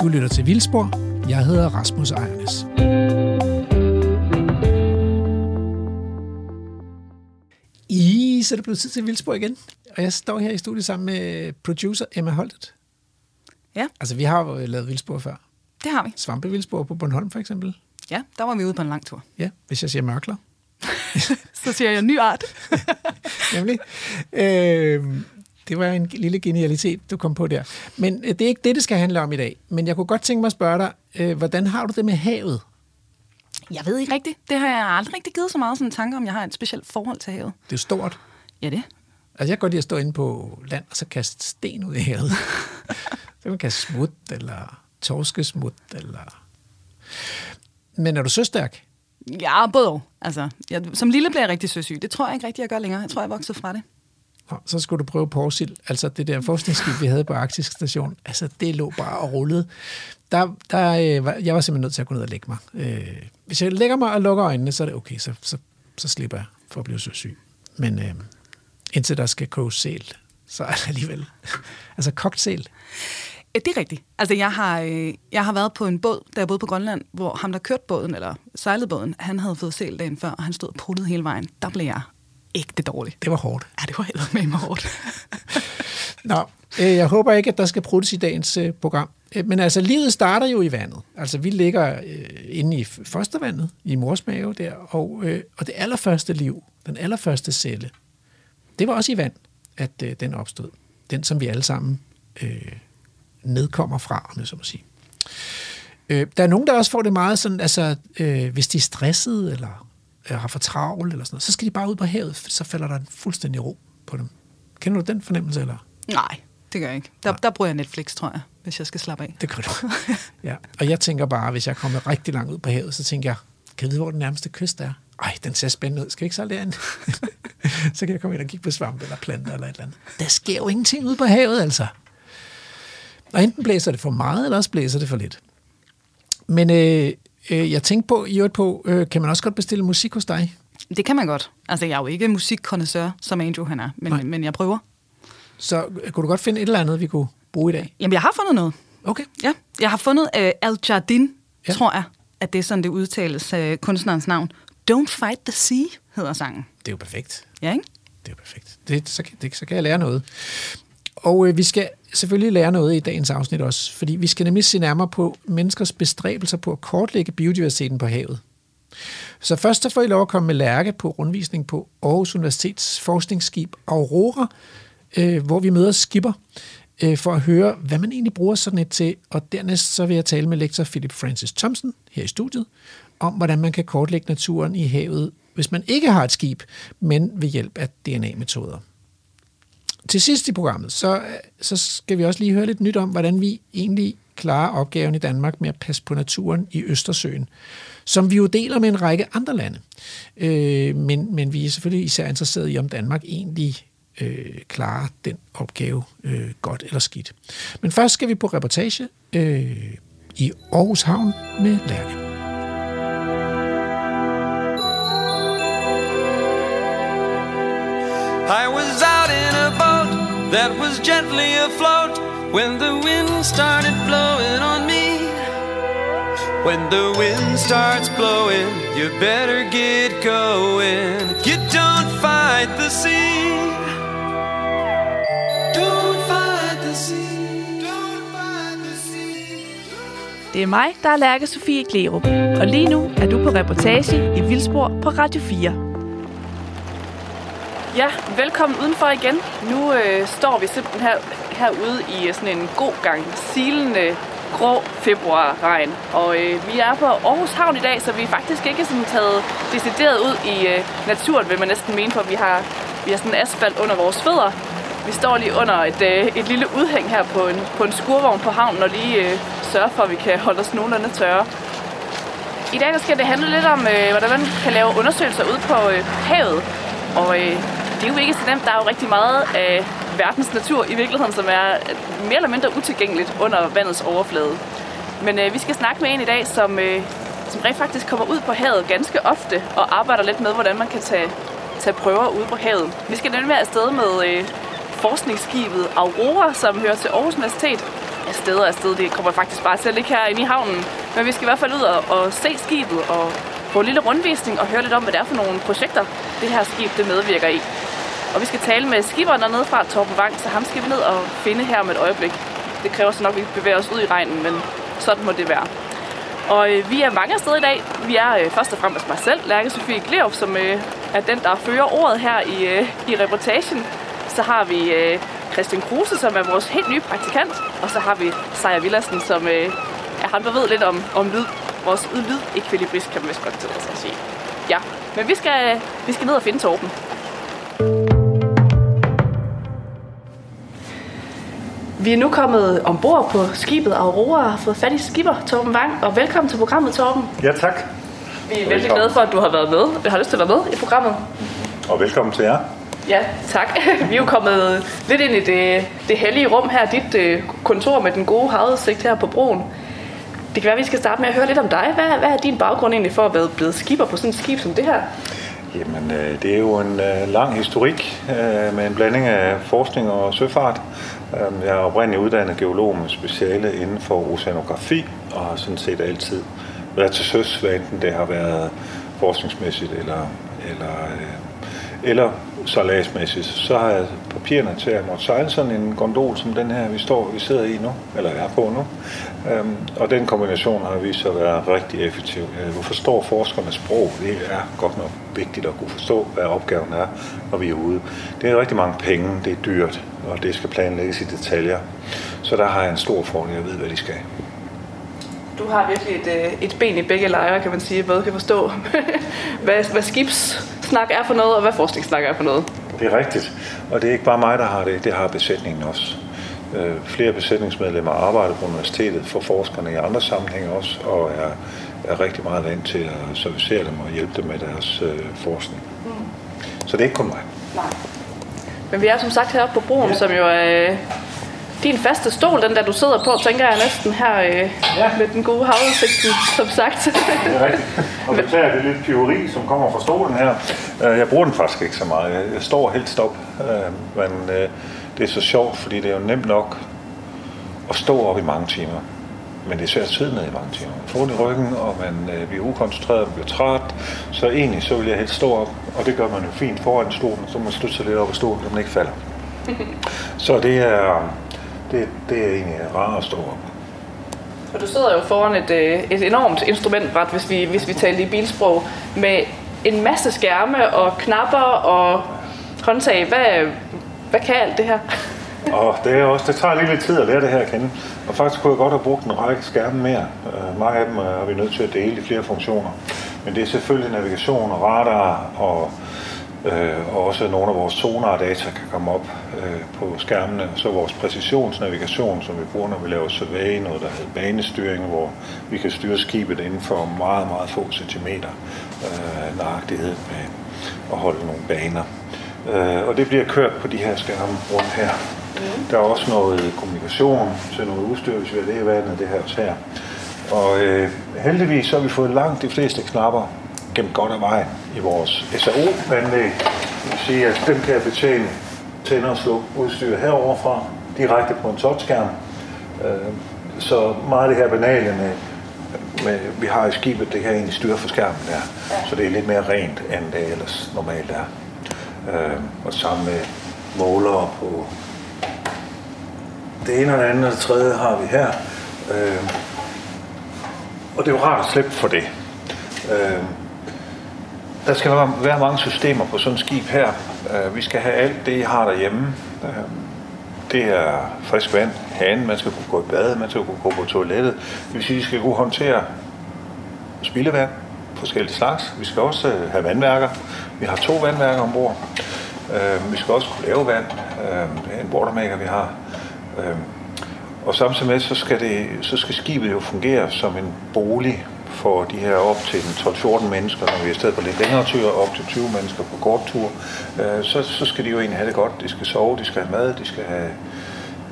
Du lytter til Vildspor. Jeg hedder Rasmus Ejernes. I så er det blevet tid til Vildspor igen. Og jeg står her i studiet sammen med producer Emma Holtet. Ja. Altså, vi har jo lavet Vildspor før. Det har vi. Svampevildspor på Bornholm, for eksempel. Ja, der var vi ude på en lang tur. Ja, hvis jeg siger mørkler. Så siger jeg ny art. Nemlig. Øh, det var en lille genialitet, du kom på der. Men øh, det er ikke det, det skal handle om i dag. Men jeg kunne godt tænke mig at spørge dig, øh, hvordan har du det med havet? Jeg ved ikke rigtigt. Det har jeg aldrig rigtig givet så meget sådan en tanke om, jeg har et specielt forhold til havet. Det er stort. Ja, det. Altså, jeg kan godt lide at stå inde på land, og så kaste sten ud i havet. så kan man kaste smut, eller torskesmut, eller... Men er du så stærk? Ja, både og. Altså, jeg, som lille blev jeg rigtig søsyg. Det tror jeg ikke rigtig, jeg gør længere. Jeg tror, jeg voksede fra det. Så skulle du prøve Porsil, altså det der forskningsskib, vi havde på Arktisk Station. Altså, det lå bare og rullede. Der, der, øh, jeg var simpelthen nødt til at gå ned og lægge mig. Øh, hvis jeg lægger mig og lukker øjnene, så er det okay, så, så, så slipper jeg for at blive så syg. Men øh, indtil der skal koge sæl, så er det alligevel... altså kogt sæl. Ja, det er rigtigt. Altså, jeg har, øh, jeg har været på en båd, da jeg boede på Grønland, hvor ham, der kørte båden, eller sejlede båden, han havde fået sæl dagen før, og han stod og hele vejen. Der blev jeg ægte dårlig. Det var hårdt. Ja, det var helt med mig hårdt. Nå, øh, jeg håber ikke, at der skal pruttes i dagens øh, program. Øh, Men altså, livet starter jo i vandet. Altså, vi ligger øh, inde i fostervandet, i mors mave der, og, øh, og det allerførste liv, den allerførste celle, det var også i vand, at øh, den opstod. Den, som vi alle sammen øh, nedkommer fra, om jeg så må sige. Øh, der er nogen, der også får det meget sådan, altså, øh, hvis de er stressede, eller øh, har for travlt, eller sådan noget, så skal de bare ud på havet, så falder der en fuldstændig ro på dem. Kender du den fornemmelse, eller? Nej, det gør jeg ikke. Der, der bruger jeg Netflix, tror jeg, hvis jeg skal slappe af. Det gør du. ja. Og jeg tænker bare, hvis jeg kommer rigtig langt ud på havet, så tænker jeg, kan jeg vide, hvor den nærmeste kyst er? Ej, den ser spændende ud. Skal vi ikke så derind? så kan jeg komme ind og kigge på svampe eller planter eller et eller andet. Der sker jo ingenting ude på havet, altså. Og enten blæser det for meget, eller også blæser det for lidt. Men øh, øh, jeg tænkte på, i øvrigt på, øh, kan man også godt bestille musik hos dig? Det kan man godt. Altså, jeg er jo ikke musikkonnoisseur, som Andrew han er, men, Nej. men jeg prøver. Så øh, kunne du godt finde et eller andet, vi kunne bruge i dag? Jamen, jeg har fundet noget. Okay. Ja, jeg har fundet uh, Al Jardin, Ja. tror jeg, at det er sådan, det udtales uh, kunstnerens navn. Don't Fight the Sea hedder sangen. Det er jo perfekt. Ja, ikke? Det er jo perfekt. Det, så, kan, det, så kan jeg lære noget. Og øh, vi skal selvfølgelig lære noget i dagens afsnit også, fordi vi skal nemlig se nærmere på menneskers bestræbelser på at kortlægge biodiversiteten på havet. Så først så får I lov at komme med Lærke på rundvisning på Aarhus Universitets forskningsskib Aurora, øh, hvor vi møder skipper øh, for at høre, hvad man egentlig bruger sådan et til. Og dernæst så vil jeg tale med lektor Philip Francis Thompson her i studiet, om hvordan man kan kortlægge naturen i havet, hvis man ikke har et skib, men ved hjælp af DNA-metoder. Til sidst i programmet, så, så skal vi også lige høre lidt nyt om, hvordan vi egentlig klarer opgaven i Danmark med at passe på naturen i Østersøen, som vi jo deler med en række andre lande. Øh, men, men vi er selvfølgelig især interesseret i, om Danmark egentlig øh, klarer den opgave øh, godt eller skidt. Men først skal vi på reportage øh, i Aarhus Havn med Lærke. I was out in a that was gently afloat when the wind started blowing on me. When the wind starts blowing, you better get going. You don't fight the sea. Don't fight the sea. Don't fight the sea. Det er mig, der er Lærke Sofie Glerup, og lige nu er du på reportage i Vildspor på Radio 4. Ja, velkommen udenfor igen. Nu øh, står vi simpelthen her, herude i øh, sådan en god gang silende grå februarregn. Og øh, vi er på Aarhus Havn i dag, så vi er faktisk ikke sådan taget decideret ud i øh, naturen, vil man næsten mene, for vi har, vi har sådan asfalt under vores fødder. Vi står lige under et, øh, et lille udhæng her på en, på en skurvogn på havnen og lige øh, sørger for, at vi kan holde os nogenlunde tørre. I dag der skal det handle lidt om, øh, hvordan man kan lave undersøgelser ude på øh, havet. Og øh, det er jo ikke så nemt. Der er jo rigtig meget af verdens natur i virkeligheden, som er mere eller mindre utilgængeligt under vandets overflade. Men øh, vi skal snakke med en i dag, som, øh, som rent faktisk kommer ud på havet ganske ofte og arbejder lidt med, hvordan man kan tage, tage prøver ude på havet. Vi skal nemlig være afsted med øh, forskningsskibet Aurora, som hører til Aarhus Universitet. afsted og afsted. Det kommer faktisk bare til at ligge herinde i havnen. Men vi skal i hvert fald ud og, og se skibet og få en lille rundvisning og høre lidt om, hvad det er for nogle projekter, det her skib det medvirker i. Og vi skal tale med skiberen dernede fra Torben Vang, så ham skal vi ned og finde her om et øjeblik. Det kræver så nok, at vi bevæger os ud i regnen, men sådan må det være. Og øh, vi er mange steder i dag. Vi er øh, først og fremmest mig selv, Lærke Sofie Glerup, som øh, er den, der fører ordet her i, øh, i reportagen. Så har vi øh, Christian Kruse, som er vores helt nye praktikant. Og så har vi Seja Villersen, som øh, er ham, der ved lidt om, om lyd. Vores lyd-ekvilibrist, kan man vist godt tillade sig at sige. Ja, men vi skal, vi skal ned og finde Torben. Vi er nu kommet ombord på skibet Aurora og har fået fat i skipper Torben Wang. Og velkommen til programmet, Torben. Ja, tak. Vi er vældig glade for, at du har været med. Jeg har lyst til at være med i programmet. Og velkommen til jer. Ja, tak. Vi er jo kommet lidt ind i det, det hellige rum her, dit øh, kontor med den gode havudsigt her på broen. Det kan være, at vi skal starte med at høre lidt om dig. Hvad, hvad er din baggrund egentlig for at være blevet skipper på sådan et skib som det her? Jamen, øh, det er jo en øh, lang historik øh, med en blanding af forskning og søfart. Øhm, jeg er oprindeligt uddannet geolog med speciale inden for oceanografi, og har sådan set altid været til søs, hvad enten det har været forskningsmæssigt eller, eller, øh, eller sejladsmæssigt. Så har jeg papirerne til at måtte sejle sådan en gondol som den her, vi står, vi sidder i nu, eller er på nu. Øhm, og den kombination har vist sig at være rigtig effektiv. Du forstår forskernes sprog. Det er godt nok vigtigt at kunne forstå, hvad opgaven er, når vi er ude. Det er rigtig mange penge, det er dyrt, og det skal planlægges i detaljer. Så der har jeg en stor fordel, jeg ved, hvad de skal. Du har virkelig et, øh, et ben i begge lejre, kan man sige. Både kan forstå, hvad, hvad skibssnak er for noget, og hvad forskningssnak er for noget. Det er rigtigt. Og det er ikke bare mig, der har det. Det har besætningen også. Øh, flere besætningsmedlemmer arbejder på universitetet for forskerne i andre sammenhænge også, og er, er rigtig meget vant til at servicere dem og hjælpe dem med deres øh, forskning. Mm. Så det er ikke kun mig. Nej. Men vi er som sagt heroppe på broen, ja. som jo er øh, din faste stol, den der du sidder på, tænker jeg næsten her øh, ja. med den gode havudsigt, som sagt. det er rigtigt. Og beklager det lidt pyveri, som kommer fra stolen her. Øh, jeg bruger den faktisk ikke så meget. Jeg står helt stop. Øh, men øh, det er så sjovt, fordi det er jo nemt nok at stå op i mange timer. Men det er svært at sidde ned i mange timer. Ondt i ryggen, og man øh, bliver ukoncentreret, man bliver træt. Så egentlig så vil jeg helst stå op, og det gør man jo fint foran stolen, så man støtter lidt op af stolen, så man ikke falder. så det er, det, det er egentlig rart at stå op. Og du sidder jo foran et, øh, et enormt instrumentbræt, hvis vi, hvis vi taler i bilsprog, med en masse skærme og knapper og håndtag. Hvad, hvad kan alt det her? og det, er også, det tager lige lidt tid at lære det her at kende. Og faktisk kunne jeg godt have brugt en række skærme mere. Øh, uh, mange af dem øh, er vi nødt til at dele i flere funktioner. Men det er selvfølgelig navigation og radar og øh, og også nogle af vores sonar-data kan komme op øh, på skærmene. Så vores præcisionsnavigation, som vi bruger, når vi laver survey, noget der hedder banestyring, hvor vi kan styre skibet inden for meget, meget få centimeter øh, nøjagtighed med at holde nogle baner. Øh, og det bliver kørt på de her skærme rundt her. Mm. Der er også noget kommunikation til noget udstyr, hvis vi har det i vandet, det her her. Og øh, heldigvis så har vi fået langt de fleste knapper gemt godt af vejen i vores SAO-anlæg. Det vil sige, at dem kan jeg betjene, tænder og slå udstyr heroverfra, direkte på en touchskærm. Øh, så meget af det her banale med, med, vi har i skibet, det kan egentlig styre for skærmen der. Så det er lidt mere rent, end det ellers normalt er. Øh, og sammen med målere på det ene og det andet og det tredje har vi her. Øh, og det er jo rart at slippe for det. Øh, der skal være mange systemer på sådan et skib her. Øh, vi skal have alt det, I har derhjemme. Øh, det er frisk vand, hanen, man skal kunne gå i bad, man skal kunne gå på toilettet. Det vil sige, at I skal kunne håndtere spildevand, forskellige slags. Vi skal også øh, have vandværker. Vi har to vandværker ombord. Øh, vi skal også kunne lave vand. Øh, det er en watermaker, vi har. Øh, og samtidig med, så skal, det, så skal skibet jo fungere som en bolig for de her op til 12-14 mennesker, når vi er stedet på lidt længere tur, op til 20 mennesker på kort tur, øh, så, så skal de jo egentlig have det godt. De skal sove, de skal have mad, de skal have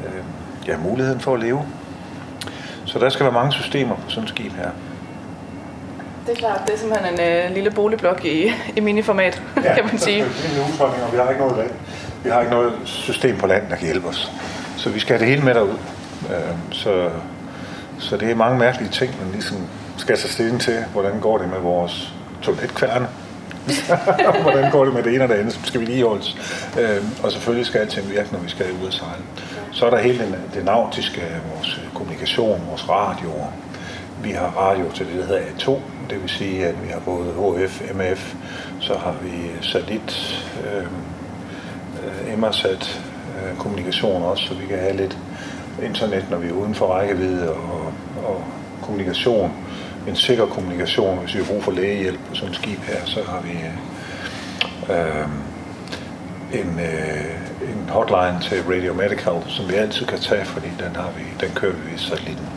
øh, ja, muligheden for at leve. Så der skal være mange systemer på sådan et skib her. Det er klart, det er simpelthen en øh, lille boligblok i, i miniformat, ja, kan man sige. Ja, det er en og vi har ikke noget land. Vi har ikke noget system på land, der kan hjælpe os. Så vi skal have det hele med derud. Øh, så, så det er mange mærkelige ting, man ligesom skal tage stilling til. Hvordan går det med vores toiletkværne? Hvordan går det med det ene og det andet, som skal vi lige holdes? Øh, og selvfølgelig skal alting virke, når vi skal ud og sejle. Så er der hele den, det nautiske, vores kommunikation, vores radioer. Vi har radio til det, der hedder A2, det vil sige, at vi har både HF, MF, så har vi satellit, øh, øh, Emmersat øh, kommunikation også, så vi kan have lidt internet, når vi er uden for rækkevidde, og, og kommunikation, en sikker kommunikation, hvis vi har brug for lægehjælp på sådan et skib her, så har vi øh, en, øh, en hotline til Radio Medical, som vi altid kan tage, fordi den, har vi, den kører vi i satellitten.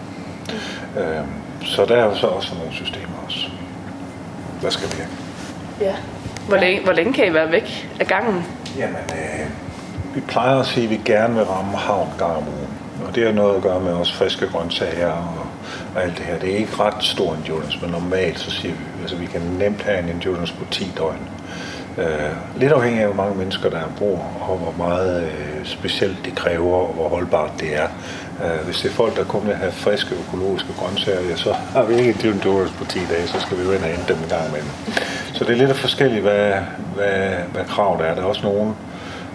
Mm. Øh, så der er jo så også nogle systemer også, der skal virke. Ja. Hvor længe, hvor længe kan I være væk af gangen? Jamen, øh, vi plejer at sige, at vi gerne vil ramme havn gang om ugen. Og det har noget at gøre med også friske grøntsager og, og alt det her. Det er ikke ret stor endurance, men normalt så siger vi, altså vi kan nemt have en endurance på 10 døgn. Uh, lidt afhængig af, hvor mange mennesker der bor, og hvor meget uh, specielt det kræver, og hvor holdbart det er. Øh, hvis det er folk, der kun vil have friske økologiske grøntsager, ja, så har vi ikke en endurance på 10 dage, så skal vi jo ind og hente dem en gang imellem. Så det er lidt forskelligt, hvad, hvad, hvad kravet er. Der er også nogen,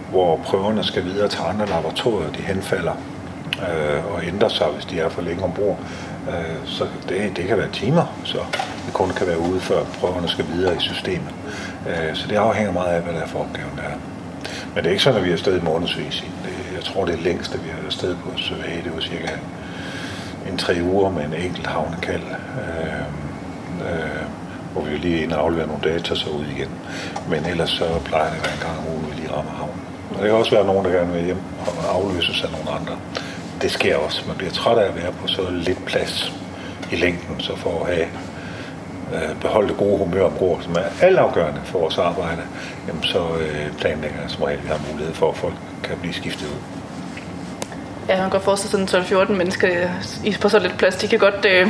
hvor prøverne skal videre til andre laboratorier, de henfalder øh, og ændrer sig, hvis de er for længe ombord. Øh, så det, det kan være timer, så vi kun kan være ude, før prøverne skal videre i systemet. Øh, så det afhænger meget af, hvad der er for opgaven der er. Men det er ikke sådan, at vi er afsted i månedsvis. Det, jeg tror, det længste, vi har vi er afsted på Søvage. Det var cirka en tre uger med en enkelt havnekald. Øh, øh, hvor vi lige ind og afleverer nogle data så ud igen. Men ellers så plejer det at være en gang om ugen, vi lige rammer havnen. Og der kan også være nogen, der gerne vil hjem og afløses af nogle andre. Det sker også. Man bliver træt af at være på så lidt plads i længden, så for at have øh, beholde det gode humør ombord, som er altafgørende for vores arbejde, jamen så øh, planlægger jeg som regel, at vi har mulighed for, at folk kan blive skiftet ud. Ja, man kan godt forestille sig sådan 12-14 mennesker på så lidt plads. De kan godt, øh,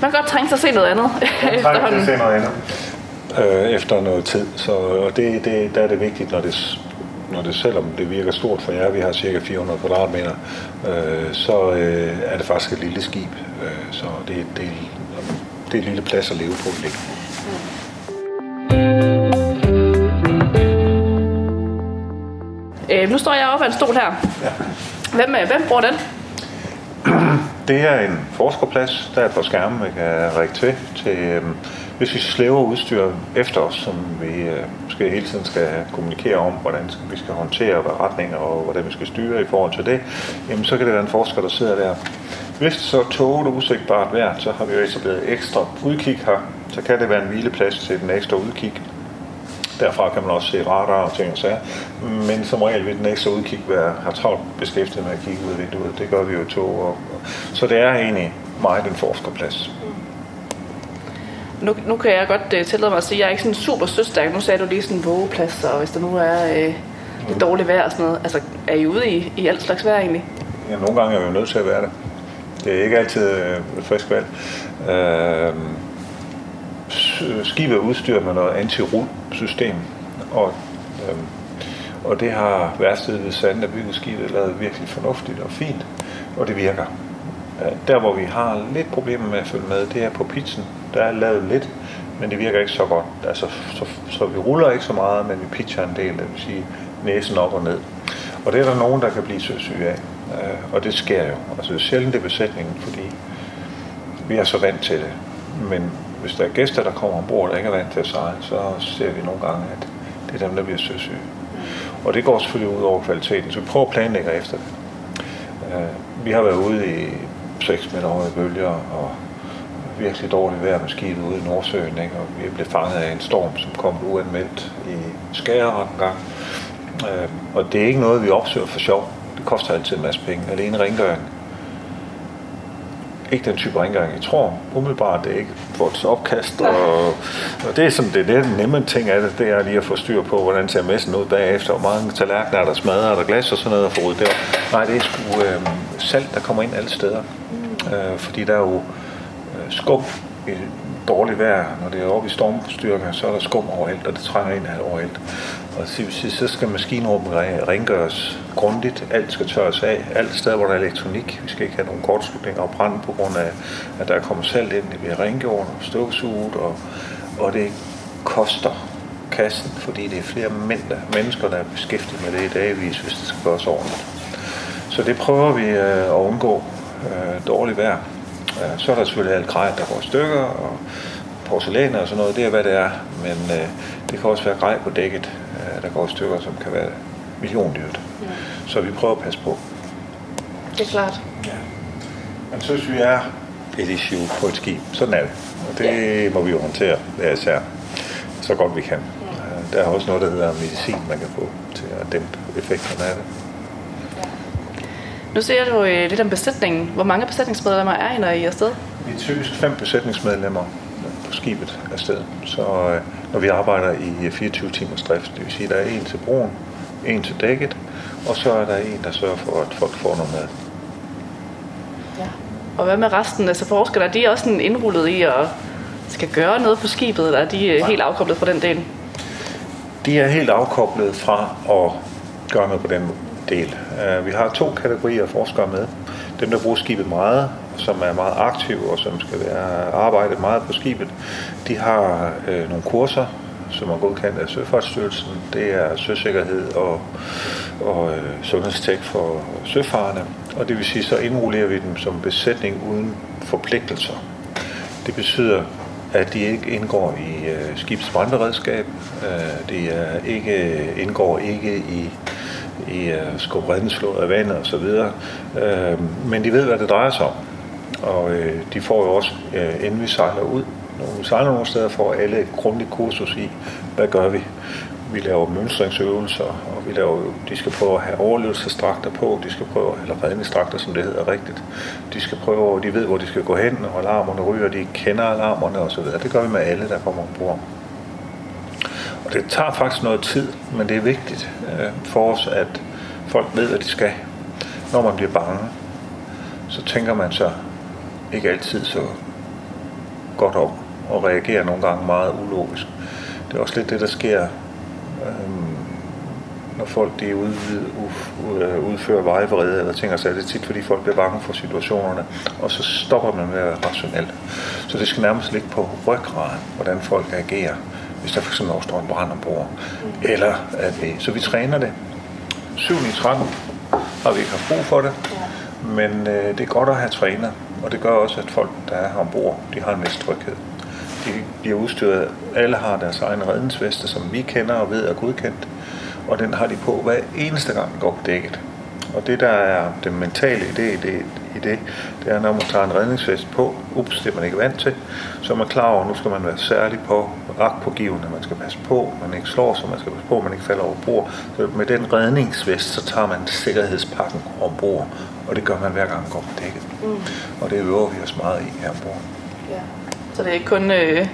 man kan godt trænge sig at se noget andet efterhånden. til at se noget andet. Øh, efter noget tid. Så, og det, det, der er det vigtigt, når det, når det, selvom det virker stort for jer, vi har cirka 400 kvadratmeter, øh, så øh, er det faktisk et lille skib. Øh, så det, det, det er en lille plads at leve på i længden. Øh, nu står jeg oppe af en stol her. Ja. Hvem, øh, hvem bruger den? Det er en forskerplads. Der er et par skærme, vi kan række til. til øhm, hvis vi slæver udstyr efter os, som vi øh, skal hele tiden skal kommunikere om, hvordan vi skal håndtere hvad retninger og hvordan vi skal styre i forhold til det, jamen så kan det være en forsker, der sidder der. Hvis det så toget og usigtbart vejr, så har vi jo etableret ekstra udkig her. Så kan det være en hvileplads til den ekstra udkig. Derfra kan man også se radar og ting og sager. Men som regel vil den ekstra udkig være, har travlt beskæftiget med at kigge ud af vinduet. Det gør vi jo i tog. Og, så det er egentlig meget en forskerplads. Nu, nu kan jeg godt uh, tillade mig at sige, at jeg er ikke sådan super søstærk. Nu sagde du lige sådan en vågeplads, og hvis der nu er øh, lidt dårligt vejr og sådan noget. Altså, er I ude i, i alt slags vejr egentlig? Ja, nogle gange er vi jo nødt til at være det. Det er ikke altid øh, frisk valg. Øh, skibet er udstyret med noget anti-rul-system, og, øh, og det har værstedet ved Sanden, der bygget skibet, lavet virkelig fornuftigt og fint, og det virker. Øh, der, hvor vi har lidt problemer med at følge med, det er på pitchen. Der er lavet lidt, men det virker ikke så godt. Altså, så, så vi ruller ikke så meget, men vi pitcher en del, det vil sige næsen op og ned. Og det er der nogen, der kan blive søsyge af. Øh, Og det sker jo. Altså det er sjældent det er besætningen, fordi vi er så vant til det. Men hvis der er gæster, der kommer ombord, der ikke er vant til at sejle, så ser vi nogle gange, at det er dem, der bliver søsyge. Og det går selvfølgelig ud over kvaliteten, så vi prøver at planlægge efter det. Øh, Vi har været ude i 6 meter høje bølger og virkelig dårligt vejr med skibet ude i Nordsøen, ikke? og vi blev fanget af en storm, som kom uanmeldt i Skagerrak en gang. Øh, Og det er ikke noget, vi opsøger for sjov. Koster altid en masse penge. Alene rengøring. Ikke den type rengøring, jeg tror umiddelbart, det er ikke vores opkast. Og, og det er sådan, det, er det nemme ting af det, det er lige at få styr på, hvordan ser messen ud bagefter, hvor mange tallerkener er der smadret, er der glas og sådan noget at få ud der. Nej, det er sgu øh, salt, der kommer ind alle steder. Øh, fordi der er jo øh, skum i dårligt vejr. Når det er oppe i stormstyrker, så er der skum overalt, og det trænger ind overalt. Og så, så skal maskinrummet rengøres grundigt. Alt skal tørres af. Alt sted, hvor der er elektronik. Vi skal ikke have nogen kortslutninger og brand på grund af, at der er kommet salt ind. Det bliver rengjort og støvsuget, og, og det koster kassen, fordi det er flere mænd- mennesker, der er beskæftiget med det i dagvis, hvis det skal gøres ordentligt. Så det prøver vi øh, at undgå øh, dårligt vejr. Øh, så er der selvfølgelig alt grej, der går stykker, og porcelæn og sådan noget, det er hvad det er. Men øh, det kan også være grej på dækket, øh, der går stykker, som kan være milliondyrt. Ja. Så vi prøver at passe på. Det er klart. Ja. Men synes vi er et issue på et skib. Sådan er det. Og det må vi jo håndtere hver især så godt vi kan. Øh, Der er også noget, der hedder medicin, man kan få til at dæmpe effekterne af det. Nu ser du øh, lidt om besætningen. Hvor mange besætningsmedlemmer er I, når I er afsted? Vi er typisk fem besætningsmedlemmer skibet afsted. Så øh, når vi arbejder i 24 timers drift, det vil sige, at der er en til broen, en til dækket, og så er der en, der sørger for, at folk får noget mad. Ja. Og hvad med resten? Altså forskere, er de også sådan indrullet i at skal gøre noget på skibet, eller er de øh, helt afkoblet fra den del? De er helt afkoblet fra at gøre noget på den del. Øh, Vi har to kategorier af forskere med. Dem, der bruger skibet meget, som er meget aktive og som skal være arbejde meget på skibet, de har øh, nogle kurser, som er godkendt af Søfartsstyrelsen. Det er søsikkerhed og, og øh, sundhedstek for søfarerne. Og det vil sige, så indrullerer vi dem som besætning uden forpligtelser. Det betyder, at de ikke indgår i øh, skibets brandberedskab. Øh, de er ikke, indgår ikke i, i øh, skub redningsflåde af vandet osv. Øh, men de ved, hvad det drejer sig om. Og øh, de får jo også, øh, inden vi sejler ud, når vi sejler nogle steder, får alle et grundigt kursus i, hvad gør vi. Vi laver mønstringsøvelser, og vi laver, de skal prøve at have overlevelsesdragter på, de skal prøve, eller redningsdragter, som det hedder rigtigt. De skal prøve, de ved, hvor de skal gå hen, når alarmerne ryger, de kender alarmerne osv. Det gør vi med alle, der kommer ombord. Og det tager faktisk noget tid, men det er vigtigt øh, for os, at folk ved, hvad de skal. Når man bliver bange, så tænker man sig ikke altid så godt om, og reagerer nogle gange meget ulogisk. Det er også lidt det, der sker, øhm, når folk de udvid, u, øh, udfører vejvrede eller ting og sager. Det er tit, fordi folk bliver bange for situationerne, og så stopper man med at være rationel. Så det skal nærmest ligge på ryggraden, hvordan folk agerer, hvis der fx opstår en brand ombord. Eller at vi, så vi træner det. 7 i 13 har vi ikke haft brug for det, men øh, det er godt at have træner, og det gør også, at folk, der er her ombord, de har en vis tryghed. De bliver udstyret, alle har deres egen redningsveste, som vi kender og ved er godkendt, og den har de på hver eneste gang, de går på dækket. Og det, der er det mentale i det, i det, i det, det er, når man tager en redningsvest på, ups, det er man ikke vant til, så er man klar over, at nu skal man være særlig på, agtpågivende, man skal passe på, man ikke slår sig, man skal passe på, man ikke falder over bord. Så med den redningsvest, så tager man sikkerhedspakken ombord, og det gør man hver gang man går på dækket. Mm. Og det øver vi os meget i her ombord. Ja. Så det er ikke kun øh,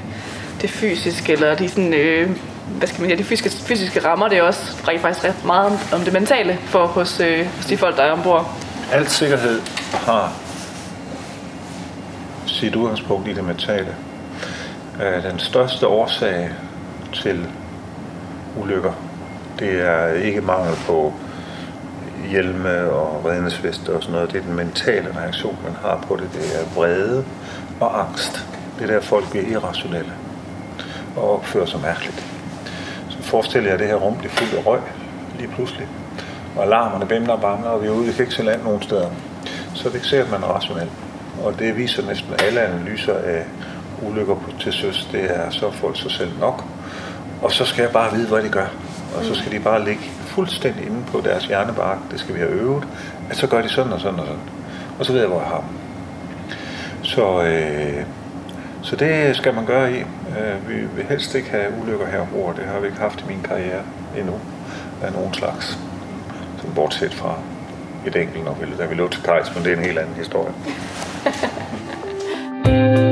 det fysiske, eller de, sådan, øh, hvad skal man sige, de fysiske, fysiske rammer, det er også rigtig faktisk ret meget om, om det mentale for hos, øh, hos de folk, der er ombord. Alt sikkerhed har sit udgangspunkt i det mentale. Øh, Den største årsag til ulykker, det er ikke mangel på hjelme og redningsveste og sådan noget. Det er den mentale reaktion, man har på det. Det er vrede og angst. Det er der, folk bliver irrationelle og opfører sig mærkeligt. Så forestil jer, at det her rum bliver fuldt af røg lige pludselig. Og alarmerne bimler og bamler, og vi er ude, vi kan ikke se land nogen steder. Så det ser man er rationel. Og det viser næsten alle analyser af ulykker på til søs, det er så folk sig selv nok. Og så skal jeg bare vide, hvad de gør. Og så skal de bare ligge fuldstændig inde på deres hjernebark, det skal vi have øvet, at så gør de sådan og sådan og sådan. Og så ved jeg, hvor jeg har dem. Så, øh, så det skal man gøre i. Øh, vi vil helst ikke have ulykker her ombord. Det har vi ikke haft i min karriere endnu af nogen slags. Så bortset fra et enkelt, når vi, da vi lå til kajs, men det er en helt anden historie.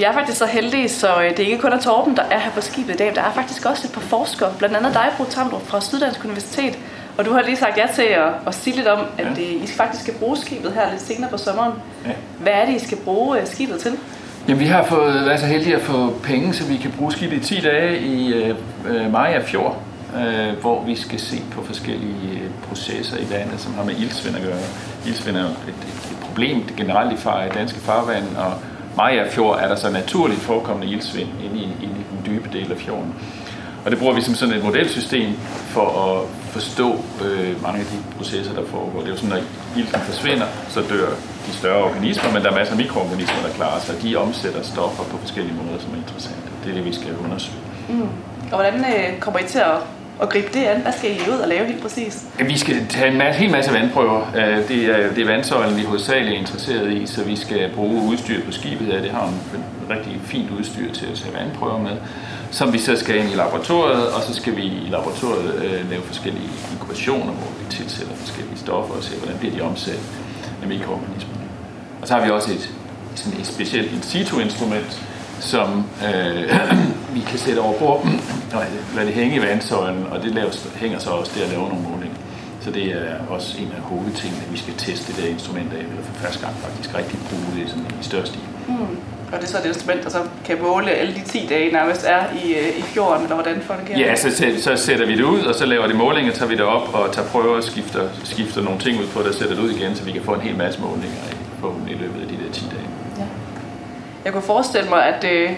Vi er faktisk så heldige, så øh, det er ikke kun er Torben, der er her på skibet i dag. Der er faktisk også et par forskere, blandt andet dig, Bro Tamdrup fra Syddansk Universitet. Og du har lige sagt ja til at, at sige lidt om, at Ja. ja. I faktisk skal bruge skibet her lidt senere på sommeren. Ja. Hvad er det, I skal bruge øh, skibet til? Jamen, vi har fået, været så heldige at få penge, så vi kan bruge skibet i 10 dage i øh, Maja Fjord, øh, hvor vi skal se på forskellige øh, processer i vandet, som har med ildsvind at gøre. Ildsvind er jo et, et, et problem generelt i, far, i danske farvand, og Maja Fjord er der så naturligt forekommende ildsvind inde i, inde i den dybe del af fjorden. Og det bruger vi som sådan et modelsystem for at forstå øh, mange af de processer, der foregår. Det er jo sådan, når ilten forsvinder, så dør de større organismer, men der er masser af mikroorganismer, der klarer sig. De omsætter stoffer på forskellige måder, som er interessante. Det er det, vi skal undersøge. Mm. Og hvordan øh, kommer I til at, at gribe det an? Hvad skal I ud og lave helt præcis? Vi skal tage en masse, hel masse vandprøver. Øh, det er, det er vandsøjlen, vi hovedsageligt er interesseret i, så vi skal bruge udstyr på skibet her. Det har en rigtig fint udstyr til at tage vandprøver med, som vi så skal ind i laboratoriet, og så skal vi i laboratoriet øh, lave forskellige inkubationer, hvor vi tilsætter forskellige stoffer og se, hvordan bliver de omsat af mikroorganismerne. Og så har vi også et, sådan et specielt in situ-instrument, som øh, vi kan sætte over bord og lade det hænge i vandsøjlen, og det laves, hænger så også der at lave nogle målinger. Så det er også en af hovedtingene, at vi skal teste det der instrument af, eller for første gang faktisk rigtig bruge det sådan i større stil. Mm. Og det er så et instrument, der så kan måle alle de 10 dage nærmest er i, øh, i fjorden, eller hvordan fungerer Ja, det? så, sæt- så sætter vi det ud, og så laver det målinger, tager vi det op og tager prøver og skifter, skifter nogle ting ud på det og sætter det ud igen, så vi kan få en hel masse målinger i, forhåbentlig i løbet af de der 10 dage. Jeg kunne forestille mig, at øh,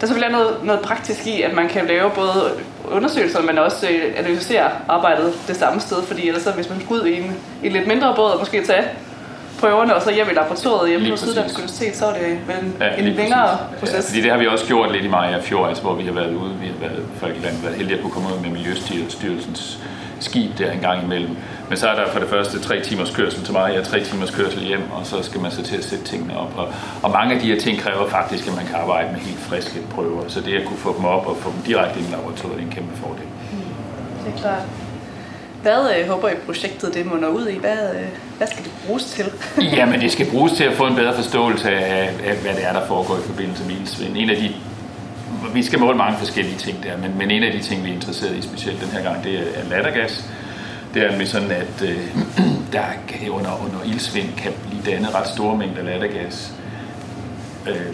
der selvfølgelig er noget, noget praktisk i, at man kan lave både undersøgelser, men også øh, analysere arbejdet det samme sted, fordi ellers så, hvis man skulle ud i en, i en lidt mindre båd og måske tage prøverne og så hjem i laboratoriet hjemme på Syddansk. Universitet, så er det vel en, Ja, en længere præcis. proces. Ja, fordi det har vi også gjort lidt i Maja Fjord, altså, hvor vi har været ude. Vi har været, for eksempel været heldige at kunne komme ud med Miljøstyrelsens skib der en gang imellem. Men så er der for det første tre timers kørsel til Maja, tre timers kørsel hjem, og så skal man så til at sætte tingene op. Og, og mange af de her ting kræver faktisk, at man kan arbejde med helt friske prøver. Så det at kunne få dem op og få dem direkte ind i laboratoriet, er en kæmpe fordel. Det er klart. Hvad øh, håber I projektet det munder ud i? Hvad, øh, hvad skal det bruges til? Jamen, det skal bruges til at få en bedre forståelse af, af hvad det er, der foregår i forbindelse med ildsvind. En af de, vi skal måle mange forskellige ting der, men, men en af de ting, vi er interesseret i specielt den her gang, det er, er lattergas. Det med sådan, at øh, der kan, under, under ildsvind kan blive dannet ret store mængder lattergas. Øh,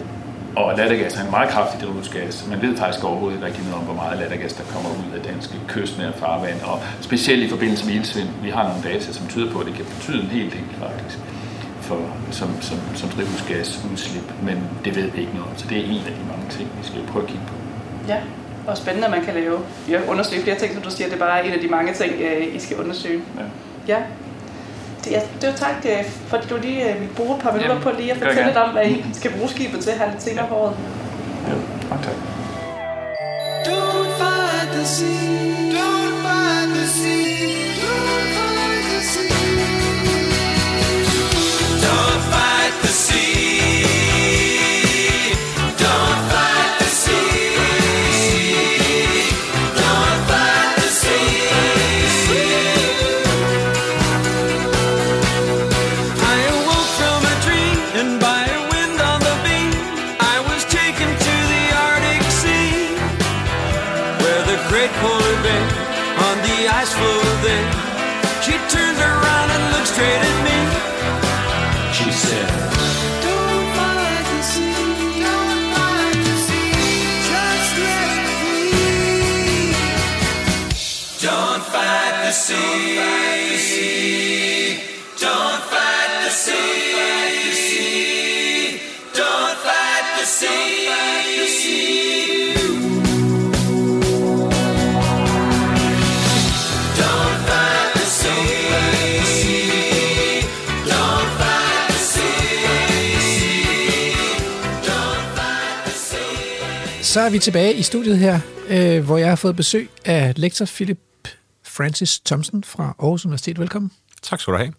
og lattergas er en meget kraftig drivhusgas. Man ved faktisk overhovedet ikke rigtig noget om, hvor meget lattergas, der kommer ud af danske kystnære farvand. Og specielt i forbindelse med ildsvind, vi har nogle data, som tyder på, at det kan betyde en hel del faktisk for, som, som, som drivhusgasudslip. Men det ved vi ikke noget om, så det er en af de mange ting, vi skal prøve at kigge på. Ja, og spændende, at man kan lave, ja, undersøge flere ting, som du siger, det er bare en af de mange ting, øh, I skal undersøge. Ja. Ja. Det, ja, det var tak, øh, fordi du lige øh, ville bruge et par minutter Jamen, på lige at fortælle lidt om, hvad I skal bruge skibet til her lidt senere på året. Ja, tak. Don't fight the sea. Så er vi tilbage i studiet her, øh, hvor jeg har fået besøg af lektor Philip Francis Thomsen fra Aarhus Universitet. Velkommen. Tak skal du have.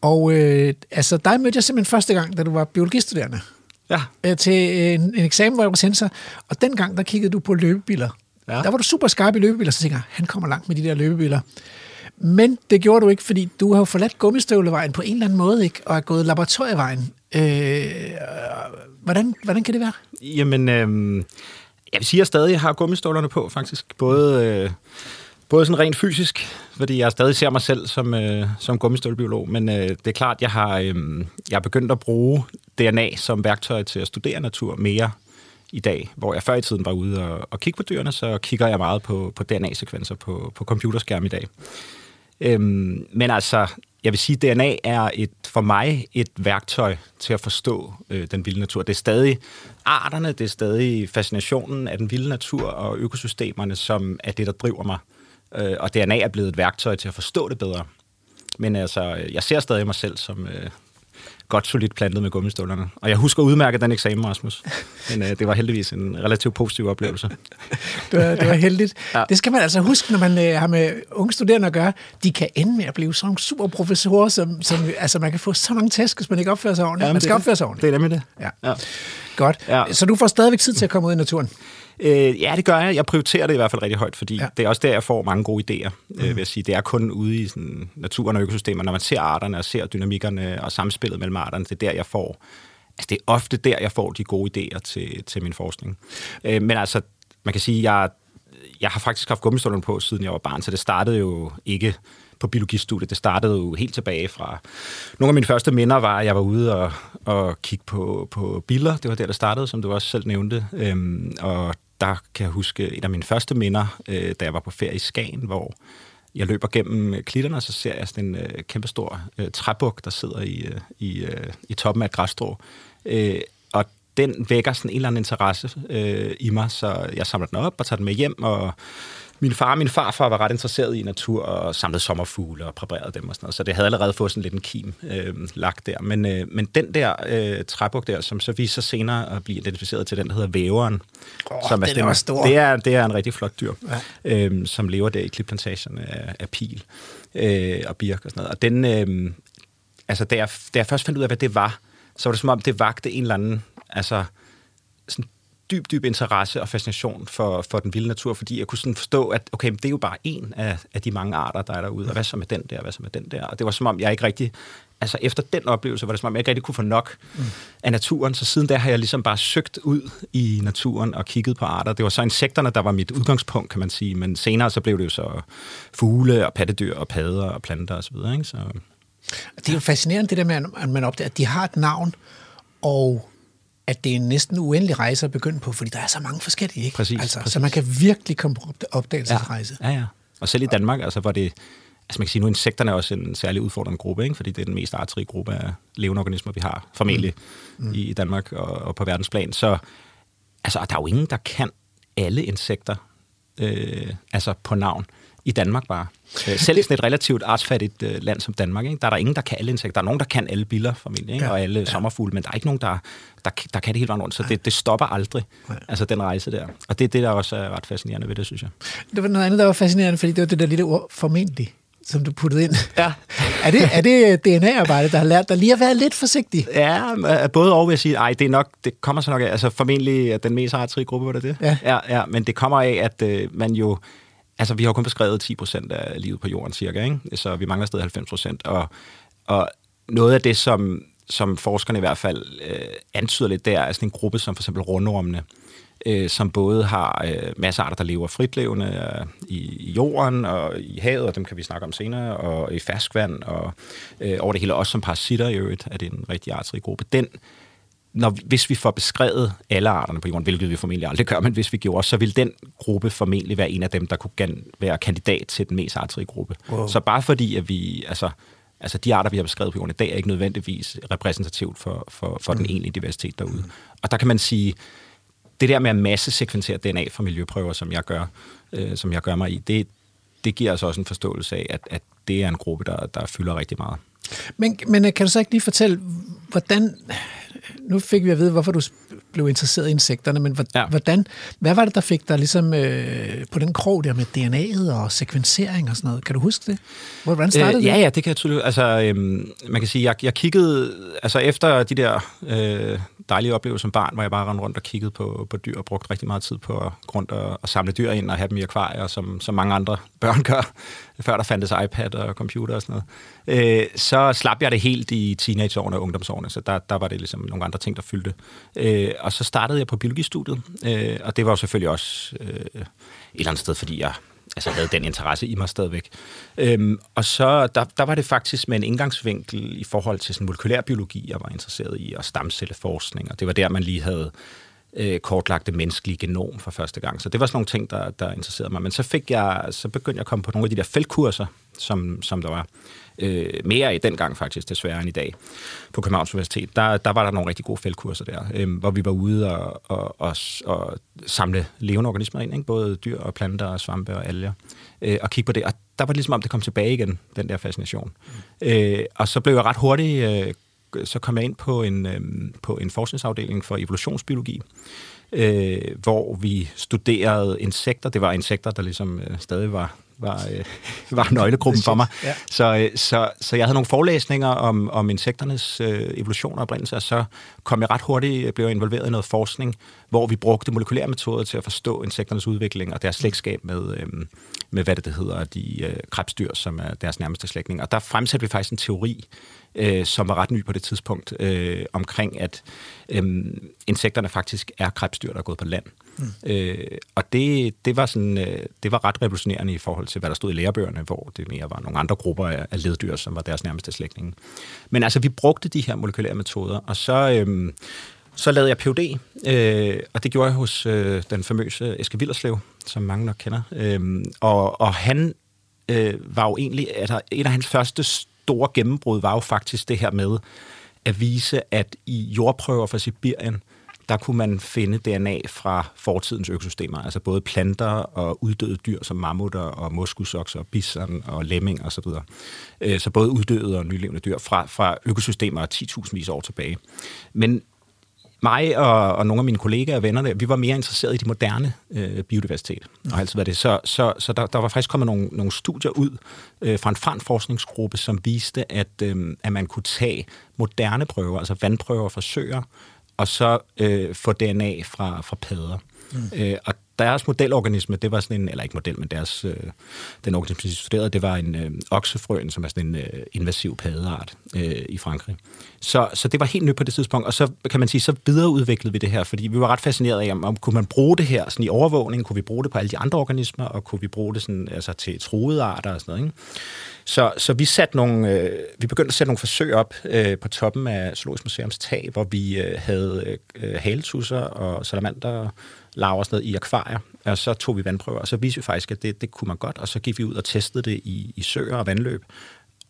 Og øh, altså, dig mødte jeg simpelthen første gang, da du var biologistuderende, Ja, øh, til en, en eksamen, hvor jeg var sensor. Og dengang, der kiggede du på løbebiler. Ja. Der var du super skarp i løbebiler, så tænkte jeg, han kommer langt med de der løbebiler. Men det gjorde du ikke, fordi du har jo forladt gummistøvlevejen på en eller anden måde, ikke? Og er gået laboratorievejen. Øh, hvordan, hvordan kan det være? jamen, øh, jeg vil sige, at jeg stadig har gummistålerne på, faktisk. Både, øh, både sådan rent fysisk, fordi jeg stadig ser mig selv som, øh, som gummistålbiolog, men øh, det er klart, jeg har, øh, jeg har begyndt at bruge DNA som værktøj til at studere natur mere i dag, hvor jeg før i tiden var ude og, og kigge på dyrene, så kigger jeg meget på, på DNA-sekvenser på, på computerskærm i dag. Øhm, men altså, jeg vil sige, at DNA er et, for mig et værktøj til at forstå øh, den vilde natur. Det er stadig arterne, det er stadig fascinationen af den vilde natur og økosystemerne, som er det, der driver mig. Øh, og DNA er blevet et værktøj til at forstå det bedre. Men altså, øh, jeg ser stadig mig selv som, øh, godt solidt plantet med gummistøvlerne. Og jeg husker udmærket den eksamen, Rasmus. Men øh, det var heldigvis en relativt positiv oplevelse. det, var, det var heldigt. Ja. Det skal man altså huske, når man øh, har med unge studerende at gøre. De kan ende med at blive sådan nogle super professorer, som, som altså, man kan få så mange tæsk, hvis man ikke opfører sig ordentligt. Ja, man skal opføre sig ordentligt. Det er nemlig det. Ja. ja. Godt. Ja. Så du får stadigvæk tid til at komme ud i naturen? Øh, ja, det gør jeg. Jeg prioriterer det i hvert fald rigtig højt, fordi ja. det er også der, jeg får mange gode idéer, mm. øh, vil jeg sige. Det er kun ude i sådan, naturen og økosystemer, når man ser arterne og ser dynamikkerne og samspillet mellem arterne, det er der, jeg får... Altså, det er ofte der, jeg får de gode idéer til, til min forskning. Øh, men altså, man kan sige, jeg, jeg har faktisk haft gummistøvlerne på, siden jeg var barn, så det startede jo ikke på biologistudiet. Det startede jo helt tilbage fra... Nogle af mine første minder var, at jeg var ude og, og kigge på, på billeder. Det var der, det startede, som du også selv nævnte. Øhm, og der kan jeg huske et af mine første minder, øh, da jeg var på ferie i Skagen, hvor jeg løber gennem klitterne, og så ser jeg sådan en øh, kæmpestor øh, træbuk, der sidder i, øh, i, øh, i toppen af et græsstrå. Øh, den vækker sådan en eller anden interesse øh, i mig, så jeg samler den op og tager den med hjem, og min far og min farfar var ret interesseret i natur og samlede sommerfugle og præparerede dem og sådan noget, så det havde allerede fået sådan lidt en kim øh, lagt der. Men, øh, men den der øh, træbuk der, som så viser sig senere at blive identificeret til den, der hedder væveren, oh, som er, er stor. Det er, det er en rigtig flot dyr, ja. øh, som lever der i klipplantagen af, af pil øh, og birk og sådan noget. Og den, øh, altså da jeg, da jeg først fandt ud af, hvad det var, så var det som om, det vagte en eller anden, altså sådan dyb, dyb interesse og fascination for, for den vilde natur, fordi jeg kunne sådan forstå, at okay, det er jo bare en af, af de mange arter, der er derude, og hvad så med den der, hvad så med den der? Og det var som om, jeg ikke rigtig, altså efter den oplevelse, var det som om, jeg ikke rigtig kunne få nok mm. af naturen, så siden der har jeg ligesom bare søgt ud i naturen og kigget på arter. Det var så insekterne, der var mit udgangspunkt, kan man sige, men senere så blev det jo så fugle og pattedyr og padder og planter osv., ikke? Så... Det er jo fascinerende det der med, at man opdager, at de har et navn, og at det er en næsten uendelig rejse at begynde på, fordi der er så mange forskellige, ikke? Præcis, altså, præcis. Så man kan virkelig komme på opdagelsesrejse. Ja, ja, ja. Og selv i Danmark, altså, hvor det, altså man kan sige, nu insekterne er også en særlig udfordrende gruppe, ikke? fordi det er den mest artrige gruppe af levende organismer, vi har formentlig mm. Mm. i Danmark og, og på verdensplan. Så altså, der er jo ingen, der kan alle insekter øh, altså på navn i Danmark bare. Øh, selv sådan et relativt artsfattigt øh, land som Danmark, ikke? der er der ingen, der kan alle insekter. Der er nogen, der kan alle biller formentlig, ikke? Ja, og alle ja. sommerfugle, men der er ikke nogen, der, der, der kan det helt rundt. Så det, det stopper aldrig, ja. altså den rejse der. Og det er det, der også er ret fascinerende ved det, synes jeg. Det var noget andet, der var fascinerende, fordi det var det der lille ord, formentlig som du puttede ind. Ja. er, det, er det DNA-arbejde, der har lært dig lige at være lidt forsigtig? Ja, både og vil jeg sige, ej, det, er nok, det kommer så nok af, altså formentlig den mest artrige gruppe, var det det? Ja. ja, ja men det kommer af, at øh, man jo Altså, vi har jo kun beskrevet 10 procent af livet på jorden, cirka, ikke? så vi mangler stadig 90 procent. Og, og noget af det, som, som forskerne i hvert fald øh, antyder lidt, det er sådan en gruppe som for eksempel rundormene, øh, som både har øh, masser af arter, der lever fritlevende øh, i, i jorden og i havet, og dem kan vi snakke om senere, og i ferskvand, og øh, over det hele også som parasitter i øvrigt, er det en rigtig artsrig gruppe. Den når, hvis vi får beskrevet alle arterne på jorden, hvilket vi formentlig aldrig gør, men hvis vi gjorde, så vil den gruppe formentlig være en af dem, der kunne være kandidat til den mest artrige gruppe. Wow. Så bare fordi, at vi, altså, altså de arter, vi har beskrevet på jorden i dag, er ikke nødvendigvis repræsentativt for, for, for mm. den egentlige diversitet derude. Mm. Og der kan man sige, det der med at massesekventere DNA fra miljøprøver, som jeg gør, øh, som jeg gør mig i, det, det giver os også en forståelse af, at, at det er en gruppe, der, der fylder rigtig meget. Men, men øh, kan du så ikke lige fortælle, hvordan... Nu fik vi at vide, hvorfor du blev interesseret i insekterne, men hvordan, ja. hvad var det, der fik dig ligesom øh, på den krog der med DNA'et og sekvensering og sådan noget? Kan du huske det? Hvordan startede øh, det? Ja, ja, det kan jeg tydeligt. Altså, øhm, man kan sige, jeg, jeg kiggede, altså efter de der øh, dejlige oplevelser som barn, hvor jeg bare rendte rundt og kiggede på, på dyr og brugte rigtig meget tid på at rundt og, og samle dyr ind og have dem i akvarier, som, som mange andre børn gør, før der fandtes iPad og computer og sådan noget. Øh, så slap jeg det helt i teenageårene og ungdomsårene, så der, der var det ligesom nogle andre ting, der fyldte. Øh, og så startede jeg på biologistudiet, øh, og det var jo selvfølgelig også øh, et eller andet sted, fordi jeg altså havde den interesse i mig stadigvæk. Øhm, og så der, der var det faktisk med en indgangsvinkel i forhold til sådan molekylær biologi, jeg var interesseret i, og stamcelleforskning, og det var der, man lige havde øh, kortlagt det menneskelige genom for første gang. Så det var sådan nogle ting, der, der interesserede mig. Men så, fik jeg, så begyndte jeg at komme på nogle af de der feltkurser, som, som der var øh, mere i den gang faktisk, desværre end i dag, på Københavns Universitet. Der, der var der nogle rigtig gode feltkurser der, øh, hvor vi var ude og, og, og, og samle levende organismer ind, ikke? både dyr og planter og svampe og alger, øh, og kigge på det. Og der var det ligesom om, det kom tilbage igen, den der fascination. Mm. Øh, og så blev jeg ret hurtigt, øh, så kom jeg ind på en, øh, på en forskningsafdeling for evolutionsbiologi, øh, hvor vi studerede insekter. Det var insekter, der ligesom øh, stadig var var, øh, var nøglegruppen for mig. Ja. Så, øh, så, så jeg havde nogle forelæsninger om, om insekternes øh, evolution og oprindelse, og så kom jeg ret hurtigt, blev involveret i noget forskning, hvor vi brugte molekylære metoder til at forstå insekternes udvikling og deres slægtskab med, øh, med hvad det, det hedder, de øh, krebsdyr, som er deres nærmeste slægtning. Og der fremsatte vi faktisk en teori, øh, som var ret ny på det tidspunkt, øh, omkring at øh, insekterne faktisk er krebsdyr, der er gået på land. Mm. Øh, og det, det, var sådan, øh, det var ret revolutionerende i forhold til, hvad der stod i lærebøgerne, hvor det mere var nogle andre grupper af, af leddyr, som var deres nærmeste slægtninge. Men altså, vi brugte de her molekylære metoder, og så... Øh, så lavede jeg PhD, øh, og det gjorde jeg hos øh, den famøse Eske Villerslev, som mange nok kender. Øh, og, og han øh, var jo egentlig, altså en af hans første store gennembrud var jo faktisk det her med at vise, at i jordprøver fra Sibirien, der kunne man finde DNA fra fortidens økosystemer, altså både planter og uddøde dyr som mammutter og moskusokser, og bison og lemming osv. Så, øh, så både uddøde og nylevende dyr fra, fra økosystemer 10.000 vis år tilbage. Men mig og, og nogle af mine kollegaer og venner, der, vi var mere interesserede i de moderne øh, biodiversitet. Og været det. Så, så, så der, der var faktisk kommet nogle, nogle studier ud øh, fra en fransk forskningsgruppe, som viste, at, øh, at man kunne tage moderne prøver, altså vandprøver fra søer, og så øh, få DNA fra, fra padder. Mm. Øh, og deres modelorganisme, det var sådan en, eller ikke model, men deres, øh, den organisme, de studerede, det var en øh, oksefrøen, som er sådan en øh, invasiv paddeart øh, i Frankrig. Så, så det var helt nyt på det tidspunkt, og så kan man sige, så videreudviklede vi det her, fordi vi var ret fascineret af, om, om kunne man bruge det her sådan i overvågning, kunne vi bruge det på alle de andre organismer, og kunne vi bruge det sådan, altså til troede arter og sådan noget, ikke? Så, så vi, satte nogle, øh, vi begyndte at sætte nogle forsøg op øh, på toppen af Zoologisk Museums tag, hvor vi øh, havde øh, haletusser og salamander laver sådan noget i akvarier, og så tog vi vandprøver, og så viste vi faktisk, at det, det kunne man godt, og så gik vi ud og testede det i, i søer og vandløb,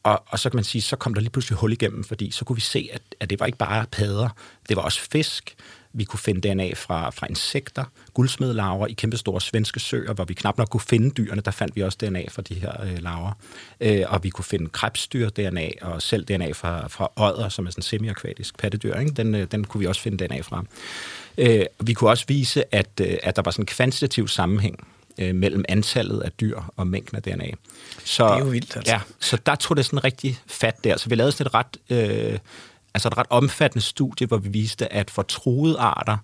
og, og så kan man sige, så kom der lige pludselig hul igennem, fordi så kunne vi se, at, at det var ikke bare padder, det var også fisk, vi kunne finde DNA fra, fra insekter, guldsmedlarver i kæmpestore svenske søer, hvor vi knap nok kunne finde dyrene. Der fandt vi også DNA fra de her øh, larver. Øh, og vi kunne finde krebsdyr-DNA, og selv DNA fra, fra ådder, som er sådan semi-akvatisk pattedyr. Ikke? Den, øh, den kunne vi også finde DNA fra. Øh, vi kunne også vise, at, øh, at der var sådan en kvantitativ sammenhæng øh, mellem antallet af dyr og mængden af DNA. Så, det er jo vildt, altså. Ja, så der tog det sådan rigtig fat der. Så vi lavede sådan et ret, øh, altså et ret omfattende studie, hvor vi viste, at for truede arter,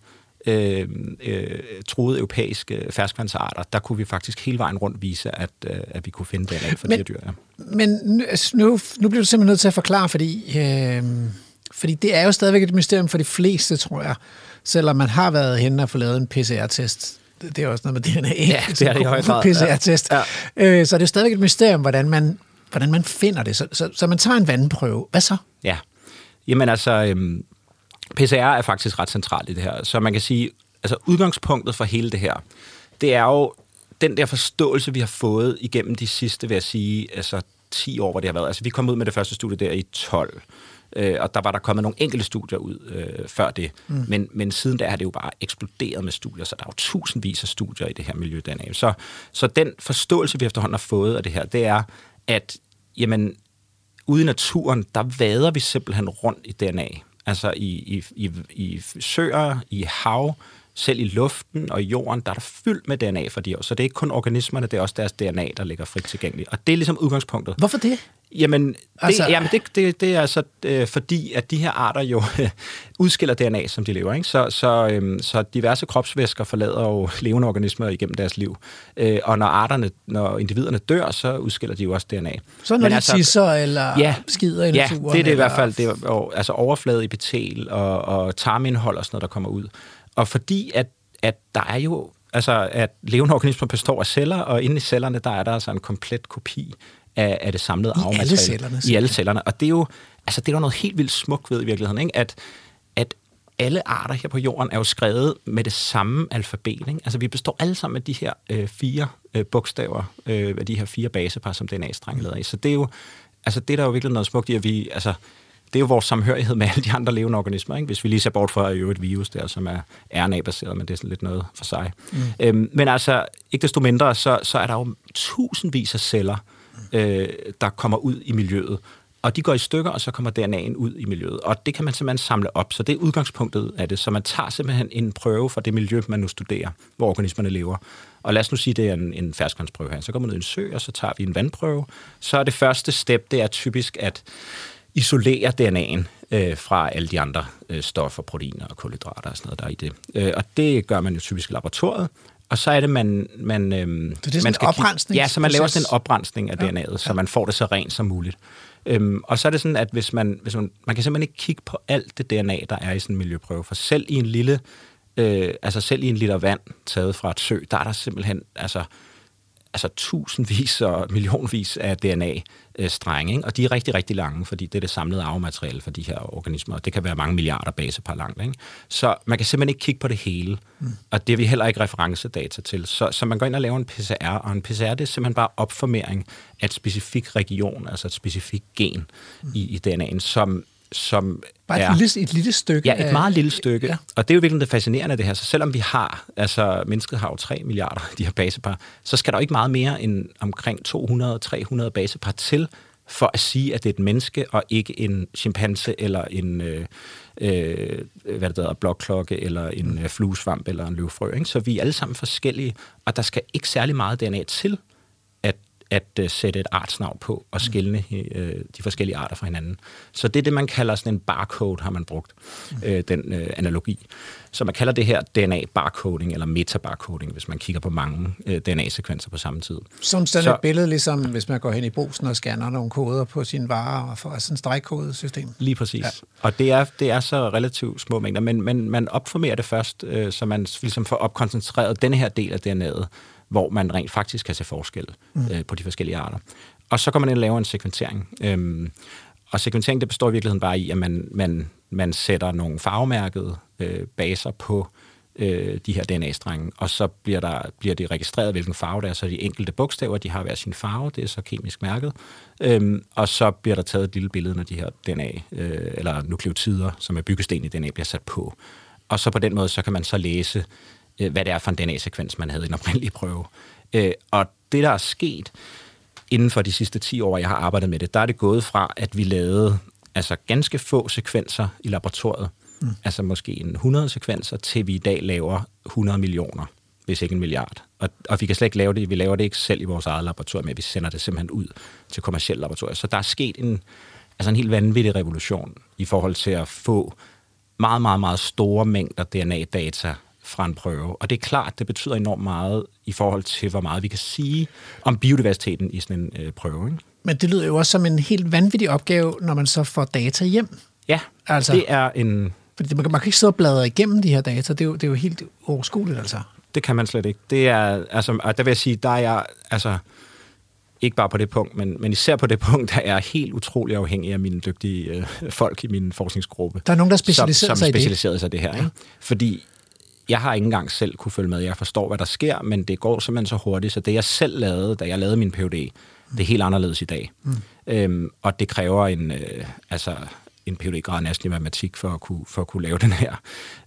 øh, øh, truede europæiske ferskvandsarter, der kunne vi faktisk hele vejen rundt vise, at, øh, at vi kunne finde DNA for men, de dyr. Ja. Men altså, nu, nu bliver du simpelthen nødt til at forklare, fordi, øh, fordi det er jo stadigvæk et mysterium for de fleste, tror jeg selvom man har været henne og få lavet en PCR-test. Det er også noget med DNA. Ja, det er det i høj grad. PCR-test. Ja. Øh, så det er stadigvæk et mysterium, hvordan man, hvordan man finder det. Så, så, så man tager en vandprøve. Hvad så? Ja. Jamen altså, øhm, PCR er faktisk ret centralt i det her. Så man kan sige, altså udgangspunktet for hele det her, det er jo den der forståelse, vi har fået igennem de sidste, vil jeg sige, altså 10 år, hvor det har været. Altså vi kom ud med det første studie der i 12. Øh, og der var der kommet nogle enkelte studier ud øh, før det. Mm. Men, men siden da har det jo bare eksploderet med studier, så der er jo tusindvis af studier i det her miljø DNA. Så, så den forståelse, vi efterhånden har fået af det her, det er, at jamen, ude i naturen, der vader vi simpelthen rundt i DNA. Altså i, i, i, i søer, i hav, selv i luften og i jorden, der er der fyldt med DNA for de år. Så det er ikke kun organismerne, det er også deres DNA, der ligger frit tilgængeligt. Og det er ligesom udgangspunktet. Hvorfor det? Jamen, det, altså... jamen det, det, det er altså øh, fordi, at de her arter jo øh, udskiller DNA, som de lever. Ikke? Så, så, øh, så diverse kropsvæsker forlader jo levende organismer igennem deres liv. Øh, og når arterne, når individerne dør, så udskiller de jo også DNA. Så når Men de altså, tisser eller ja, skider i naturen? Ja, det er det eller... i hvert fald. Det er, altså overflade i betel og, og tarmindhold og sådan noget, der kommer ud. Og fordi at, at der er jo Altså, at levende organismer består af celler, og inde i cellerne, der er der altså en komplet kopi af, af det samlede I alle arvemateriale. cellerne, I alle cellerne. Og det er jo, altså, det er noget helt vildt smukt ved i virkeligheden, ikke? At, at alle arter her på jorden er jo skrevet med det samme alfabet. Ikke? Altså, vi består alle sammen af de her øh, fire øh, bogstaver, øh, af de her fire basepar, som DNA-streng er lavet af. Så det er jo, altså, det er der jo virkelig noget smukt i, at vi, altså, det er jo vores samhørighed med alle de andre levende organismer, ikke? hvis vi lige ser bort fra jo et virus der, som er RNA-baseret, men det er sådan lidt noget for sig. Mm. Øhm, men altså, ikke desto mindre, så, så er der jo tusindvis af celler, øh, Øh, der kommer ud i miljøet, og de går i stykker, og så kommer DNA'en ud i miljøet. Og det kan man simpelthen samle op. Så det er udgangspunktet af det. Så man tager simpelthen en prøve fra det miljø, man nu studerer, hvor organismerne lever. Og lad os nu sige, det er en, en ferskvandsprøve her. Så går man ned i en sø, og så tager vi en vandprøve. Så er det første step, det er typisk at isolere DNA'en øh, fra alle de andre øh, stoffer, proteiner og kulhydrater og sådan noget, der er i det. Øh, og det gør man jo typisk i laboratoriet. Og så er det, man... man øhm, det er man en kigge- oprensningsproces? Ja, så man laver sådan en oprensning af DNA'et, så man får det så rent som muligt. Øhm, og så er det sådan, at hvis man, hvis man, man kan simpelthen ikke kigge på alt det DNA, der er i sådan en miljøprøve, for selv i en lille, øh, altså selv i en liter vand taget fra et sø, der er der simpelthen, altså, altså tusindvis og millionvis af DNA-strenge, ikke? og de er rigtig, rigtig lange, fordi det er det samlede arvemateriale for de her organismer, og det kan være mange milliarder basepar langt. Ikke? Så man kan simpelthen ikke kigge på det hele, mm. og det er vi heller ikke referencedata til. Så, så man går ind og laver en PCR, og en PCR det er simpelthen bare opformering af et specifik region, altså et specifikt gen mm. i, i DNA'en, som, som Bare et, er... lille, et lille stykke. Ja, et af- meget lille stykke. Ja. Og det er jo virkelig det fascinerende det her. Så selvom vi har, altså mennesket har jo 3 milliarder de her basepar, så skal der jo ikke meget mere end omkring 200-300 basepar til, for at sige, at det er et menneske, og ikke en chimpanse, eller en øh, øh, hvad det hedder, blokklokke, eller en øh, fluesvamp, eller en løvfrø. Ikke? Så vi er alle sammen forskellige, og der skal ikke særlig meget DNA til, at, uh, sætte et artsnavn på og skille uh, de forskellige arter fra hinanden. Så det er det, man kalder sådan en barcode, har man brugt, uh, den uh, analogi. Så man kalder det her DNA-barcoding, eller metabarcoding, hvis man kigger på mange uh, DNA-sekvenser på samme tid. Som sådan Så- et billede, ligesom hvis man går hen i brusen og scanner nogle koder på sine varer, og får sådan et stregkodesystem. Lige præcis. Ja. Og det er, det er så relativt små mængder, men, men man opformerer det først, øh, så man ligesom får opkoncentreret denne her del af DNA'et, hvor man rent faktisk kan se forskel mm. øh, på de forskellige arter. Og så går man ind og laver en sekventering. Øhm, og sekventering, det består i virkeligheden bare i, at man, man, man sætter nogle farvemærkede øh, baser på øh, de her DNA-strenge, og så bliver, der, bliver det registreret, hvilken farve det er, så de enkelte bogstaver, de har hver sin farve, det er så kemisk mærket, øhm, og så bliver der taget et lille billede, når de her DNA, øh, eller nukleotider, som er byggesten i DNA, bliver sat på. Og så på den måde, så kan man så læse, øh, hvad det er for en DNA-sekvens, man havde i den oprindelige prøve. Øh, og det, der er sket inden for de sidste 10 år, jeg har arbejdet med det, der er det gået fra, at vi lavede altså ganske få sekvenser i laboratoriet, mm. altså måske en 100 sekvenser, til vi i dag laver 100 millioner, hvis ikke en milliard. Og, og vi kan slet ikke lave det, vi laver det ikke selv i vores eget laboratorium, men vi sender det simpelthen ud til kommersielle laboratorier. Så der er sket en, altså en helt vanvittig revolution i forhold til at få meget, meget, meget store mængder DNA-data fra en prøve. Og det er klart, det betyder enormt meget i forhold til, hvor meget vi kan sige om biodiversiteten i sådan en øh, prøve. Ikke? Men det lyder jo også som en helt vanvittig opgave, når man så får data hjem. Ja, Altså- det er en... Fordi man, kan- man kan ikke sidde og bladre igennem de her data. Det er jo, det er jo helt overskueligt, altså. Det kan man slet ikke. Det er, altså, og der vil jeg sige, der er jeg, altså, ikke bare på det punkt, men, men især på det punkt, der er helt utrolig afhængig af mine dygtige øh, folk i min forskningsgruppe. Der er nogen, der specialiserer som, sig i som det. specialiserer sig i det her. Ikke? Fordi jeg har ikke engang selv kunne følge med. Jeg forstår, hvad der sker, men det går simpelthen så hurtigt, så det jeg selv lavede, da jeg lavede min PhD, det er helt anderledes i dag. Mm. Øhm, og det kræver en, øh, altså, en PhD-grad næsten i matematik for at kunne, for at kunne lave den her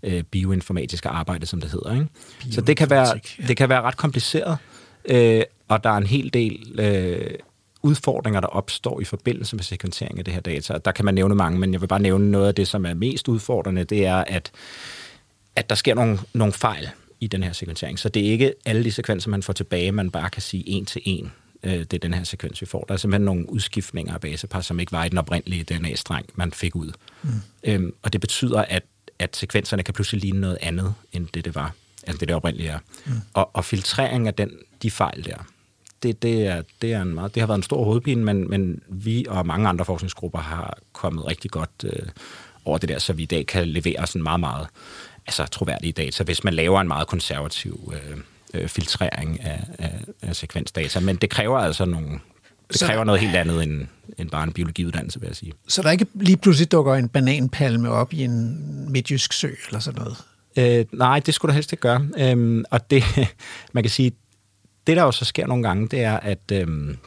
øh, bioinformatiske arbejde, som det hedder. Ikke? Så det kan, være, ja. det kan være ret kompliceret, øh, og der er en hel del øh, udfordringer, der opstår i forbindelse med sekventering af det her data. Der kan man nævne mange, men jeg vil bare nævne noget af det, som er mest udfordrende, det er, at at der sker nogle, nogle fejl i den her sekventering. Så det er ikke alle de sekvenser, man får tilbage, man bare kan sige en til en. øh, Det er den her sekvens, vi får. Der er simpelthen nogle udskiftninger af basepar, som ikke var i den oprindelige DNA-streng, man fik ud. Mm. Øhm, og det betyder, at, at sekvenserne kan pludselig ligne noget andet, end det, det var. Altså det, det oprindelige er. Mm. Og, og filtrering af den, de fejl der, det, det, er, det, er en meget, det har været en stor hovedpine, men, men vi og mange andre forskningsgrupper har kommet rigtig godt øh, over det der, så vi i dag kan levere sådan meget, meget altså, troværdige data, hvis man laver en meget konservativ øh, øh, filtrering af, af, af sekvensdata. Men det kræver altså nogle... Det kræver noget helt andet end, end bare en biologiuddannelse, vil jeg sige. Så der ikke lige pludselig dukker en bananpalme op i en midtjysk sø eller sådan noget? Øh, nej, det skulle du helst ikke gøre. Øhm, og det, man kan sige, det der jo så sker nogle gange, det er, at, øhm,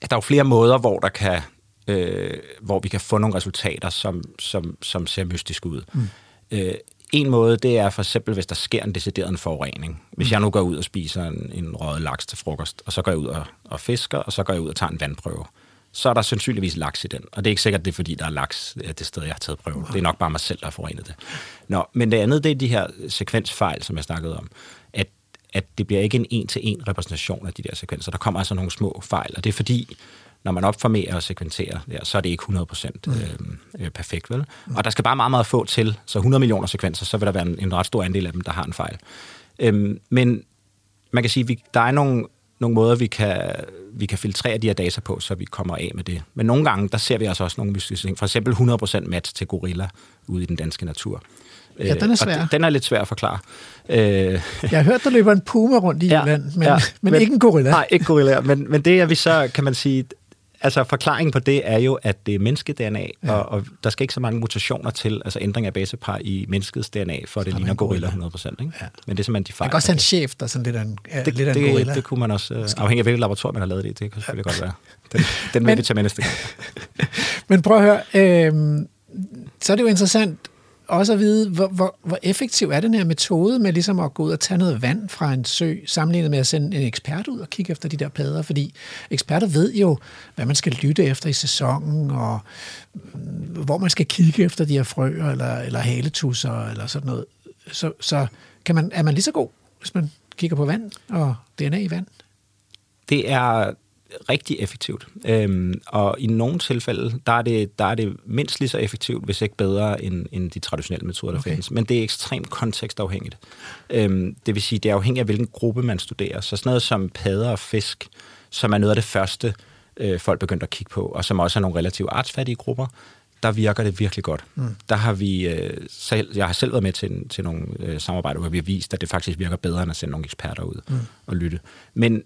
at der er jo flere måder, hvor der kan øh, hvor vi kan få nogle resultater, som, som, som ser mystisk ud. Mm. Øh, en måde, det er for eksempel, hvis der sker en decideret en forurening. Hvis mm. jeg nu går ud og spiser en, en røget laks til frokost, og så går jeg ud og, og fisker, og så går jeg ud og tager en vandprøve, så er der sandsynligvis laks i den. Og det er ikke sikkert, det er fordi, der er laks det sted, jeg har taget prøven. Det er nok bare mig selv, der har forurenet det. Nå, men det andet, det er de her sekvensfejl, som jeg snakkede om. At, at det bliver ikke en en-til-en repræsentation af de der sekvenser. Der kommer altså nogle små fejl, og det er fordi, når man opformerer og sekventerer, der, så er det ikke 100% mm. Øhm, øh, perfekt, vel? Mm. Og der skal bare meget, meget få til, så 100 millioner sekvenser, så vil der være en, en ret stor andel af dem, der har en fejl. Øhm, men man kan sige, at vi, der er nogle, nogle måder, vi kan, vi kan filtrere de her data på, så vi kommer af med det. Men nogle gange, der ser vi altså også nogle mystiske ting. For eksempel 100% match til gorilla ude i den danske natur. Ja, den er øh, svær. den er lidt svær at forklare. Øh, jeg har hørt, der løber en puma rundt i ja, Jylland, men, ja, men, men ikke en gorilla. Nej, ikke gorilla. Men, men det er vi så, kan man sige, altså forklaringen på det er jo, at det er menneske-DNA, ja. og, og der skal ikke så mange mutationer til, altså ændring af basepar i menneskets DNA, for det ligner gorilla 100%. Ikke? Ja. Men det er simpelthen de fejl. Det kan også have en chef, der er sådan lidt af en, det, lidt af en det, gorilla. Det kunne man også, uh, afhængig af hvilket laboratorium man har lavet det i, det kan selvfølgelig ja. godt være. Den, den vil vi tage med næste gang. Men prøv at høre, øh, så er det jo interessant, også at vide, hvor, hvor, hvor effektiv er den her metode med ligesom at gå ud og tage noget vand fra en sø, sammenlignet med at sende en ekspert ud og kigge efter de der padder, fordi eksperter ved jo, hvad man skal lytte efter i sæsonen, og mm, hvor man skal kigge efter de her frøer, eller, eller haletusser, eller sådan noget. Så, så kan man, er man lige så god, hvis man kigger på vand og DNA i vand? Det er rigtig effektivt. Øhm, og i nogle tilfælde, der er, det, der er det mindst lige så effektivt, hvis ikke bedre, end, end de traditionelle metoder, der okay. findes. Men det er ekstremt kontekstafhængigt. Øhm, det vil sige, det er afhængigt af, hvilken gruppe man studerer. Så sådan noget som padder og fisk, som er noget af det første, øh, folk begyndte at kigge på, og som også er nogle relativt artsfattige grupper, der virker det virkelig godt. Mm. Der har vi øh, selv, jeg har selv været med til, til nogle øh, samarbejder, hvor vi har vist, at det faktisk virker bedre, end at sende nogle eksperter ud mm. og lytte. Men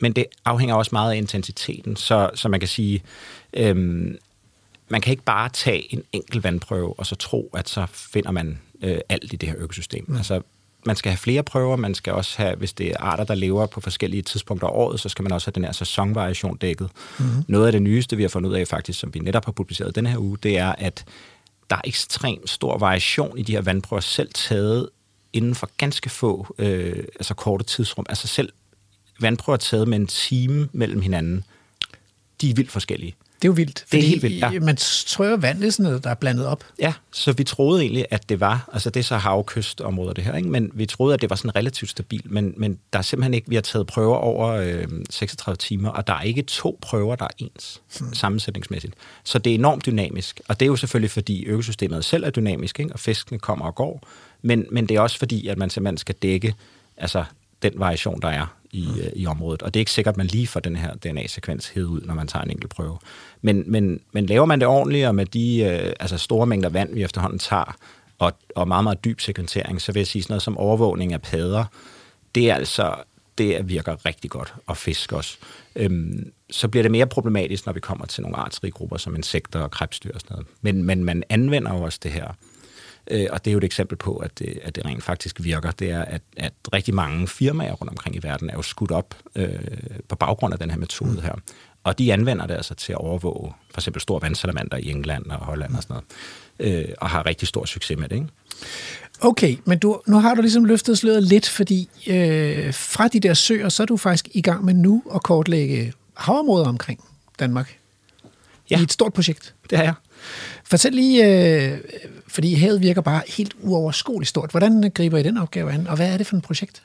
men det afhænger også meget af intensiteten, så, så man kan sige, øhm, man kan ikke bare tage en enkelt vandprøve og så tro, at så finder man øh, alt i det her økosystem. Mm. Altså, man skal have flere prøver, man skal også have, hvis det er arter, der lever på forskellige tidspunkter af året, så skal man også have den her sæsonvariation dækket. Mm-hmm. Noget af det nyeste, vi har fundet ud af faktisk, som vi netop har publiceret den her uge, det er, at der er ekstremt stor variation i de her vandprøver, selv taget inden for ganske få, øh, altså korte tidsrum. Altså selv vandprøver taget med en time mellem hinanden, de er vildt forskellige. Det er jo vildt. Det er helt vildt, ja. Man tror jo, vand er sådan noget, der er blandet op. Ja, så vi troede egentlig, at det var, altså det er så havkystområder det her, ikke? men vi troede, at det var sådan relativt stabilt, men, men der er simpelthen ikke, vi har taget prøver over øh, 36 timer, og der er ikke to prøver, der er ens hmm. sammensætningsmæssigt. Så det er enormt dynamisk, og det er jo selvfølgelig, fordi økosystemet selv er dynamisk, ikke? og fiskene kommer og går, men, men det er også fordi, at man simpelthen skal dække altså, den variation, der er i, mm. i området. Og det er ikke sikkert, at man lige får den her DNA-sekvens hed ud, når man tager en enkelt prøve. Men, men, men laver man det ordentligt, og med de øh, altså store mængder vand, vi efterhånden tager, og, og meget, meget dyb sekventering, så vil jeg sige sådan noget som overvågning af padder, det er altså det virker rigtig godt, og fisk også. Øhm, så bliver det mere problematisk, når vi kommer til nogle artsrige grupper, som insekter og krebsdyr og sådan noget. Men, men man anvender jo også det her Øh, og det er jo et eksempel på, at det, at det rent faktisk virker. Det er, at, at rigtig mange firmaer rundt omkring i verden er jo skudt op øh, på baggrund af den her metode her. Og de anvender det altså til at overvåge for eksempel store vandsalamander i England og Holland og sådan noget. Øh, og har rigtig stor succes med det, ikke? Okay, men du, nu har du ligesom løftet sløret lidt, fordi øh, fra de der søer, så er du faktisk i gang med nu at kortlægge havområder omkring Danmark. Ja. I et stort projekt. Det er jeg. Fortæl lige, øh, fordi havet virker bare helt uoverskueligt stort. Hvordan griber I den opgave an, og hvad er det for et projekt?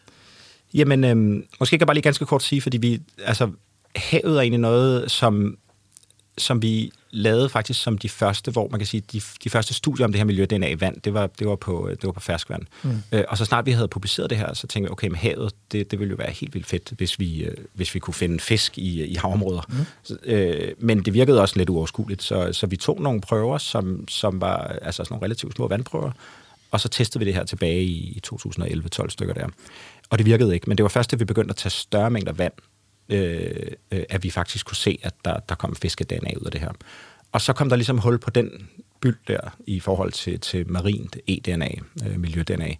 Jamen, øh, måske kan jeg bare lige ganske kort sige, fordi vi, altså, havet er egentlig noget, som, som vi lavede faktisk som de første, hvor man kan sige, de, de første studier om det her miljø, DNA i vand, det var, det var, på, det var på ferskvand. Mm. Øh, og så snart vi havde publiceret det her, så tænkte vi, okay, med havet, det, det ville jo være helt vildt fedt, hvis vi, øh, hvis vi kunne finde fisk i, i havområder. Mm. Så, øh, men det virkede også lidt uoverskueligt, så, så vi tog nogle prøver, som, som var altså sådan nogle relativt små vandprøver, og så testede vi det her tilbage i 2011-12 stykker der. Og det virkede ikke, men det var først, da vi begyndte at tage større mængder vand, Øh, øh, at vi faktisk kunne se, at der, der kom fiskedna ud af det her. Og så kom der ligesom hul på den byld der i forhold til, til marint e-DNA, øh, miljø-DNA.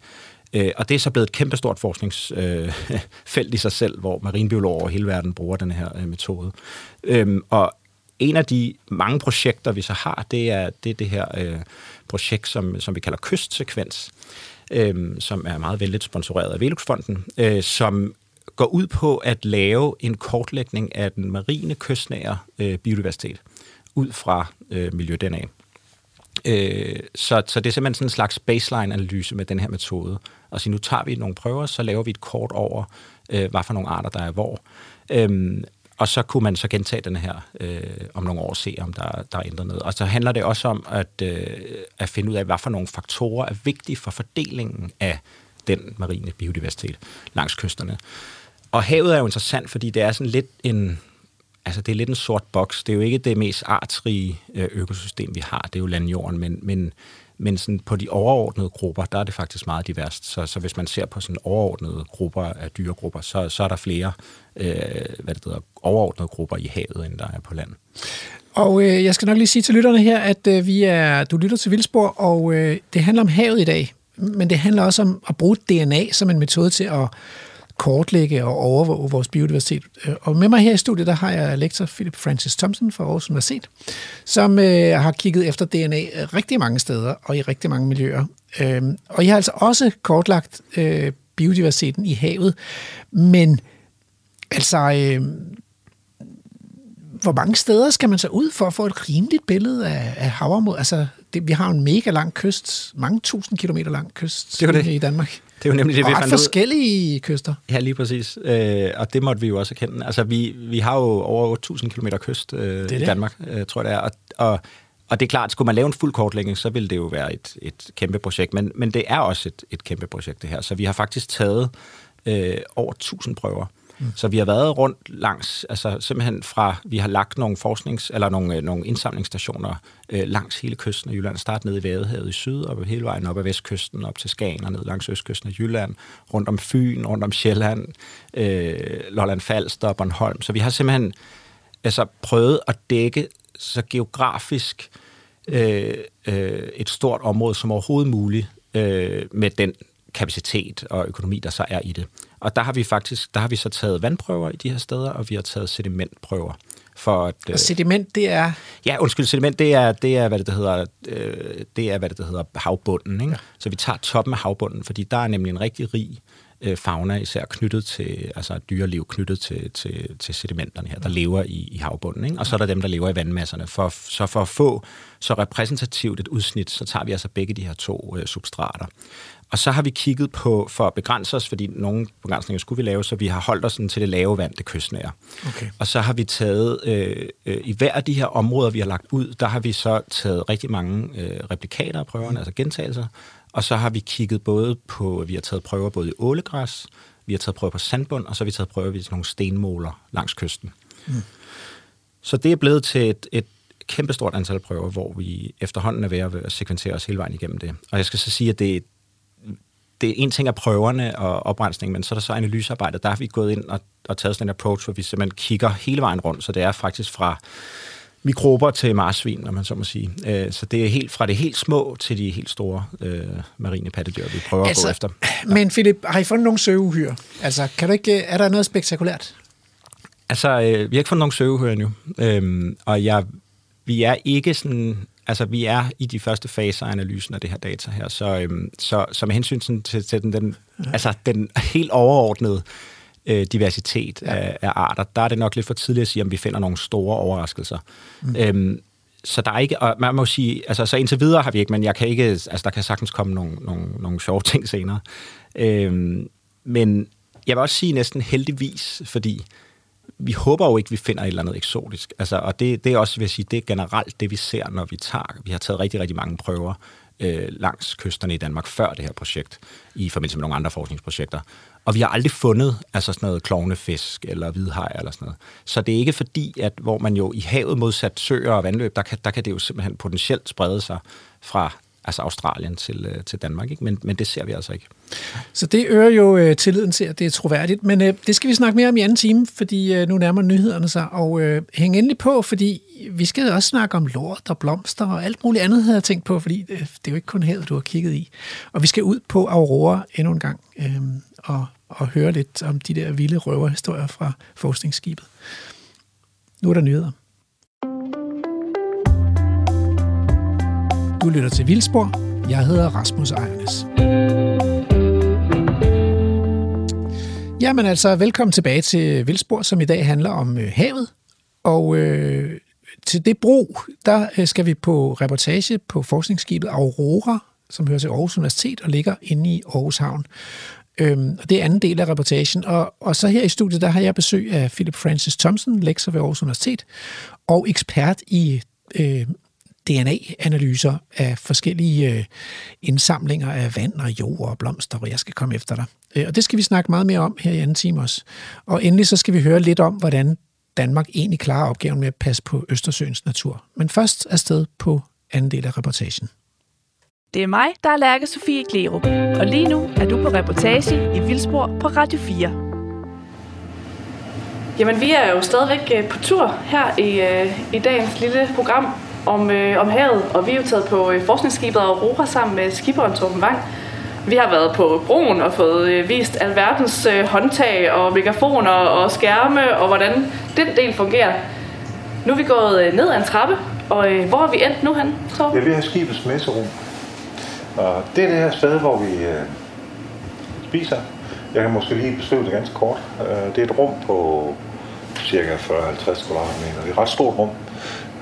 Øh, og det er så blevet et kæmpestort forskningsfelt øh, i sig selv, hvor marinbiologer over hele verden bruger den her øh, metode. Øh, og en af de mange projekter, vi så har, det er det, er det her øh, projekt, som, som vi kalder kystsekvens, øh, som er meget vældigt sponsoreret af Veluxfonden, øh, som går ud på at lave en kortlægning af den marine kystnære øh, biodiversitet ud fra øh, miljø-DNA. Øh, så, så det er simpelthen sådan en slags baseline-analyse med den her metode. Og så nu tager vi nogle prøver, så laver vi et kort over, øh, hvad for nogle arter, der er hvor. Øhm, og så kunne man så gentage den her øh, om nogle år og se, om der, der er ændret noget. Og så handler det også om at, øh, at finde ud af, hvad for nogle faktorer er vigtige for fordelingen af den marine biodiversitet langs kysterne. Og havet er jo interessant, fordi det er sådan lidt en, altså det er lidt en sort boks. Det er jo ikke det mest artsrige øh, økosystem, vi har. Det er jo landjorden, men, men, men sådan på de overordnede grupper, der er det faktisk meget diverst. Så, så hvis man ser på sådan overordnede grupper af dyregrupper, så, så er der flere øh, hvad det hedder, overordnede grupper i havet, end der er på land. Og øh, jeg skal nok lige sige til lytterne her, at øh, vi er, du lytter til Vildspor, og øh, det handler om havet i dag. Men det handler også om at bruge DNA som en metode til at kortlægge og overvåge vores biodiversitet. Øh, og med mig her i studiet, der har jeg lektor Philip Francis Thompson fra Aarhus Universitet, som øh, har kigget efter DNA rigtig mange steder og i rigtig mange miljøer. Øh, og jeg har altså også kortlagt øh, biodiversiteten i havet, men altså... Øh, hvor mange steder skal man så ud for at få et rimeligt billede af, af havområdet? Altså, det, vi har en mega lang kyst, mange tusind kilometer lang kyst det det. i Danmark. Det er jo nemlig det, vi fandt forskellige ud. kyster. Ja, lige præcis. Øh, og det måtte vi jo også erkende. Altså, vi, vi har jo over 8.000 km kyst øh, det det. i Danmark, øh, tror jeg det er. Og, og, og det er klart, skulle man lave en fuld kortlægning, så ville det jo være et, et kæmpe projekt. Men, men det er også et, et kæmpe projekt, det her. Så vi har faktisk taget øh, over 1.000 prøver Mm. Så vi har været rundt langs, altså simpelthen fra, vi har lagt nogle forsknings- eller nogle, øh, nogle indsamlingsstationer øh, langs hele kysten af Jylland. Start nede i Vadehavet i syd, og hele vejen op ad vestkysten, op til Skagen og ned langs østkysten af Jylland, rundt om Fyn, rundt om Sjælland, øh, Lolland Falster og Bornholm. Så vi har simpelthen altså, prøvet at dække så geografisk øh, øh, et stort område som overhovedet muligt øh, med den kapacitet og økonomi, der så er i det. Og der har vi faktisk, der har vi så taget vandprøver i de her steder, og vi har taget sedimentprøver. For at, og sediment, det er? Ja, undskyld, sediment, det er, det er hvad det hedder, øh, det er, hvad det hedder, havbunden. Ikke? Ja. Så vi tager toppen af havbunden, fordi der er nemlig en rigtig rig øh, fauna, især knyttet til, altså dyreliv knyttet til, til, til sedimenterne her, der lever i, i havbunden. Ikke? Og så er der dem, der lever i vandmasserne. For, så for at få så repræsentativt et udsnit, så tager vi altså begge de her to øh, substrater. Og så har vi kigget på, for at begrænse os, fordi nogle begrænsninger skulle vi lave, så vi har holdt os til det lave vand, det kystnære. Okay. Og så har vi taget, øh, øh, i hver af de her områder, vi har lagt ud, der har vi så taget rigtig mange øh, replikater af prøverne, mm. altså gentagelser, og så har vi kigget både på, vi har taget prøver både i ålegræs, vi har taget prøver på sandbund, og så har vi taget prøver ved nogle stenmåler langs kysten. Mm. Så det er blevet til et, et kæmpestort antal prøver, hvor vi efterhånden er ved at sekventere os hele vejen igennem det. Og jeg skal så sige, at det, det er en ting af prøverne og oprensning, men så er der så analysearbejdet. Der har vi gået ind og, og taget sådan en approach, hvor vi simpelthen kigger hele vejen rundt, så det er faktisk fra mikrober til marsvin, når man så må sige. Øh, så det er helt fra det helt små til de helt store øh, marine pattedyr, vi prøver altså, at gå altså, efter. Ja. Men Philip, har I fundet nogle søveuhyre? Altså, kan du ikke, er der noget spektakulært? Altså, øh, vi har ikke fundet nogle søveuhyre endnu, øh, og jeg, vi er ikke sådan altså, vi er i de første faser af analysen af det her data her, så, øhm, så, så med hensyn til, til den, den, ja. altså, den helt overordnede øh, diversitet ja. af, af arter, der er det nok lidt for tidligt at sige, om vi finder nogle store overraskelser. Mm. Øhm, så der er ikke, og man må sige, altså så indtil videre har vi ikke, men jeg kan ikke, altså der kan sagtens komme nogle, nogle, nogle sjove ting senere. Øhm, men jeg vil også sige næsten heldigvis, fordi vi håber jo ikke, vi finder et eller andet eksotisk. Altså, og det, det er også, vil jeg sige, det er generelt det, vi ser, når vi tager. Vi har taget rigtig, rigtig mange prøver øh, langs kysterne i Danmark før det her projekt, i forbindelse med nogle andre forskningsprojekter. Og vi har aldrig fundet altså sådan noget klovnefisk eller hvidhaj eller sådan noget. Så det er ikke fordi, at hvor man jo i havet modsat søer og vandløb, der kan, der kan det jo simpelthen potentielt sprede sig fra altså Australien til, øh, til Danmark. Ikke? Men, men det ser vi altså ikke. Så det øger jo øh, tilliden til, at det er troværdigt. Men øh, det skal vi snakke mere om i anden time, fordi øh, nu nærmer nyhederne sig. Og øh, hæng endelig på, fordi vi skal også snakke om lort og blomster og alt muligt andet, havde jeg tænkt på, fordi øh, det er jo ikke kun havet, du har kigget i. Og vi skal ud på Aurora endnu en gang øh, og, og høre lidt om de der vilde røverhistorier fra forskningsskibet. Nu er der nyheder. Du lytter til Vildspor. Jeg hedder Rasmus Ejernes. Jamen altså, velkommen tilbage til Vildspor, som i dag handler om øh, havet. Og øh, til det bro, der øh, skal vi på reportage på forskningsskibet Aurora, som hører til Aarhus Universitet og ligger inde i Aarhus Havn. Øhm, og det er anden del af reportagen. Og, og så her i studiet, der har jeg besøg af Philip Francis Thompson, lektor ved Aarhus Universitet, og ekspert i øh, DNA-analyser af forskellige øh, indsamlinger af vand og jord og blomster, hvor jeg skal komme efter dig. Øh, og det skal vi snakke meget mere om her i anden time også. Og endelig så skal vi høre lidt om, hvordan Danmark egentlig klarer opgaven med at passe på Østersøens natur. Men først afsted på anden del af reportagen. Det er mig, der er Lærke Sofie Klerup, og lige nu er du på reportage i Vildspor på Radio 4. Jamen, vi er jo stadigvæk øh, på tur her i, øh, i dagens lille program om, øh, om havet, og vi er jo taget på øh, forskningsskibet Aurora sammen med skiberen Torben Wang. Vi har været på broen og fået øh, vist alverdens øh, håndtag og megafoner og skærme og hvordan den del fungerer. Nu er vi gået øh, ned ad en trappe, og øh, hvor er vi endt nu hen, Torben? Ja, vi har skibets messerum. Og det er det her sted, hvor vi øh, spiser. Jeg kan måske lige beskrive det ganske kort. Øh, det er et rum på cirka 40-50 kvadratmeter. Det er et ret stort rum.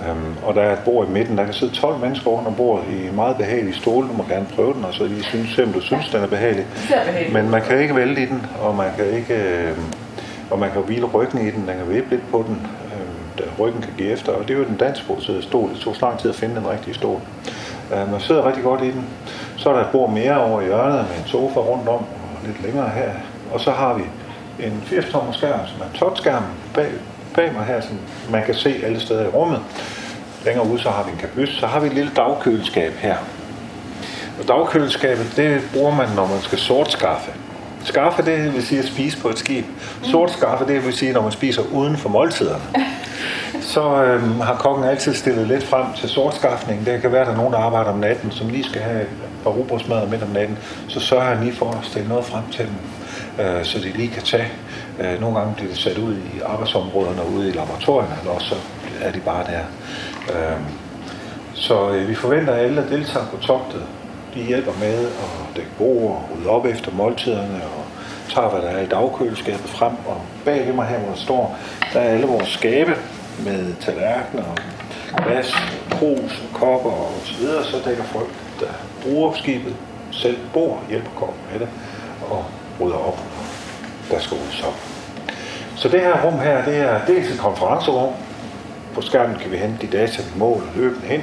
Øhm, og der er et bord i midten. Der kan sidde 12 mennesker under bordet i meget behagelige stole. Du må gerne prøve den, og så lige synes, se, om du synes, den er behagelig. Men man kan ikke vælge i den, og man kan ikke... Øh, og man kan hvile ryggen i den, den kan vippe lidt på den, øh, ryggen kan give efter, og det er jo den danskproducerede stol. Det tog så lang tid at finde den rigtige stol. Øh, man sidder rigtig godt i den. Så er der et bord mere over i hjørnet med en sofa rundt om, og lidt længere her. Og så har vi en 80-tommer skærm, som er en touchskærm bag, bag mig her, som man kan se alle steder i rummet. Længere ude så har vi en kabys, så har vi et lille dagkøleskab her. Og dagkøleskabet, det bruger man, når man skal sortskaffe. Skaffe, det vil sige at spise på et skib. Sort skaffe, det vil sige, når man spiser uden for måltiderne. Så øhm, har kokken altid stillet lidt frem til sortskaffning. Det kan være, at der er nogen, der arbejder om natten, som lige skal have et par midt om natten. Så sørger han lige for at stille noget frem til dem, øh, så de lige kan tage. Øh, nogle gange bliver det sat ud i arbejdsområderne og ude i laboratorierne, eller også så er de bare der. Øh, så øh, vi forventer, at alle, der deltager på togtet, de hjælper med at dække bord og rydde op efter måltiderne og tager, hvad der er i dagkøleskabet frem. Og bag ved mig her, hvor der står, der er alle vores skabe med tallerkener og glas, krus og kopper og så videre. Så dækker folk, der bruger skibet, selv bor, hjælper kokken med det og rydder op. Der skal op. Så det her rum her, det er dels et konferencerum. På skærmen kan vi hente de data, vi måler løbende hen.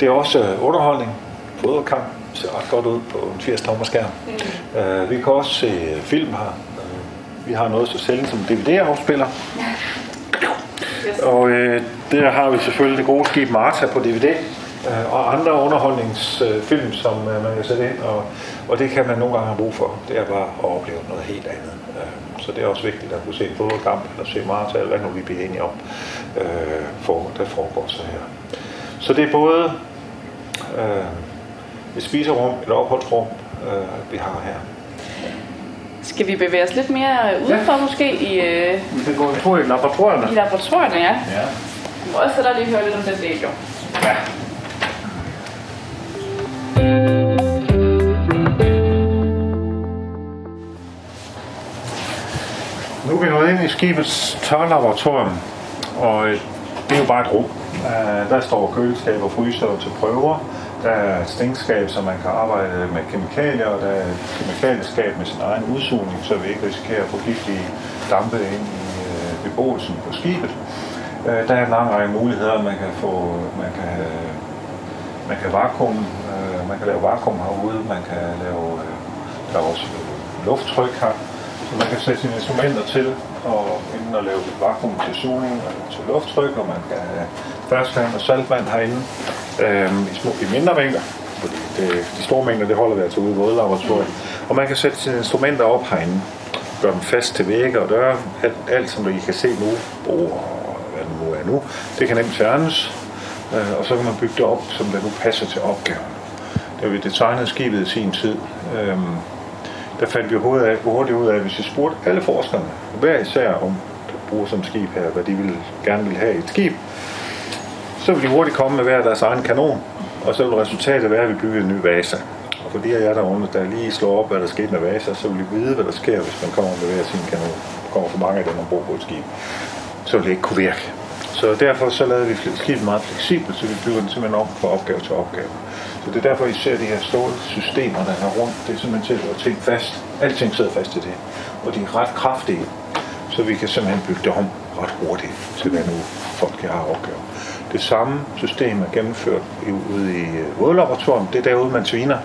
Det er også øh, underholdning, fodboldkamp, ser ret godt ud på en 80 tommer skærm. Mm. Uh, vi kan også se film her. Uh, vi har noget så sjældent som DVD-afspiller. Yes. Og uh, der har vi selvfølgelig det gode skib Marta på DVD. Uh, og andre underholdningsfilm, som uh, man kan sætte ind, og, og det kan man nogle gange have brug for. Det er bare at opleve noget helt andet. Uh, så det er også vigtigt at kunne se en fodboldkamp, eller se Marta, eller hvad nu vi bliver enige om, uh, for, der foregår så her. Så det er både uh, et spiserum, et opholdsrum, øh, vi har her. Skal vi bevæge os lidt mere udenfor ja. måske i... Øh, vi kan gå i laboratorierne. I laboratorierne, ja. Ja. Vi må også der lige høre lidt om den del, jo. Ja. Vi nået ind i skibets tørlaboratorium, og øh, det er jo bare et rum. Øh, der står køleskab og fryser til prøver, der er et stinkskab, så man kan arbejde med kemikalier, og der er et kemikalieskab med sin egen udsugning, så vi ikke risikerer at få giftige dampe ind i øh, beboelsen på skibet. Der er en lang række muligheder. Man kan få, man kan, man kan vakuum, man kan lave vakuum herude, man kan lave, der er også lufttryk her, så man kan sætte sine instrumenter til og inden at lave vakuum til sugning og til lufttryk, og man kan have ferskvand og saltvand herinde øh, i, små, i mindre mængder. fordi det, de store mængder, det holder vi altså ude i vådlaboratoriet. Og man kan sætte sine instrumenter op herinde, gøre dem fast til vægge og døre, alt, alt som I kan se nu, bord og hvad det nu er nu, det kan nemt fjernes, øh, og så kan man bygge det op, som det nu passer til opgaven. Da vi designede skibet i sin tid, øh, der fandt vi hurtigt, af, hurtigt ud af, at hvis vi spurgte alle forskerne, hver især om at bruge som skib her, hvad de ville, gerne ville have i et skib, så ville de hurtigt komme med hver deres egen kanon, og så ville resultatet være, at vi byggede en ny vasa. Og for de af jer derunder, der lige slår op, hvad der skete med vaser, så vil I vide, hvad der sker, hvis man kommer med hver sin kanon. Der kommer for mange af dem ombord på et skib. Så vil det ikke kunne virke. Så derfor så lavede vi skibet meget fleksibelt, så vi bygger den simpelthen om fra opgave til opgave. Så det er derfor, I ser de her systemer der er rundt. Det er simpelthen til at ting fast. Alting sidder fast i det. Og de er ret kraftige, så vi kan simpelthen bygge det om ret hurtigt til, hvad nu folk har opgaver. Det samme system er gennemført ude i øh, vådlaboratoriet. Det er derude, man sviner,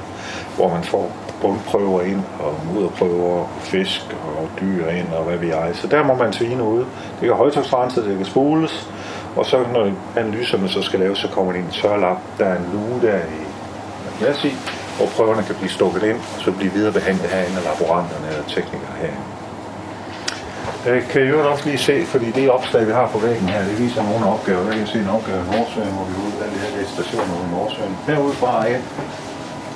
hvor man får bundprøver ind og mudderprøver, fisk og dyr ind og hvad vi er. Så der må man svine ude. Det kan højtryksrenses, det kan spules, og så når analyserne så skal laves, så kommer det i en tørlap. Der er en luge der i lad i, hvor prøverne kan blive stukket ind, og så blive videre behandlet herinde af laboranterne eller teknikere herinde. Jeg kan I øvrigt også lige se, fordi det opslag, vi har på væggen her, det viser nogle opgaver. Der kan se en opgave i Nordsøen, hvor vi er ude af det her stationer i Nordsøen. Herude fra ind,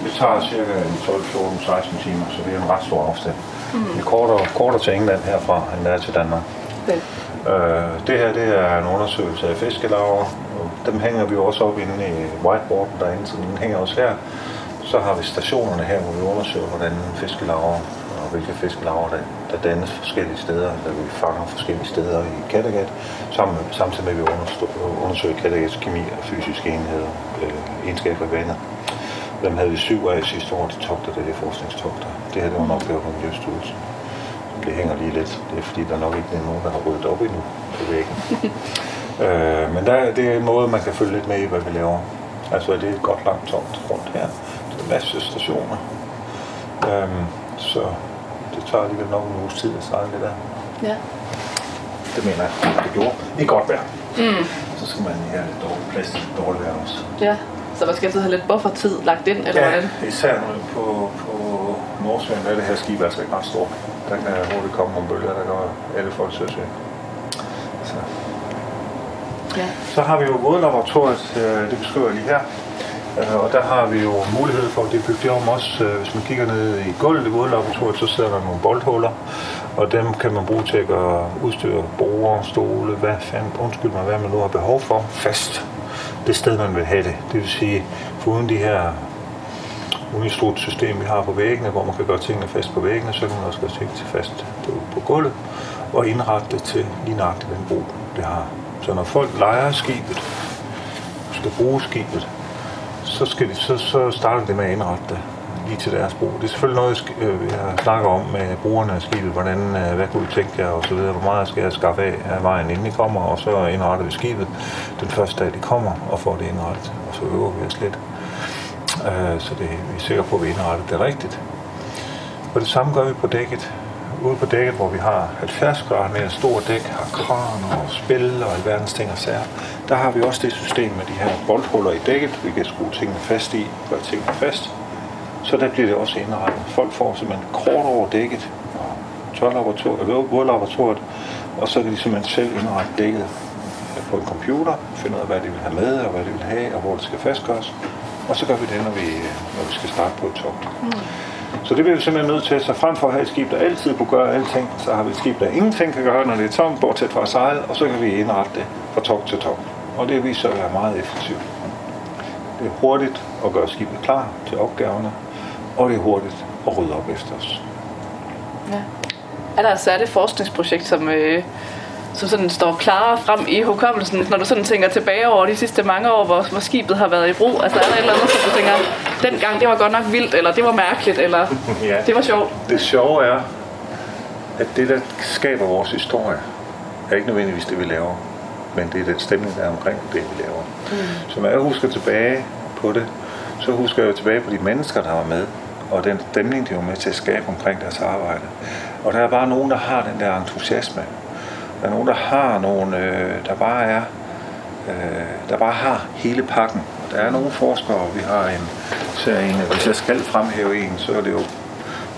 det tager cirka 12, 14, 16 timer, så det er en ret stor afstand. Mm. Det er kortere, kortere til England herfra, end det er til Danmark. Okay. Øh, det her det er en undersøgelse af fiskelager. Dem hænger vi også op inde i whiteboarden derinde, så den hænger også her. Så har vi stationerne her, hvor vi undersøger, hvordan fiskelager og hvilke fiskelager, der, der dannes forskellige steder, der vi fanger forskellige steder i Kattegat, sammen, samtidig med at vi undersøger Kattegats kemi og fysiske enheder, øh, egenskaber i vandet. Dem havde vi syv af sidste år, de togter, det er forskningstogter. Det her det var en opgave på Miljøstyrelsen. Det hænger lige lidt. Det er fordi, der nok ikke er nogen, der har ryddet op endnu på væggen. øh, men der, det er en måde, man kan følge lidt med i, hvad vi laver. Altså, det er et godt langt togt rundt her. Det er masse stationer. Øhm, så det tager alligevel nok en uges tid at sejle det der. Ja. Det mener jeg, det gjorde. I godt vejr. Mm. Så skal man have lidt dårligt plads til dårligt vejr også. Ja, så man skal altid have lidt buffertid lagt ind, eller ja, hvordan? især på, på Nordsjøen er det her skib altså ikke ret stort. Der kan hurtigt komme nogle bølger, der gør alle folk søsøg. Så. Ja. så har vi jo vådlaboratoriet, øh, det beskriver jeg lige her. Øh, og der har vi jo mulighed for, at det bygget om også, øh, hvis man kigger ned i gulvet i vådlaboratoriet, så sidder der nogle boldhuller, og dem kan man bruge til at gøre udstyr, borer, stole, hvad fanden, undskyld mig, hvad man nu har behov for, fast det sted, man vil have det. Det vil sige, uden de her unistrut system, vi har på væggene, hvor man kan gøre tingene fast på væggene, så kan man også gøre tingene til fast på gulvet, og indrette det til lige nøjagtigt den brug, det har. Så når folk leger skibet, skal bruge skibet, så, skal de, så, så starter det med at indrette det lige til deres brug. Det er selvfølgelig noget, jeg øh, snakker om med brugerne af skibet, hvordan, øh, hvad kunne I tænke jer, og så videre, hvor meget skal jeg skaffe af af vejen, inden I kommer, og så indretter vi skibet den første dag, de kommer, og får det indrettet, og så øver vi os lidt. Øh, så det, vi er sikre på, at vi indretter det rigtigt. Og det samme gør vi på dækket. Ude på dækket, hvor vi har 70 grader mere stor dæk, har kran og spil og alverdens ting og sager, der har vi også det system med de her boldhuller i dækket. Vi kan skrue tingene fast i, gøre tingene fast. Så der bliver det også indrettet. Folk får simpelthen kort over dækket, tørlaboratoriet, og så kan de simpelthen selv indrette dækket på en computer, finde ud af, hvad de vil have med, og hvad de vil have, og hvor det skal fastgøres. Og så gør vi det, når vi, når vi skal starte på et tog. Mm. Så det bliver vi simpelthen nødt til. Så frem for at have et skib, der altid kunne gøre alting, så har vi et skib, der ingenting kan gøre, når det er tomt, bortset fra at sejle, og så kan vi indrette det fra top til top. Og det viser sig at være meget effektivt. Det er hurtigt at gøre skibet klar til opgaverne, og det er hurtigt at rydde op efter os. Ja. Er der et særligt forskningsprojekt, som, øh, som sådan står klarere frem i hukommelsen, når du sådan tænker tilbage over de sidste mange år, hvor, hvor skibet har været i brug? Altså er der et eller andet, som du tænker, dengang det var godt nok vildt, eller det var mærkeligt, eller ja. det var sjovt? Det sjove er, at det, der skaber vores historie, er ikke nødvendigvis det, vi laver, men det er den stemning, der er omkring det, vi laver. Mm. Så når jeg husker tilbage på det, så husker jeg tilbage på de mennesker, der var med, og den stemning, de var med til at skabe omkring deres arbejde. Og der er bare nogen, der har den der entusiasme. Der er nogen, der har nogen, øh, der bare er, øh, der bare har hele pakken. Der er nogle forskere, vi har en ser en, hvis jeg skal fremhæve en, så er det jo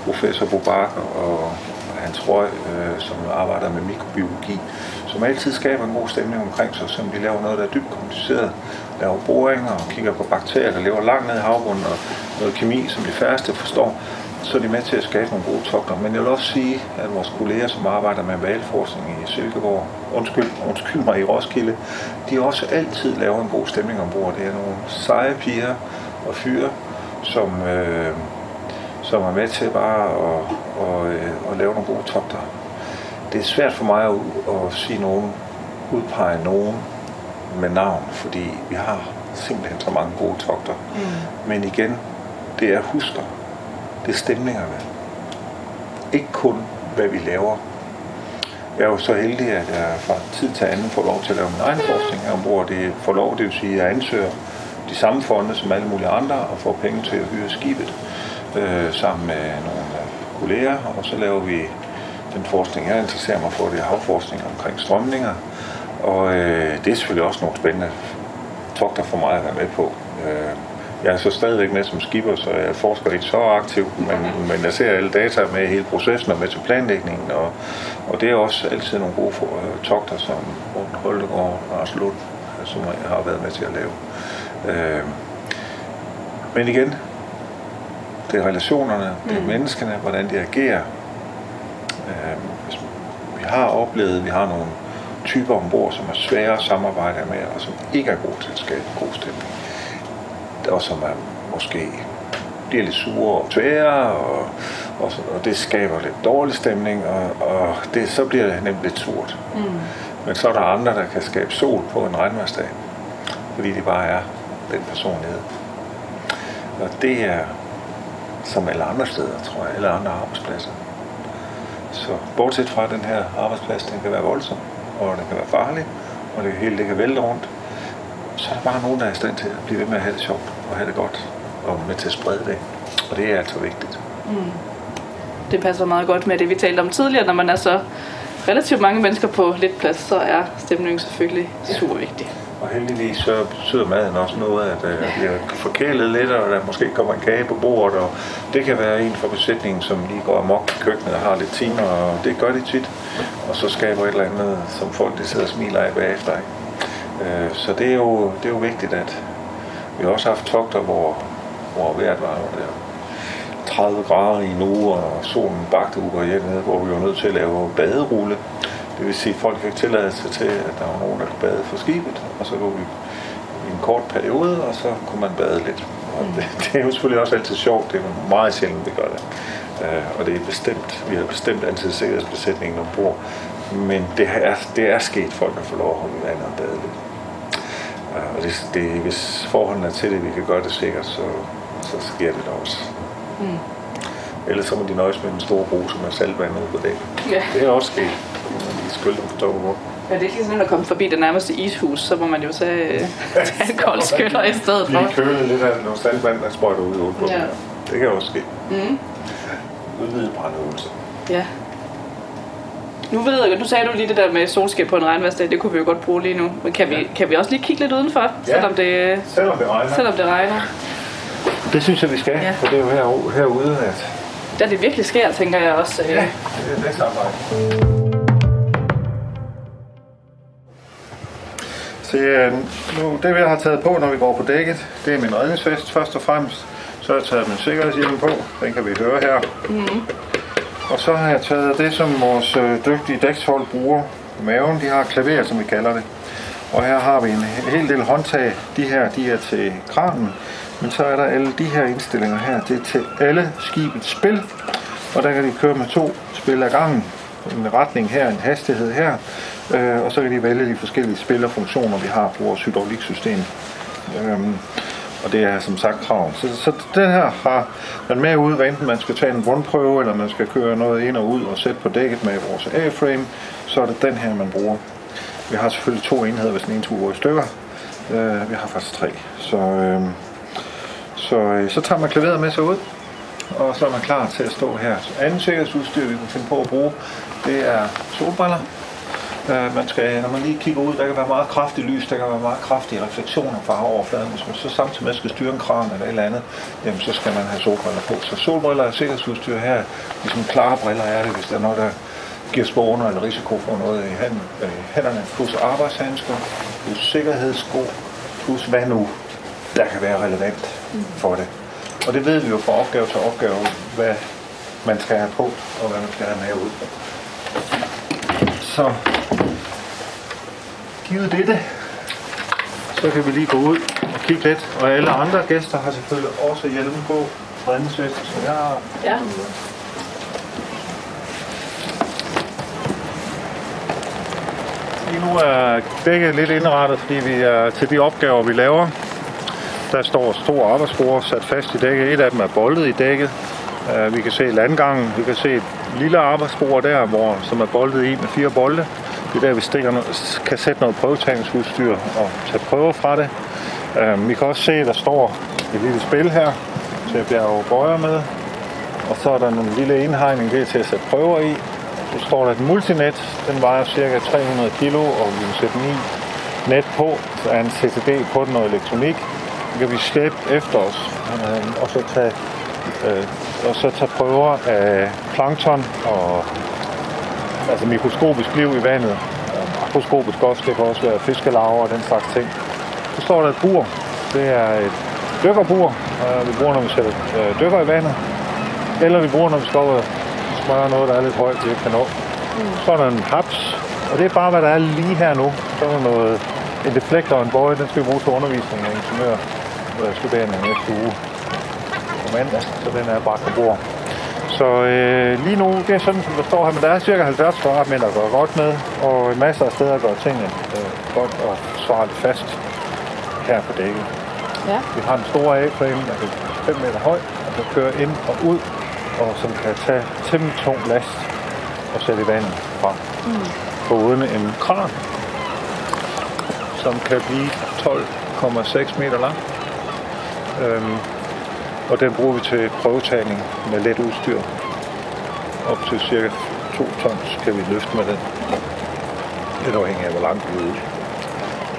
professor Bobak og Hans Røg, øh, som arbejder med mikrobiologi, som altid skaber en god stemning omkring sig, som de laver noget, der er dybt kompliceret, laver boringer og kigger på bakterier, der lever langt ned i havbunden, og noget kemi, som de færreste forstår, så er de med til at skabe nogle gode togter. Men jeg vil også sige, at vores kolleger, som arbejder med valgforskning i Silkeborg, undskyld, undskyld mig, i Roskilde, de også altid laver en god stemning ombord. Det er nogle seje piger og fyre, som, øh, som er med til bare at, og, øh, at lave nogle gode togter. Det er svært for mig at, at sige nogen, udpege nogen med navn, fordi vi har simpelthen så mange gode togter. Mm. Men igen, det er husker. Det er stemningerne. Ikke kun, hvad vi laver. Jeg er jo så heldig, at jeg fra tid til anden får lov til at lave min egen forskning ombord. Det får lov, det vil sige, at jeg ansøger de samme fonde som alle mulige andre og får penge til at hyre skibet øh, sammen med nogle kolleger. Og så laver vi den forskning, jeg interesserer mig for, det er havforskning omkring strømninger. Og øh, det er selvfølgelig også nogle spændende togter for mig at være med på. Øh, jeg er så stadigvæk med som skipper, så jeg forsker ikke så aktivt, men, men jeg ser alle data med hele processen og med til planlægningen, og, og det er også altid nogle gode for, uh, togter, som Morten Holtegård og Lars Lund, som jeg har været med til at lave. Øh, men igen, det er relationerne, det er mm. menneskene, hvordan de agerer. Øh, vi har oplevet, vi har nogle typer ombord, som er svære at samarbejde med, og som ikke er gode til at skabe god stemning. Og som er måske bliver lidt sure og tvære, og, og, og det skaber lidt dårlig stemning, og, og det, så bliver det nemt lidt surt. Mm. Men så er der andre, der kan skabe sol på en regnværsdag, fordi det bare er den personlighed. Og det er som alle andre steder, tror jeg, alle andre arbejdspladser. Så bortset fra den her arbejdsplads, den kan være voldsom, og den kan være farlig, og det hele det kan vælte rundt, så er der bare nogen, der er i stand til at blive ved med at have det sjovt og have det godt, og med til at sprede det. Og det er altså vigtigt. Mm. Det passer meget godt med det, vi talte om tidligere, når man er så relativt mange mennesker på lidt plads, så er stemningen selvfølgelig super vigtig. Og heldigvis så betyder maden også noget, at øh, jeg bliver forkælet lidt, og der måske kommer en kage på bordet, og det kan være en fra besætningen, som lige går amok i køkkenet og har lidt timer, og det gør de tit. Og så skaber et eller andet, som folk de sidder og smiler af bagefter. Ikke? Øh, så det er, jo, det er jo vigtigt, at vi har også haft togter, hvor, hvor vejret var der 30 grader i uge, og solen bagte uger hernede, hvor vi var nødt til at lave baderulle det vil sige, at folk fik tilladelse til, at der var nogen, der kunne bade for skibet, og så kunne vi i en kort periode, og så kunne man bade lidt. Og det, det er jo selvfølgelig også altid sjovt, det er meget sjældent, vi gør det. Uh, og det er bestemt, vi har bestemt altid sikkerhedsbesætningen ombord, men det er, det er sket, folk har fået lov at holde vandet og bade lidt. Uh, og det, det, hvis forholdene er til det, vi kan gøre det sikkert, så, så sker det da også. Mm. Ellers så må de nøjes med en stor bruse med saltvand ude på det. Ja. Det er også sket skylde på toppen. Ja, det er ikke lige sådan at komme forbi det nærmeste ishus, så må man jo tage, tage en kold skyller i stedet for. Lige køle lidt af noget saltvand, der sprøjter ud hovedet ja. Det kan også ske. Mm. Udvidet brandøvelse. Ja. Nu ved jeg, nu sagde du lige det der med solskab på en regnværsdag, det kunne vi jo godt bruge lige nu. Men kan, ja. vi, kan vi også lige kigge lidt udenfor, ja. selvom, det, selvom det regner? Selvom det regner. Det synes jeg, vi skal, ja. for det er jo her, herude, at... Der det virkelig sker, tænker jeg også. Øh. Ja, det er det arbejde. Det, nu, det, jeg har taget på, når vi går på dækket, det er min redningsvest først og fremmest. Så har jeg taget min sikkerhedshjelm på, den kan vi høre her. Mm. Og så har jeg taget det, som vores øh, dygtige dækshold bruger på maven. De har klaver, som vi kalder det. Og her har vi en hel del håndtag. De her, de er til kranen. Men så er der alle de her indstillinger her. Det er til alle skibets spil. Og der kan de køre med to spil ad gangen. En retning her, en hastighed her øh, og så kan de vælge de forskellige spil og funktioner, vi har på vores hydrauliksystem. Øhm, og det er som sagt krav. Så, så den her har man med ud, hvad enten man skal tage en rundprøve, eller man skal køre noget ind og ud og sætte på dækket med vores A-frame, så er det den her, man bruger. Vi har selvfølgelig to enheder, hvis den ene tur i stykker. Øh, vi har faktisk tre. Så, øh, så, øh, så tager man klaveret med sig ud, og så er man klar til at stå her. Så anden sikkerhedsudstyr, vi kan finde på at bruge, det er solbriller, Øh, man skal, når man lige kigger ud, der kan være meget kraftig lys, der kan være meget kraftige refleksioner fra havoverfladen. Hvis man så samtidig med skal styre en kran eller et eller andet, jamen så skal man have solbriller på. Så solbriller er sikkerhedsudstyr her, ligesom klare briller er det, hvis der er noget, der giver spåner eller risiko for noget i hænd- øh, hænderne, plus arbejdshandsker, plus sikkerhedssko, plus hvad nu, der kan være relevant for det. Og det ved vi jo fra opgave til opgave, hvad man skal have på, og hvad man skal have med ud. Så givet dette, så kan vi lige gå ud og kigge lidt. Og alle andre gæster har selvfølgelig også hjelm på, redningsvest, som jeg har. Ja. Lige nu er dækket lidt indrettet, fordi vi er til de opgaver, vi laver. Der står store arbejdsbord sat fast i dækket. Et af dem er boldet i dækket. Øh, Vi kan se landgangen. Vi kan se et lille arbejdsbord der, hvor, som er boldet i med fire bolde. Det er der, vi stikker, noget- kan sætte noget prøvetagningsudstyr og tage prøver fra det. Øh, Vi kan også se, at der står et lille spil her til at bjerge bøjer med. Og så er der en lille indhegning, det er til at sætte prøver i. Så står der et multinet, den vejer ca. 300 kg, og vi kan sætte 9 net på. Så er en CCD på den noget elektronik. Den kan vi slæbe efter os, øh, og så tage, øh, og så tage prøver af plankton og altså mikroskopisk liv i vandet. Makroskopisk også, det kan også være fiskelarver og den slags ting. Så står der et bur. Det er et dykkerbur, øh, vi bruger, når vi sætter øh, dykker i vandet. Eller vi bruger, når vi skal og smøre noget, der er lidt højt, vi ikke kan nå. Så er der en haps, og det er bare, hvad der er lige her nu. Så er der noget, en deflektor og en bøje, den skal vi bruge til undervisning af ingeniør studerende næste uge på mandag, så den er bare på bord. Så øh, lige nu, det er sådan, som der står her, men der er cirka 70 kvadratmeter at gøre godt med, og masser af steder at gøre tingene øh, godt og svarligt fast her på dækket. Ja. Vi har en stor A-frame, der er 5 meter høj, og kan køre ind og ud, og som kan tage temmelig tung last og sætte vandet fra. Mm. Foruden en kran, som kan blive 12,6 meter lang. Øhm, og den bruger vi til prøvetagning med let udstyr. Op til cirka 2 tons kan vi løfte med den. Lidt afhængig af, hvor langt vi er.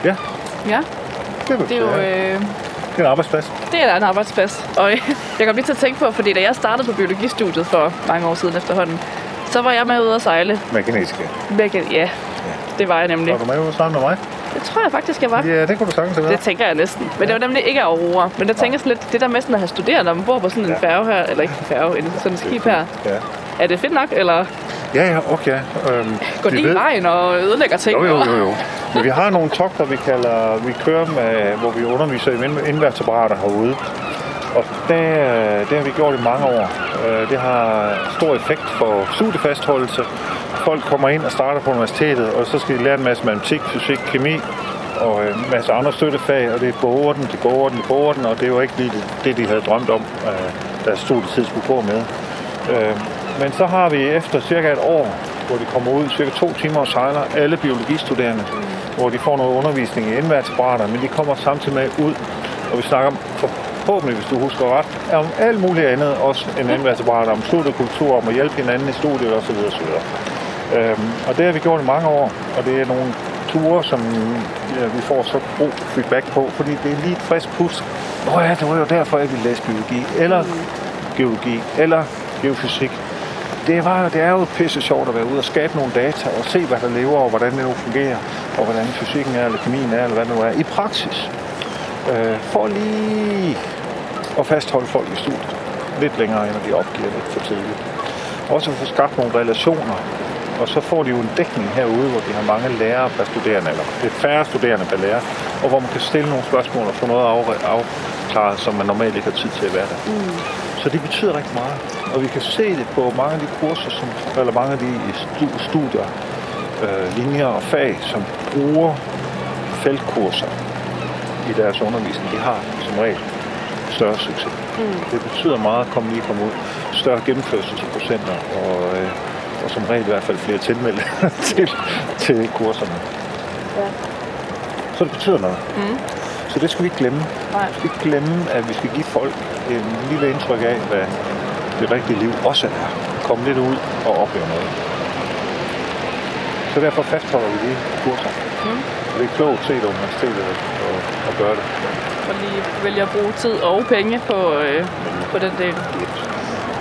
Ja, Ja, det, det er jo øh, det er en arbejdsplads. det er en arbejdsplads. Og jeg kom lige til at tænke på, fordi da jeg startede på biologistudiet for mange år siden efterhånden, så var jeg med ude at sejle. Med genetika. Begge, ja, det var jeg nemlig. Var du med ude sammen med mig? Det tror jeg faktisk, jeg var. Ja, det kunne du sagtens have Det været. tænker jeg næsten. Men det var nemlig ikke Aurora. Men der sådan lidt, det der med sådan at have studerende, når man bor på sådan en Ja. færge her, eller ikke en færge, en sådan en skib her. Ja. Er det fedt nok, eller Ja, ja, okay. Øhm, går vi de i ved- vejen og ødelægger ting? Jo, jo, jo, jo. Men vi har nogle togter, vi kalder, vi kører med, hvor vi underviser i ind- invertebrater herude. Og det, øh, det har vi gjort i mange år. Øh, Det har stor effekt for studiefastholdelse. Folk kommer ind og starter på universitetet, og så skal de lære en masse matematik, fysik, kemi og øh, en masse andre støttefag, og det er borer det går den, det borer den, og det er jo ikke lige det, det de havde drømt om, øh, deres studietid skulle gå med. Øh, Men så har vi efter cirka et år, hvor de kommer ud, cirka to timer og sejler, alle biologistuderende, hvor de får noget undervisning i indværtsbrætter, men de kommer samtidig med ud, og vi snakker om, forhåbentlig, hvis du husker ret, om alt muligt andet, også en indværtsbrætter, om studiekultur, om at hjælpe hinanden i studiet osv. osv. Øhm, og det har vi gjort i mange år, og det er nogle ture, som ja, vi får så god feedback på, fordi det er lige et frisk pus. Nå ja, det var jo derfor, jeg ville læse biologi, eller geologi, eller geofysik. Det, var, det er jo pisse sjovt at være ude og skabe nogle data og se, hvad der lever, og hvordan det nu fungerer, og hvordan fysikken er, eller kemien er, eller hvad det nu er, i praksis. Øh, for lige at fastholde folk i studiet lidt længere, end de opgiver lidt for tidligt. Også at få skabt nogle relationer, og så får de jo en dækning herude, hvor de har mange lærere per studerende, eller lidt færre studerende per lærer, og hvor man kan stille nogle spørgsmål og få noget af- afklaret, som man normalt ikke har tid til at være der. Mm. Så det betyder rigtig meget. Og vi kan se det på mange af de kurser, som, eller mange af de stu- studier, øh, linjer og fag, som bruger feltkurser i deres undervisning. De har som regel større succes. Mm. Det betyder meget at komme lige komme ud. Større gennemførelsesprocenter og, øh, og som regel i hvert fald flere tilmeldte til, til kurserne. Ja. Så det betyder noget. Mm. Så det skal vi ikke glemme. Nej. Vi skal ikke glemme, at vi skal give folk en lille indtryk af, hvad det rigtige liv også er. Komme lidt ud og opleve noget. Så derfor fastholder vi de kurser. Mm. Det er klogt set universitetet at, at gøre det. Og lige vælger at bruge tid og penge på, øh, på den del.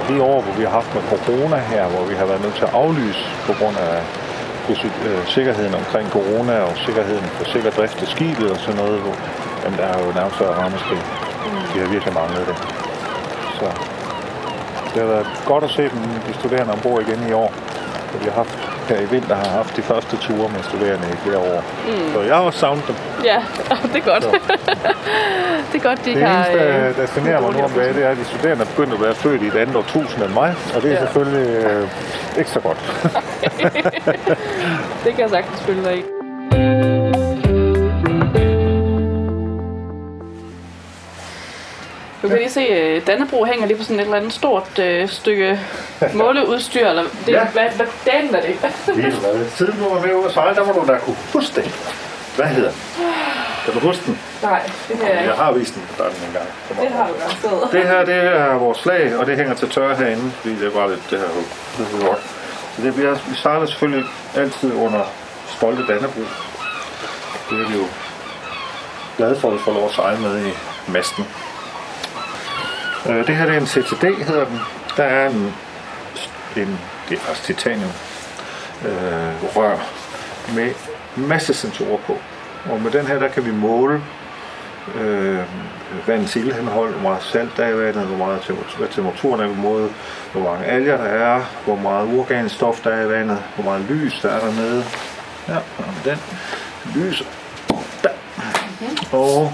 De år, hvor vi har haft med corona her, hvor vi har været nødt til at aflyse på grund af øh, sikkerheden omkring corona og sikkerheden for sikker drift af skibet og sådan noget, hvor, jamen, der er jo nærmest så rammeskrig. De har virkelig manglet det. Så det har været godt at se dem, de studerende ombord igen i år. Vi har haft her i vinter har haft de første ture med studerende i flere år. Mm. Så jeg har også savnet dem. Ja, det er godt. det er godt, de det har... Det eneste, der fascinerer mig nu om dagen, det er, at de studerende er begyndt at være født i et andet årtusind end mig. Og det er ja. selvfølgelig øh, ikke så godt. det kan jeg sagtens følge dig i. Du kan lige se, at Dannebro hænger lige på sådan et eller andet stort øh, stykke måleudstyr. Eller det, ja. hvad, hvad dagen er det? Siden du var med ude at sejle, der må du da kunne huske det. Hvad hedder? Kan du huske den? Nej, det kan jeg ikke. Jeg har vist den på den en gang. Det har du garanteret. Det her, det er vores flag, og det hænger til tørre herinde, fordi det er bare lidt det her det er. Så det, vi, har, vi sejler selvfølgelig altid under stolte Dannebro. Det er vi jo glade for, at vi får lov at sejle med i masten. Øh, det her det er en CTD, hedder den. Der er en, en det er faktisk titanium øh, rør med masse sensorer på. Og med den her, der kan vi måle øh, vandets ildhenhold, hvor meget salt der er i vandet, hvor meget temperatur, temperaturen er på måde, hvor mange alger der er, hvor meget organisk stof der er i vandet, hvor meget lys der er dernede. Ja, den lys. Der. Og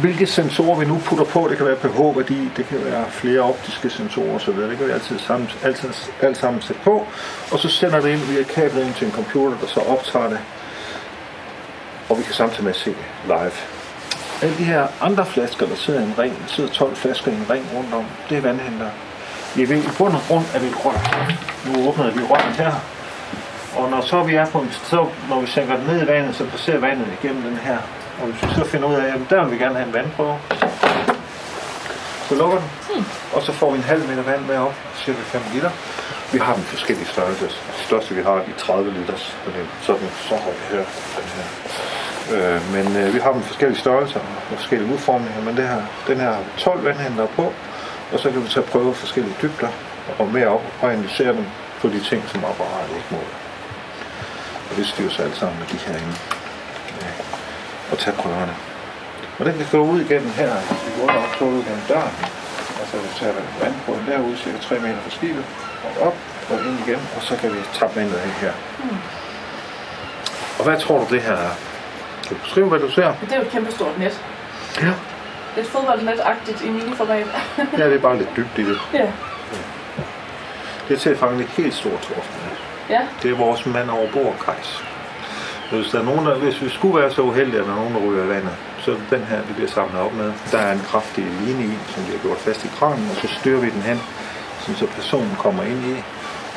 hvilke sensorer vi nu putter på, det kan være pH-værdi, det kan være flere optiske sensorer osv., det kan vi altid sammen, altid, alt sammen sætte på, og så sender det ind via kablet ind til en computer, der så optager det, og vi kan samtidig med se live. Alle de her andre flasker, der sidder i en ring, der sidder 12 flasker i en ring rundt om, det er vandhænder. I bund og grund er vi et rør. Nu åbner vi røret her, og når så vi er på en, så når vi sænker den ned i vandet, så passerer vandet igennem den her og hvis vi så finder ud af, at der vil vi gerne have en vandprøve, så lukker den, hmm. og så får vi en halv meter vand med op, cirka 5 liter. Vi har den forskellige størrelser. Det største vi har er de 30 liters, er sådan så høj her. Den her. Øh, men øh, vi har dem forskellige størrelser og forskellige udformninger, men det her, den her har 12 vandhænder på, og så kan vi tage prøve forskellige dybder og mere op og analysere dem på de ting, som apparatet ikke måler. Og det styrer sig alt sammen med de her inde og tage prøverne. Og den kan gå ud igennem her, vi går så ud gennem døren. Altså vi tager vandbrøden derude, cirka 3 meter fra skibet, og op og ind igen, og så kan vi tappe vandet af her. Mm. Og hvad tror du det her er? Kan du beskrive, hvad du ser? Det er jo et kæmpe stort net. Ja. Et fodboldnet-agtigt i miniformat. ja, det er bare lidt dybt i det. Ja. Det er til fange et helt stort torskenet. Ja. Det er vores mand over bord, Kajs. Hvis, der er nogen, der, hvis vi skulle være så uheldige, at der er nogen, der ryger i vandet, så den her, vi bliver samlet op med. Der er en kraftig line i, som vi har gjort fast i kranen, og så styrer vi den hen, så personen kommer ind i,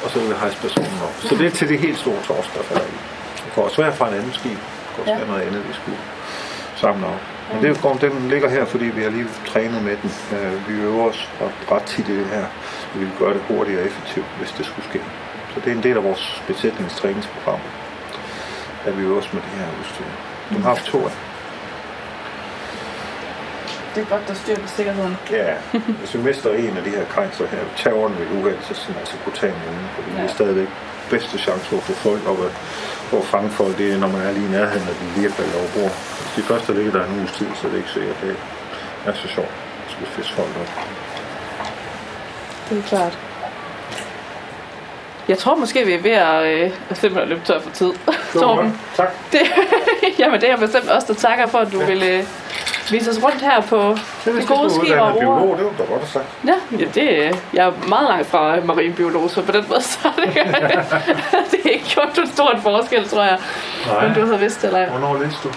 og så vil vi hejse personen op. Så det er til det helt store torsk, der falder i. Det kan også være fra en anden skib. Det kan også være noget andet, vi skulle samle op. Men det jo den ligger her, fordi vi har lige trænet med den. Øh, vi øver os ret tit i det her. Vi vil gøre det hurtigt og effektivt, hvis det skulle ske. Så det er en del af vores besætningstræningsprogram at vi også med det her udstyr. Du har haft to af. Det er godt, der styr på sikkerheden. Ja, hvis vi mister en af de her kejser her, terroren ved uheld, så skal man altså kunne tage en anden, fordi ja. det er stadigvæk bedste chance for at få folk op for at fange folk, det er, når man er lige i nærheden af de lige falder over bord. Hvis de første ligger der en uges tid, så er det ikke sikkert, det er så sjovt at skulle fiske folk op. Det er klart. Jeg tror måske, vi er ved at, øh, simpelthen løbe tør for tid. Torben. Tak. Det, jamen, det er bestemt også, der takker for, at du ja. vil øh, vise os rundt her på det, det gode skib og biolog, det var da godt sagt. Ja, ja det, jeg er meget langt fra marinbiolog, så på den måde, så det, det er ikke gjort en stor forskel, tror jeg. Nej. Men du har vidst det, eller Hvornår læste du?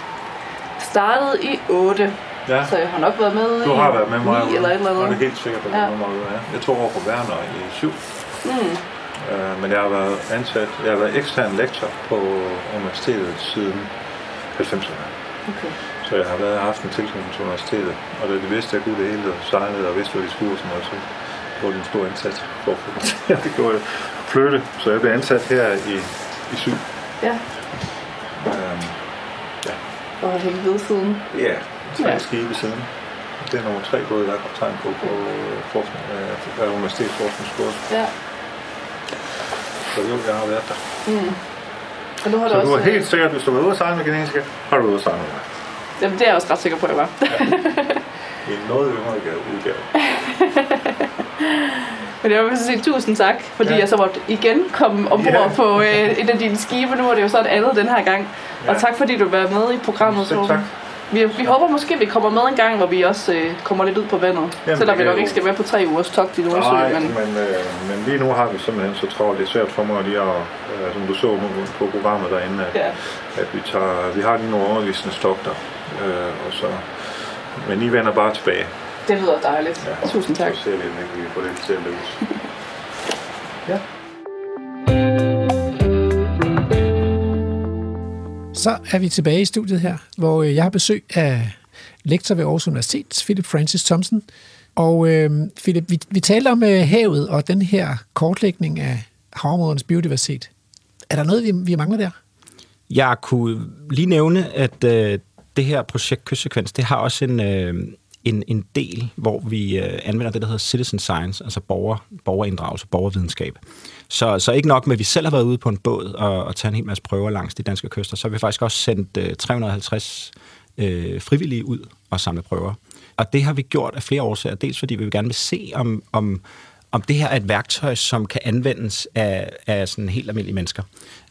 Startede i 8. Ja. Så jeg har nok været med du har været med mig, 9 eller et eller andet. Det er helt sikkert, at ja. ja. Jeg tog over på Werner i 7. Mm. Øh, men jeg har været ansat, jeg har været ekstern lektor på universitetet siden 90'erne. Okay. Så jeg har været haft en tilknytning til universitetet, og da de vidste, at jeg kunne det hele, og sejlede og vidste, hvad de skulle, og sådan noget, så gjorde de en stor indsats for at det. gjorde jeg flytte, så jeg blev ansat her i, i syv. Ja. Øhm, Og har hængt ved siden. ja, tre Ja. ja. skibe siden. Det er nummer tre både, der er kaptajn på på øh, forskning, øh, Universitetsforskningsskole. Ja. Så jo, jeg har været der. Og nu har Så du du også... er helt sikkert, hvis du var ude at sejle med genetika, har du ude at sejle med mig. Jamen, det er jeg også ret sikker på, at jeg var. I en noget yngre udgave-. Men jeg vil sige tusind tak, fordi Ja. jeg så måtte igen komme ombord Ja. på øh, et af dine skibe. Nu er det jo så et andet den her gang. Og Ja. tak fordi du var med i programmet. Selv tak. Vi, vi håber måske, at vi kommer med en gang, hvor vi også øh, kommer lidt ud på vandet. Jamen, Selvom vi nok ikke skal være på tre ugers togt i Nordsøen. Nej, Men men, øh, men lige nu har vi simpelthen så travlt. Det er svært for mig lige at, øh, som du så på programmet derinde, at, ja. at vi, tager, vi har lige nogle undervisningstogter. Øh, og så, men I vender bare tilbage. det lyder dejligt. Ja. Tusind tak. Så ser vi, om vi kan få det til at lykkes. Så er vi tilbage i studiet her, hvor øh, jeg har besøg af lektor ved Aarhus Universitet, Philip Francis Thompson. Og øh, Philip, vi, vi talte om øh, havet og den her kortlægning af havområdernes biodiversitet. Er der noget, vi, vi mangler der? Jeg kunne lige nævne, at øh, det her projekt Kystsekvens, det har også en, øh, en, en del, hvor vi øh, anvender det, der hedder citizen science, altså borger, borgerinddragelse, borgervidenskab. Så, så ikke nok med, at vi selv har været ude på en båd og, og taget en hel masse prøver langs de danske kyster, så har vi faktisk også sendt øh, 350 øh, frivillige ud og samle prøver. Og det har vi gjort af flere årsager. Dels fordi vi vil gerne vil se, om, om, om det her er et værktøj, som kan anvendes af, af sådan helt almindelige mennesker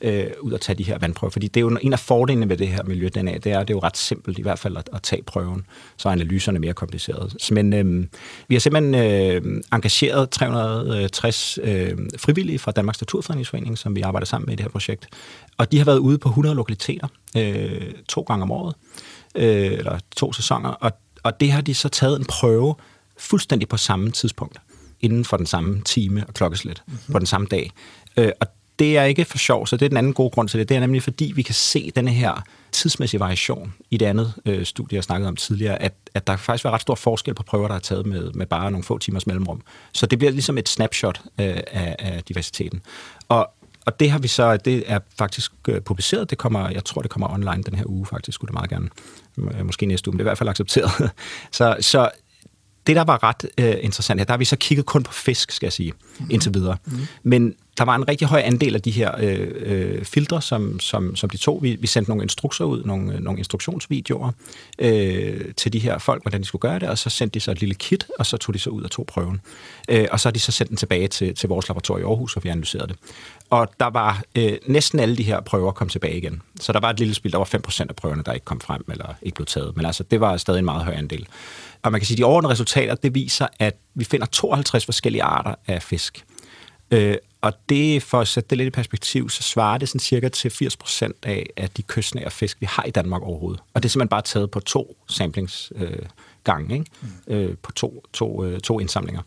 øh, ud at tage de her vandprøver. Fordi det er jo en af fordelene ved det her miljø, den er, det er, det er jo ret simpelt i hvert fald at, at tage prøven, så er analyserne mere komplicerede. Men øh, vi har simpelthen øh, engageret 360 øh, frivillige fra Danmarks Naturfredningsforening, som vi arbejder sammen med i det her projekt. Og de har været ude på 100 lokaliteter øh, to gange om året, øh, eller to sæsoner, og, og det har de så taget en prøve fuldstændig på samme tidspunkt inden for den samme time og klokkeslæt mm-hmm. på den samme dag. Øh, og det er ikke for sjov, så det er den anden gode grund til det. Det er nemlig, fordi vi kan se denne her tidsmæssige variation i det andet øh, studie, jeg snakkede om tidligere, at, at der faktisk var ret stor forskel på prøver, der er taget med, med bare nogle få timers mellemrum. Så det bliver ligesom et snapshot øh, af, af diversiteten. Og, og det har vi så, det er faktisk øh, publiceret, det kommer, jeg tror, det kommer online den her uge faktisk, skulle det meget gerne, øh, måske næste uge, men det er i hvert fald accepteret. så, så det, der var ret øh, interessant her, der har vi så kigget kun på fisk, skal jeg sige, mm-hmm. indtil videre. Mm-hmm. Men der var en rigtig høj andel af de her øh, øh, filtre, som, som, som de tog. Vi, vi sendte nogle instrukser ud, nogle, nogle instruktionsvideoer øh, til de her folk, hvordan de skulle gøre det, og så sendte de så et lille kit, og så tog de så ud og tog prøven. Øh, og så har de så sendt den tilbage til, til vores laboratorium i Aarhus, og vi analyserede det. Og der var øh, næsten alle de her prøver kom tilbage igen. Så der var et lille spil, der var 5% af prøverne, der ikke kom frem, eller ikke blev taget. Men altså, det var stadig en meget høj andel. Og man kan sige, at de overordnede resultater, det viser, at vi finder 52 forskellige arter af fisk. Øh, og det, for at sætte det lidt i perspektiv, så svarer det sådan cirka til 80 procent af, af de kystnære fisk, vi har i Danmark overhovedet. Og det er simpelthen bare taget på to samplings, øh, gange, ikke? Mm. Øh, på to, to, øh, to indsamlinger.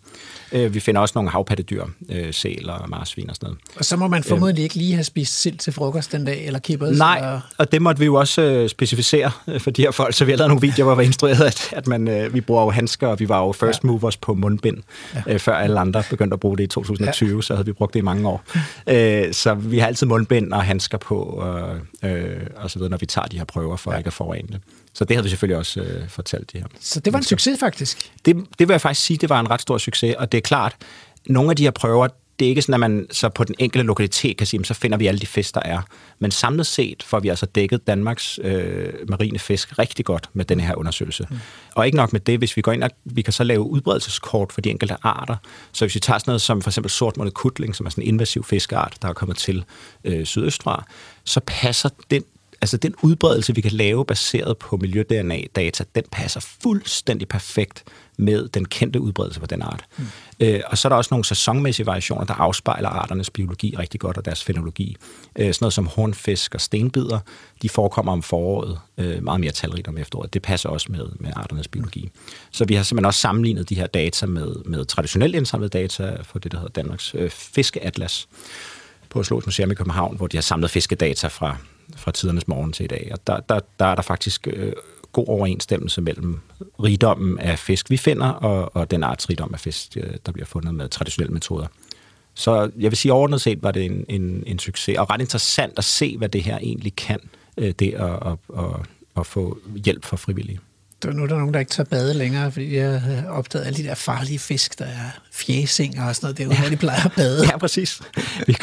Øh, vi finder også nogle havpattedyr, øh, sæler og marsvin og sådan noget. Og så må man formodentlig ikke lige have spist sild til frokost den dag, eller kippers. Nej, Eller... og det måtte vi jo også øh, specificere øh, for de her folk, så vi lavet nogle videoer, hvor vi instrueret, at, at man, øh, vi bruger jo handsker, og vi var jo first ja. movers på mundbind, ja. øh, før alle andre begyndte at bruge det i 2020, ja. så havde vi brugt det i mange år. Øh, så vi har altid mundbind og handsker på, og, øh, og så videre, når vi tager de her prøver, for ja. ikke at forurene det. Så det havde vi selvfølgelig også øh, fortalt de her. Så det var en succes faktisk? Det, det vil jeg faktisk sige, det var en ret stor succes, og det er klart, nogle af de her prøver, det er ikke sådan, at man så på den enkelte lokalitet kan sige, så finder vi alle de fisk, der er. Men samlet set får vi altså dækket Danmarks øh, marine fisk rigtig godt med den her undersøgelse. Mm. Og ikke nok med det, hvis vi går ind og vi kan så lave udbredelseskort for de enkelte arter. Så hvis vi tager sådan noget som for eksempel sortmålet kutling, som er sådan en invasiv fiskeart, der er kommet til øh, sydøstfra, så passer den altså den udbredelse, vi kan lave baseret på miljø-DNA-data, den passer fuldstændig perfekt med den kendte udbredelse for den art. Mm. Øh, og så er der også nogle sæsonmæssige variationer, der afspejler arternes biologi rigtig godt og deres fenologi. Øh, sådan noget som hornfisk og stenbider, de forekommer om foråret, øh, meget mere talrigt om efteråret. Det passer også med, med arternes biologi. Mm. Så vi har simpelthen også sammenlignet de her data med, med traditionelt indsamlede data for det, der hedder Danmarks øh, Fiskeatlas på Slås Museum i København, hvor de har samlet fiskedata fra, fra tidernes morgen til i dag. Og der, der, der er der faktisk øh, god overensstemmelse mellem rigdommen af fisk, vi finder, og, og den artsrigdom af fisk, øh, der bliver fundet med traditionelle metoder. Så jeg vil sige, overordnet set var det en, en, en succes, og ret interessant at se, hvad det her egentlig kan, øh, det at, at, at, at få hjælp fra frivillige. Der, nu er der nogen, der ikke tager bade længere, fordi jeg har opdaget alle de der farlige fisk, der er fjæsinger og sådan noget derude, ja. hvor de plejer at bade. Ja, præcis. Vi,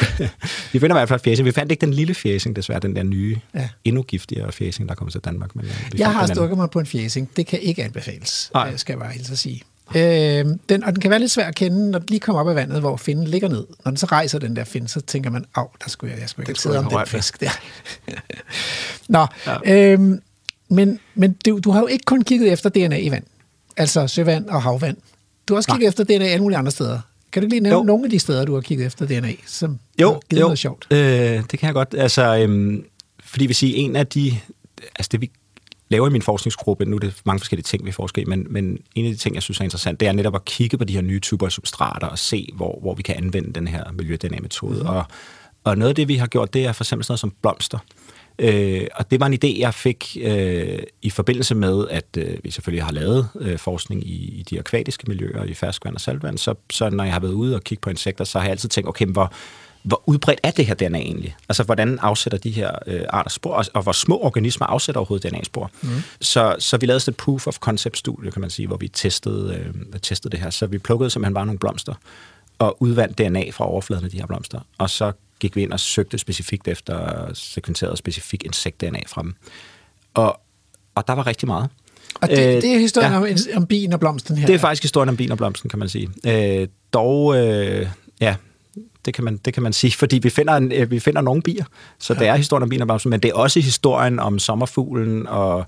vi finder i hvert fald fjæsing. Vi fandt ikke den lille fjæsing, desværre, den der nye, ja. endnu giftigere fjæsing, der kommer til Danmark. Men vi jeg har stukket mig på en fjæsing. Det kan ikke anbefales, Nej. skal jeg bare helt så sige. Øh, den, og den kan være lidt svær at kende, når den lige kommer op af vandet, hvor finden ligger ned. Når den så rejser den der find, så tænker man, af, der skulle jeg, jeg skulle ikke sidde om den fisk der. Nå, ja. øhm, men, men du, du har jo ikke kun kigget efter DNA i vand, altså søvand og havvand. Du har også kigget Nej. efter DNA alle mulige andre steder. Kan du lige nævne jo. nogle af de steder, du har kigget efter DNA, som jo, har givet jo. noget sjovt? Øh, det kan jeg godt. Altså, øhm, fordi vi siger, en af de... Altså det, vi laver i min forskningsgruppe, nu er det mange forskellige ting, vi forsker i, men, men en af de ting, jeg synes er interessant, det er netop at kigge på de her nye typer af substrater og se, hvor, hvor vi kan anvende den her miljø-DNA-metode. Mm-hmm. Og, og noget af det, vi har gjort, det er for eksempel sådan noget som blomster. Øh, og det var en idé, jeg fik øh, i forbindelse med, at øh, vi selvfølgelig har lavet øh, forskning i, i de akvatiske miljøer, i ferskvand og saltvand, så, så når jeg har været ude og kigge på insekter, så har jeg altid tænkt, okay, hvor, hvor udbredt er det her DNA egentlig? Altså, hvordan afsætter de her øh, arter spor, og, og hvor små organismer afsætter overhovedet DNA-spor? Mm. Så, så vi lavede sådan et proof of concept-studie, kan man sige, hvor vi testede, øh, testede det her. Så vi plukkede simpelthen bare nogle blomster, og udvandt DNA fra overfladen af de her blomster, og så gik vi ind og søgte specifikt efter sekventeret specifik insekt-DNA fra dem. Og, og der var rigtig meget. Og det, øh, det er historien ja. om, om bien og blomsten her? Det er faktisk historien om bien og blomsten, kan man sige. Øh, dog, øh, det kan man, det kan man sige, fordi vi finder, en, øh, vi finder nogle bier, så ja. det er historien om bien og blomsten, men det er også historien om sommerfuglen og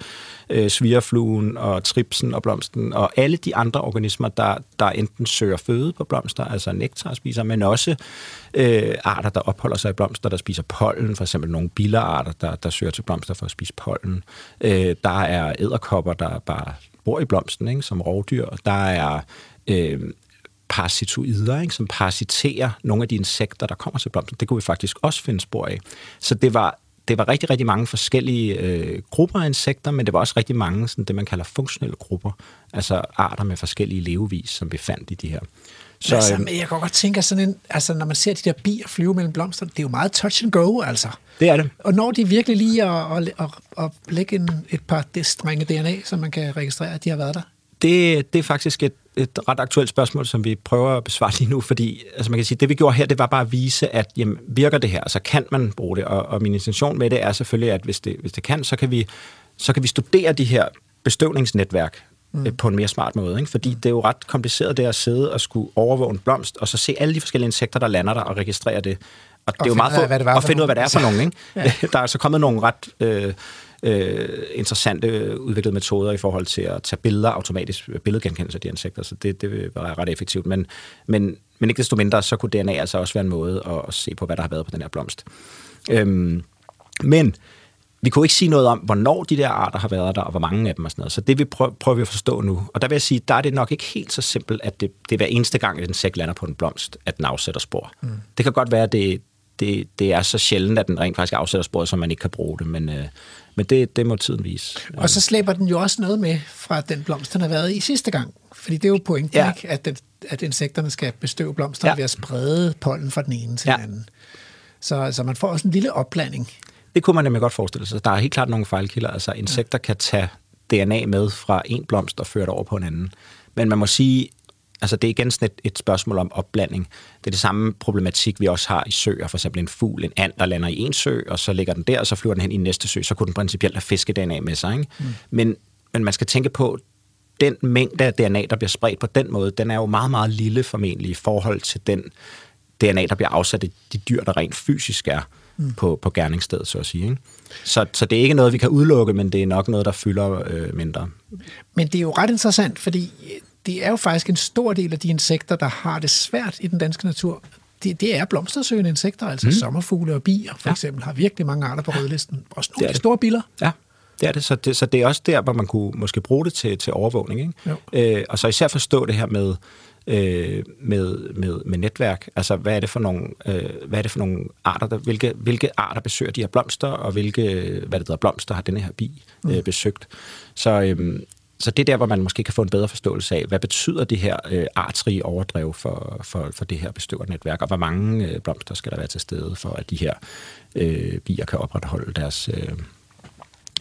øh, svigerfluen og tripsen og blomsten og alle de andre organismer, der, der enten søger føde på blomster, altså nektar spiser, men også øh, arter, der opholder sig i blomster, der spiser pollen, for eksempel nogle billerarter, der, der søger til blomster for at spise pollen. Øh, der er æderkopper, der bare bor i blomsten, ikke, som rovdyr. Der er øh, parasitoider, ikke, som parasiterer nogle af de insekter, der kommer til blomsten. Det kunne vi faktisk også finde spor af. Så det var, det var rigtig, rigtig mange forskellige øh, grupper af insekter, men det var også rigtig mange sådan det, man kalder funktionelle grupper, altså arter med forskellige levevis, som vi fandt i de her. Så, altså, øhm, jeg kan godt tænke, sådan en, altså, når man ser de der bier flyve mellem blomsterne, det er jo meget touch and go, altså. Det er det. Og når de virkelig lige at, at, at, at lægge en, et par strenge DNA, så man kan registrere, at de har været der? Det, det er faktisk et, et ret aktuelt spørgsmål, som vi prøver at besvare lige nu, fordi altså man kan sige, det vi gjorde her, det var bare at vise, at jamen, virker det her, altså kan man bruge det, og, og min intention med det er selvfølgelig, at hvis det, hvis det kan, så kan, vi, så kan vi studere de her bestøvningsnetværk mm. Øh, på en mere smart måde, ikke? fordi det er jo ret kompliceret det at sidde og skulle overvåge en blomst, og så se alle de forskellige insekter, der lander der, og registrere det. Og, og det er jo meget for, at finde ud af, hvad det er for nogen. Ikke? ja. Der er så kommet nogle ret... Øh, øh, interessante udviklede metoder i forhold til at tage billeder automatisk, billedgenkendelse af de insekter, så det, det var ret effektivt. Men, men, men ikke desto mindre, så kunne DNA altså også være en måde at, at se på, hvad der har været på den her blomst. Øhm, men vi kunne ikke sige noget om, hvornår de der arter har været der, og hvor mange af dem og sådan noget. Så det vi prøver, prøver vi at forstå nu. Og der vil jeg sige, der er det nok ikke helt så simpelt, at det, det er hver eneste gang, at en sæk lander på en blomst, at den afsætter spor. Mm. Det kan godt være, at det, det, det er så sjældent, at den rent faktisk afsætter spor, så man ikke kan bruge det. Men, øh, men det, det må tiden vise. Og så slæber den jo også noget med fra den blomst, den har været i sidste gang. Fordi det er jo pointen, ja. ikke? At, den, at insekterne skal bestøve blomsterne ja. ved at sprede pollen fra den ene til ja. den anden. Så, så man får også en lille opblanding. Det kunne man nemlig godt forestille sig. Der er helt klart nogle fejlkilder. Altså insekter ja. kan tage DNA med fra en blomst og føre det over på en anden. Men man må sige, Altså det er igen sådan et, et spørgsmål om opblanding. Det er det samme problematik, vi også har i søer. For eksempel en fugl, en and, der lander i en sø, og så ligger den der, og så flyver den hen i næste sø. Så kunne den principielt have fiskedna med sig. Ikke? Mm. Men, men man skal tænke på, den mængde af DNA, der bliver spredt på den måde, den er jo meget, meget lille formentlig i forhold til den DNA, der bliver afsat i de dyr, der rent fysisk er mm. på, på gerningsstedet, så at sige. Ikke? Så, så det er ikke noget, vi kan udelukke, men det er nok noget, der fylder øh, mindre. Men det er jo ret interessant, fordi det er jo faktisk en stor del af de insekter, der har det svært i den danske natur. Det, det er blomstersøgende insekter, altså mm. sommerfugle og bier for ja. eksempel, har virkelig mange arter på rødlisten. Også nogle af de store biller. Ja, det er det. Så, det. så det er også der, hvor man kunne måske bruge det til, til overvågning. Ikke? Øh, og så især forstå det her med, øh, med, med, med netværk. Altså, hvad er det for nogle, øh, hvad er det for nogle arter, der, hvilke, hvilke arter besøger de her blomster, og hvilke, hvad det hedder, blomster har denne her bi øh, mm. besøgt. Så, øh, så det er der, hvor man måske kan få en bedre forståelse af, hvad betyder det her øh, artsrige overdrev for, for, for det her bestøvernetværk, og hvor mange øh, blomster skal der være til stede for, at de her øh, bier kan opretholde deres øh,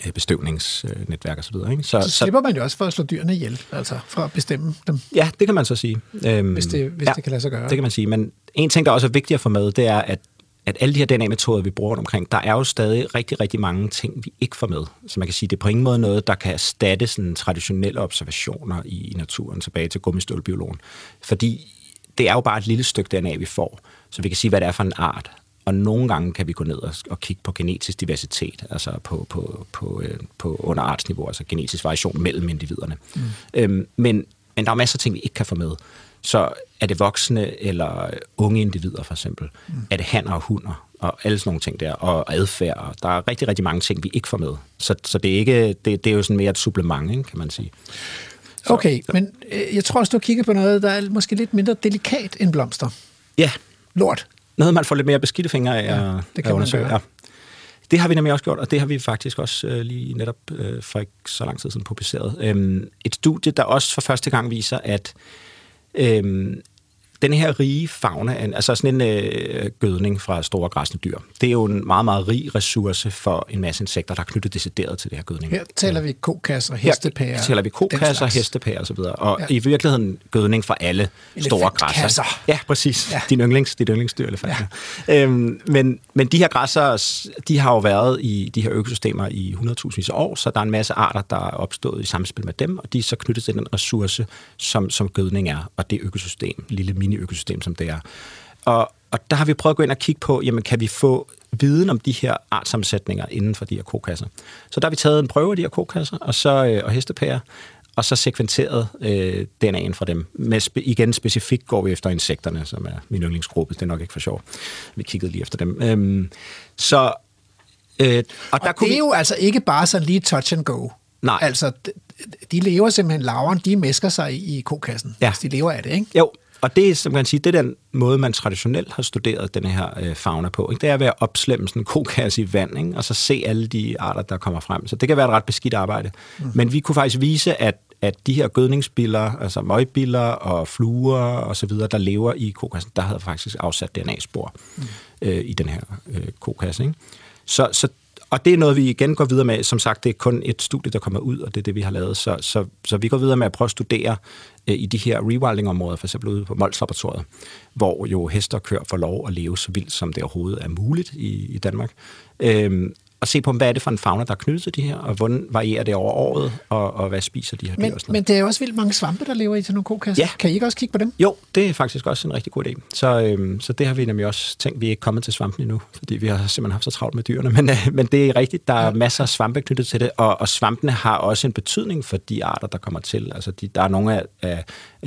øh bestøvningsnetværk osv. Ikke? Så, så slipper man jo også for at slå dyrene ihjel, altså for at bestemme dem. Ja, det kan man så sige. Øhm, hvis det, hvis ja, det kan lade sig gøre. det kan man sige. Men en ting, der også er vigtigt at få med, det er, at at alle de her DNA-metoder, vi bruger omkring, der er jo stadig rigtig, rigtig mange ting, vi ikke får med. Så man kan sige, det er på ingen måde noget, der kan erstatte sådan traditionelle observationer i, naturen tilbage til gummistølbiologen. Fordi det er jo bare et lille stykke DNA, vi får, så vi kan sige, hvad det er for en art. Og nogle gange kan vi gå ned og, og kigge på genetisk diversitet, altså på, på, på, øh, på underartsniveau, altså genetisk variation mellem individerne. Mm. Øhm, men, men der er masser af ting, vi ikke kan få med. Så er det voksne eller unge individer for eksempel? Mm. Er det hanner og hunder? Og alle sådan nogle ting der. Og adfærd. Der er rigtig, rigtig mange ting, vi ikke får med. Så, så det, er ikke, det, det er jo sådan mere et supplement, ikke, kan man sige. Så, okay, så. men øh, jeg tror også, du kigger på noget, der er måske lidt mindre delikat end blomster. Ja. Lort. Noget, man får lidt mere beskidte fingre af ja, det kan man gøre. Ja. Det har vi nemlig også gjort, og det har vi faktisk også øh, lige netop øh, for ikke så lang tid siden publiceret. Øhm, et studie, der også for første gang viser, at Øhm, den her rige fauna, altså sådan en øh, gødning fra store græsne dyr, det er jo en meget, meget rig ressource for en masse insekter, der er knyttet decideret til det her gødning. Her taler vi kokasser, hestepærer. Her taler vi kokasser, hestepærer osv. Og ja. i virkeligheden gødning for alle store græsser. Ja, præcis. Ja. Din yndlings, dit yndlingsdyr, elefanter. Ja. Øhm, men, men de her græsser, de har jo været i de her økosystemer i 100.000 år, så der er en masse arter, der er opstået i samspil med dem, og de er så knyttet til den ressource, som, som gødning er, og det økosystem, lille mini-økosystem, som det er. Og, og der har vi prøvet at gå ind og kigge på, jamen kan vi få viden om de her artsammensætninger inden for de her kokasser. Så der har vi taget en prøve af de her kokasser, og, så, øh, og hestepærer, og så sekventeret øh, DNA'en fra dem. Med spe, igen specifikt går vi efter insekterne, som er min yndlingsgruppe. Det er nok ikke for sjov. Vi kiggede lige efter dem. Øhm, så, øh, og, der og kunne det er vi... jo altså ikke bare sådan lige touch and go. Nej. Altså, de lever simpelthen, laveren, de mesker sig i kokassen. Ja. de lever af det, ikke? Jo, og det er, som man sige, det er den måde, man traditionelt har studeret den her øh, fauna på. Ikke? Det er ved at opslemme sådan en kokasse i vand, ikke? og så se alle de arter, der kommer frem. Så det kan være et ret beskidt arbejde. Mm. Men vi kunne faktisk vise, at at de her gødningsbiller, altså møgbiller og fluer og så videre, der lever i kokassen, der havde faktisk afsat DNA-spor mm. øh, i den her øh, kokasse. Ikke? Så, så og det er noget, vi igen går videre med. Som sagt, det er kun et studie, der kommer ud, og det er det, vi har lavet. Så, så, så vi går videre med at prøve at studere øh, i de her rewilding-områder, for eksempel ude på mols hvor jo hester kører for lov at leve så vildt, som det overhovedet er muligt i, i Danmark. Øh, og se på, hvad er det for en fauna, der er knyttet til de her, og hvordan varierer det over året, og, og hvad spiser de her men, dyr? Men det er også vildt mange svampe, der lever i sådan nogle kokasser. Ja. Kan I ikke også kigge på dem? Jo, det er faktisk også en rigtig god idé. Så, øhm, så det har vi nemlig også tænkt. Vi er ikke kommet til svampen endnu, fordi vi har simpelthen haft så travlt med dyrene. Men, øh, men det er rigtigt, der er masser af svampe knyttet til det, og, og svampene har også en betydning for de arter, der kommer til. Altså, de, der er nogle af, af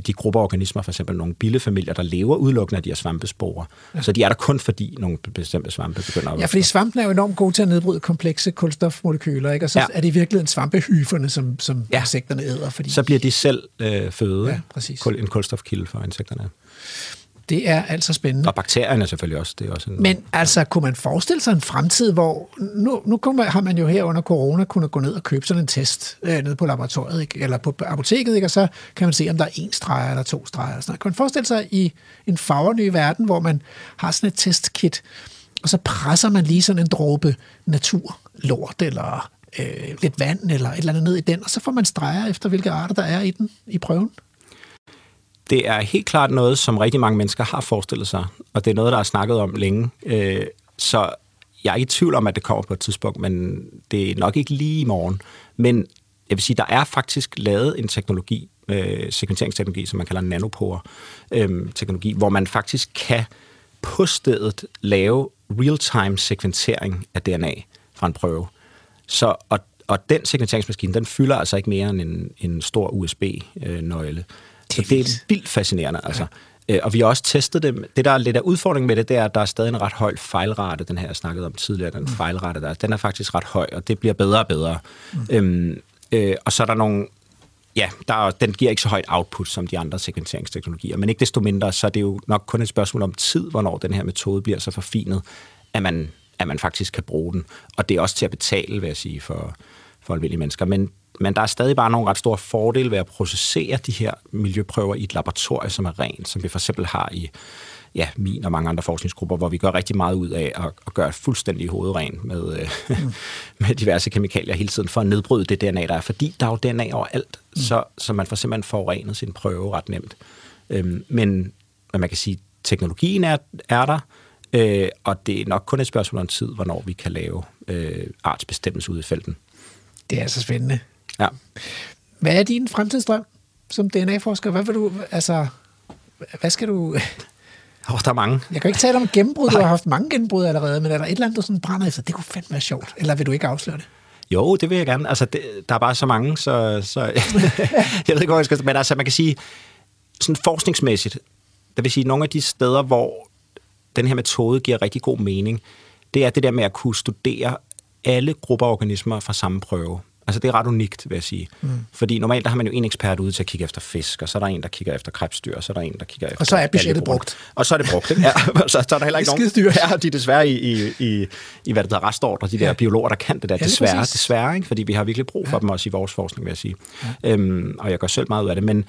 de grupper af organismer, for eksempel nogle billefamilier, der lever udelukkende af de her svampesporer. Ja. Så de er der kun fordi nogle bestemte svampe begynder at Ja, fordi svampen er jo enormt gode til at nedbryde komplekse kulstofmolekyler, ikke? og så ja. er det i virkeligheden svampehyferne, som, som ja. insekterne æder. Fordi... Så bliver de selv øh, føde, ja, præcis. en kulstofkilde for insekterne. Det er altså spændende. Og bakterierne selvfølgelig også. Det er også en, Men altså, kunne man forestille sig en fremtid, hvor... Nu, nu man, har man jo her under corona kunnet gå ned og købe sådan en test øh, nede på laboratoriet, ikke? eller på apoteket, ikke? og så kan man se, om der er en streg eller to streger. Eller sådan noget. Kan man forestille sig i en farverny verden, hvor man har sådan et testkit, og så presser man lige sådan en dråbe naturlort, eller øh, lidt vand, eller et eller andet ned i den, og så får man streger efter, hvilke arter der er i den i prøven? Det er helt klart noget, som rigtig mange mennesker har forestillet sig, og det er noget, der er snakket om længe. Øh, så jeg er ikke i tvivl om, at det kommer på et tidspunkt, men det er nok ikke lige i morgen. Men jeg vil sige, der er faktisk lavet en teknologi, øh, sekventeringsteknologi, som man kalder nanopore-teknologi, øh, hvor man faktisk kan på stedet lave real-time sekventering af DNA fra en prøve. Så, og, og den sekventeringsmaskine, den fylder altså ikke mere end en, en stor USB-nøgle. Øh, så det er vildt fascinerende, altså. Ja. Øh, og vi har også testet det. Det, der er lidt af udfordringen med det, det er, at der er stadig en ret høj fejlrate, den her jeg snakkede om tidligere, den mm. fejlrate der. Den er faktisk ret høj, og det bliver bedre og bedre. Mm. Øhm, øh, og så er der nogle ja, der, den giver ikke så højt output som de andre sekventeringsteknologier, men ikke desto mindre, så er det jo nok kun et spørgsmål om tid, hvornår den her metode bliver så forfinet, at man, at man faktisk kan bruge den. Og det er også til at betale, vil jeg sige, for, for almindelige mennesker. Men men der er stadig bare nogle ret store fordele ved at processere de her miljøprøver i et laboratorium, som er rent, som vi for eksempel har i ja, min og mange andre forskningsgrupper, hvor vi gør rigtig meget ud af at, at gøre fuldstændig hovedren med, øh, mm. med diverse kemikalier hele tiden, for at nedbryde det DNA, der er. Fordi der er jo DNA overalt, mm. så, så man får simpelthen forurenet sin prøve ret nemt. Øhm, men man kan sige, teknologien er, er der, øh, og det er nok kun et spørgsmål om tid, hvornår vi kan lave øh, artsbestemmelse ude i felten. Det er så spændende. Ja. Hvad er din fremtidsdrøm som DNA-forsker? Hvad vil du, altså, hvad skal du... Oh, der er mange. Jeg kan ikke tale om gennembrud. Du har haft mange gennembrud allerede, men er der et eller andet, du sådan brænder efter? Det kunne fandme være sjovt. Eller vil du ikke afsløre det? Jo, det vil jeg gerne. Altså, det, der er bare så mange, så, så jeg ved ikke, hvor jeg skal... Men altså, man kan sige, sådan forskningsmæssigt, det vil sige, nogle af de steder, hvor den her metode giver rigtig god mening, det er det der med at kunne studere alle grupper af organismer fra samme prøve. Altså det er ret unikt, vil jeg sige. Mm. Fordi normalt der har man jo en ekspert ude til at kigge efter fisk, og så er der en, der kigger efter krebsdyr, og så er der en, der kigger efter... Og så er budgettet brugt. Og så er det brugt, Ja, så, så er der heller ikke nogen... Ja, de er desværre i, i, i, i hvad det hedder, restordre, de der ja. biologer, der kan det der. Ja, desværre, desværre, ikke? fordi vi har virkelig brug for ja. dem også i vores forskning, vil jeg sige. Ja. Øhm, og jeg gør selv meget ud af det, men, men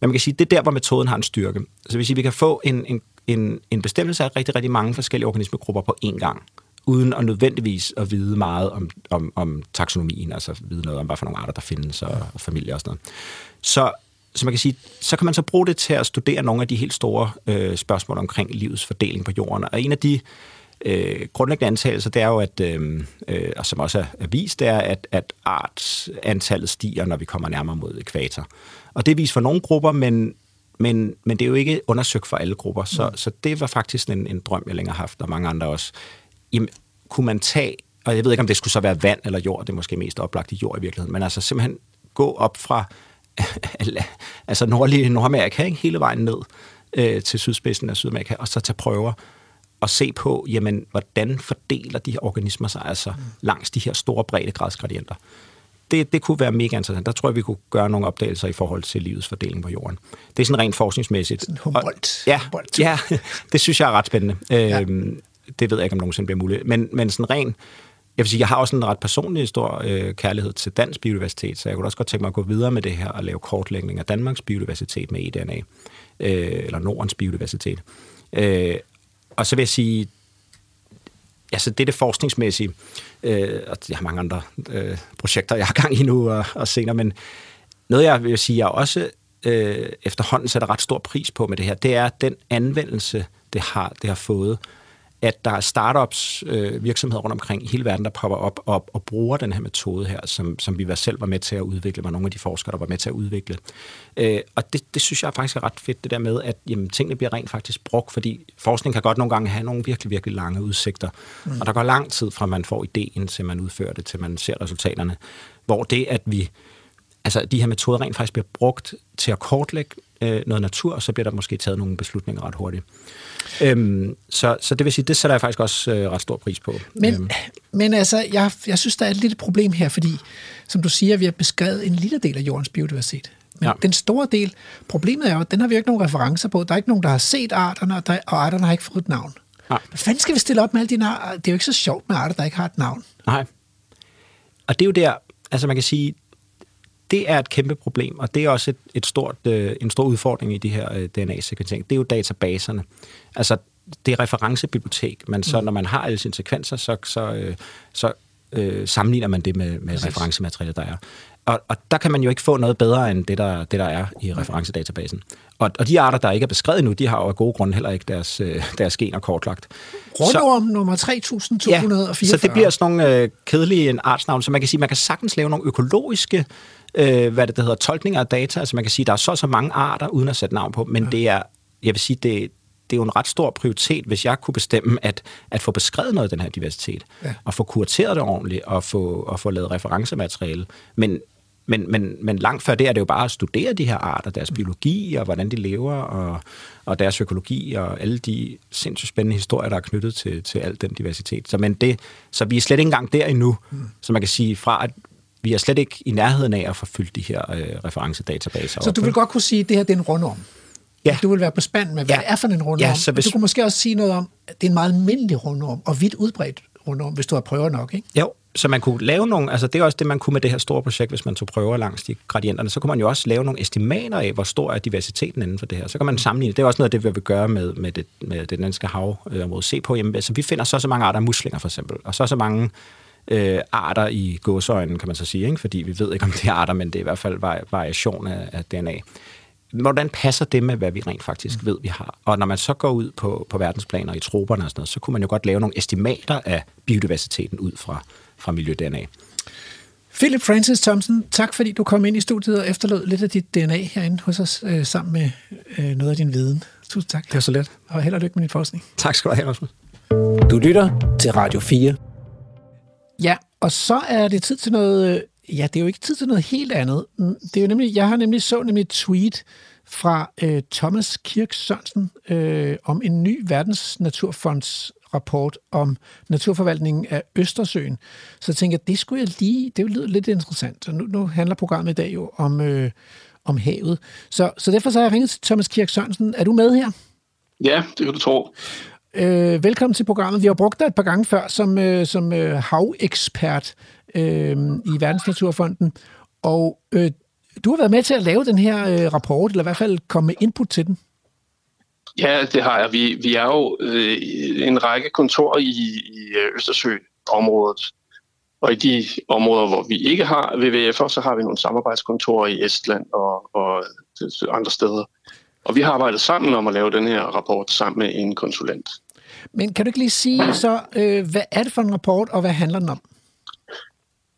man kan sige, det er der, hvor metoden har en styrke. Så hvis vi kan få en, en, en, en bestemmelse af rigtig, rigtig mange forskellige organismegrupper på én gang, uden at nødvendigvis at vide meget om, om, om taksonomien, altså vide noget om, hvad for nogle arter, der findes, og, og familier og sådan noget. Så, så man kan sige, så kan man så bruge det til at studere nogle af de helt store øh, spørgsmål omkring livets fordeling på jorden. Og en af de øh, grundlæggende antagelser, det er jo, at, øh, øh, og som også er vist, det er, at, at artsantallet stiger, når vi kommer nærmere mod ekvator. Og det er vist for nogle grupper, men, men, men det er jo ikke undersøgt for alle grupper. Så, mm. så det var faktisk en, en drøm, jeg længere har haft, og mange andre også jamen, kunne man tage, og jeg ved ikke, om det skulle så være vand eller jord, det er måske mest oplagt i jord i virkeligheden, men altså simpelthen gå op fra altså nordlige Nordamerika, ikke? hele vejen ned øh, til sydspidsen af Sydamerika, og så tage prøver og se på, jamen, hvordan fordeler de her organismer sig altså mm. langs de her store breddegradsgradienter. Det, det kunne være mega interessant. Der tror jeg, vi kunne gøre nogle opdagelser i forhold til livets fordeling på jorden. Det er sådan rent forskningsmæssigt. Humboldt. Og, ja, ja, det synes jeg er ret spændende. Ja. Øhm, det ved jeg ikke, om nogensinde bliver muligt. Men, men sådan ren, jeg vil sige, jeg har også en ret personlig stor øh, kærlighed til dansk biodiversitet, så jeg kunne også godt tænke mig at gå videre med det her og lave kortlægning af Danmarks biodiversitet med eDNA, øh, eller Nordens biodiversitet. Øh, og så vil jeg sige, altså det er det forskningsmæssige, øh, og jeg har mange andre øh, projekter, jeg har gang i nu og, og senere, men noget jeg vil sige, jeg også øh, efterhånden sætter ret stor pris på med det her, det er den anvendelse, det har, det har fået at der er startups, øh, virksomheder rundt omkring i hele verden, der popper op og, og bruger den her metode her, som, som vi selv var med til at udvikle, var nogle af de forskere, der var med til at udvikle. Øh, og det, det synes jeg faktisk er ret fedt, det der med, at jamen, tingene bliver rent faktisk brugt, fordi forskning kan godt nogle gange have nogle virkelig, virkelig lange udsigter. Mm. Og der går lang tid fra, man får ideen, til man udfører det, til man ser resultaterne. Hvor det, at vi altså de her metoder rent faktisk bliver brugt til at kortlægge øh, noget natur, og så bliver der måske taget nogle beslutninger ret hurtigt. Øhm, så, så det vil sige, det sætter jeg faktisk også øh, ret stor pris på. Men, øhm. men altså, jeg, jeg synes, der er et lille problem her, fordi, som du siger, vi har beskrevet en lille del af jordens biodiversitet. Men ja. den store del, problemet er jo, at den har vi jo ikke nogen referencer på. Der er ikke nogen, der har set arterne, og, der, og arterne har ikke fået et navn. Ja. Hvad fanden skal vi stille op med alle de arter? Det er jo ikke så sjovt med arter, der ikke har et navn. Nej. Og det er jo der, altså man kan sige, det er et kæmpe problem, og det er også et, et stort, øh, en stor udfordring i de her øh, DNA-sekventering. Det er jo databaserne. Altså, det er referencebibliotek, men så mm. når man har alle sine sekvenser, så, så, øh, så øh, sammenligner man det med, med referencemateriale, der er. Og, og der kan man jo ikke få noget bedre end det, der, det, der er i referencedatabasen. Og, og de arter, der ikke er beskrevet nu, de har jo af gode grunde heller ikke deres, øh, deres gener kortlagt. Rundorm nummer 3244. Ja, så det bliver sådan nogle øh, kedelige artsnavne, så man kan sige, man kan sagtens lave nogle økologiske øh, hvad det, der hedder, tolkninger af data. Altså man kan sige, der er så så mange arter, uden at sætte navn på, men ja. det er, jeg vil sige, det, det er jo en ret stor prioritet, hvis jeg kunne bestemme at, at få beskrevet noget af den her diversitet, ja. og få kurateret det ordentligt, og få, og få lavet referencemateriale. Men, men, men, men langt før det er det jo bare at studere de her arter, deres biologi, og hvordan de lever, og, og deres økologi, og alle de sindssygt spændende historier, der er knyttet til, til al den diversitet. Så, men det, så vi er slet ikke engang der endnu, mm. så man kan sige, fra at vi er slet ikke i nærheden af at forfylde de her øh, referencedatabaser. Så op. du vil godt kunne sige, at det her det er en rundorm? Ja. Du vil være på spand med, hvad ja. det er for en rundorm. Ja, så hvis... Du kunne måske også sige noget om, at det er en meget almindelig rundorm, og vidt udbredt rundorm, hvis du har prøver nok, ikke? Jo, så man kunne lave nogle, altså det er også det, man kunne med det her store projekt, hvis man tog prøver langs de gradienterne, så kunne man jo også lave nogle estimater af, hvor stor er diversiteten inden for det her. Så kan man sammenligne, det er også noget af det, vi vil gøre med, med, det, med det danske havområde. Se på, jamen, altså vi finder så så mange arter af muslinger for eksempel, og så så mange øh, arter i gåsøjnen, kan man så sige, ikke? fordi vi ved ikke, om det er arter, men det er i hvert fald variation af, af DNA. Hvordan passer det med, hvad vi rent faktisk ved, vi har? Og når man så går ud på, på verdensplaner i troberne og sådan noget, så kunne man jo godt lave nogle estimater af biodiversiteten ud fra, fra miljø-DNA. Philip Francis Thompson, tak fordi du kom ind i studiet og efterlod lidt af dit DNA herinde hos os, øh, sammen med øh, noget af din viden. Tusind tak. Det var så let. Og held og lykke med din forskning. Tak skal du have, Rasmus. Du lytter til Radio 4. Ja, og så er det tid til noget... Øh, ja, det er jo ikke tid til noget helt andet. Mm, det er jo nemlig, jeg har nemlig så nemlig et tweet fra øh, Thomas Kirk Sørensen øh, om en ny verdensnaturfonds rapport om naturforvaltningen af Østersøen. Så jeg tænker, det skulle jeg lige, det lyder lidt interessant. Så nu, nu handler programmet i dag jo om, øh, om havet. Så, så derfor så har jeg ringet til Thomas Kirk Sørensen. Er du med her? Ja, det kan du tro. Øh, velkommen til programmet. Vi har brugt dig et par gange før som, øh, som øh, havekspert øh, i Verdensnaturfonden, og øh, du har været med til at lave den her øh, rapport, eller i hvert fald komme med input til den. Ja, det har jeg. Vi, vi er jo øh, en række kontorer i, i øh, Østersø-området. Og i de områder, hvor vi ikke har WWF'er, så har vi nogle samarbejdskontorer i Estland og, og andre steder. Og vi har arbejdet sammen om at lave den her rapport sammen med en konsulent. Men kan du ikke lige sige så, øh, hvad er det for en rapport, og hvad handler den om?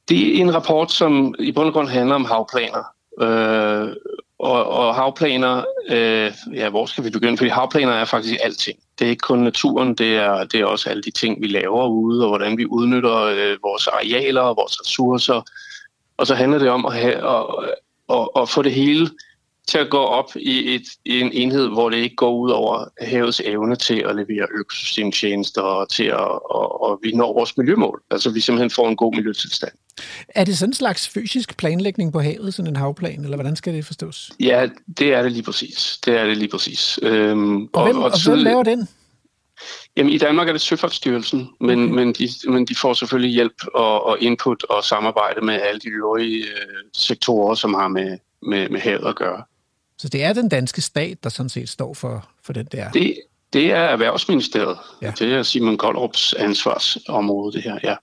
Det er en rapport, som i bund og grund handler om havplaner. Øh, og, og havplaner, øh, ja, hvor skal vi begynde? Fordi havplaner er faktisk alting. Det er ikke kun naturen, det er, det er også alle de ting, vi laver ude, og hvordan vi udnytter øh, vores arealer og vores ressourcer. Og så handler det om at, have, at, at, at få det hele til at gå op i, et, i en enhed, hvor det ikke går ud over havets evne til at levere økosystemtjenester og til at og, og vi når vores miljømål. Altså vi simpelthen får en god miljøtilstand. Er det sådan en slags fysisk planlægning på havet, sådan en havplan, eller hvordan skal det forstås? Ja, det er det lige præcis. Det er det lige præcis. Øhm, og, hvem, og, og, og hvem laver den? Jamen i Danmark er det Søfartsstyrelsen, men, okay. men, de, men de får selvfølgelig hjælp og, og input og samarbejde med alle de øvrige øh, sektorer, som har med, med, med havet at gøre. Så det er den danske stat, der sådan set står for, for den der? Det, det er Erhvervsministeriet. Ja. Det er Simon Koldrups ansvarsområde, det her, ja.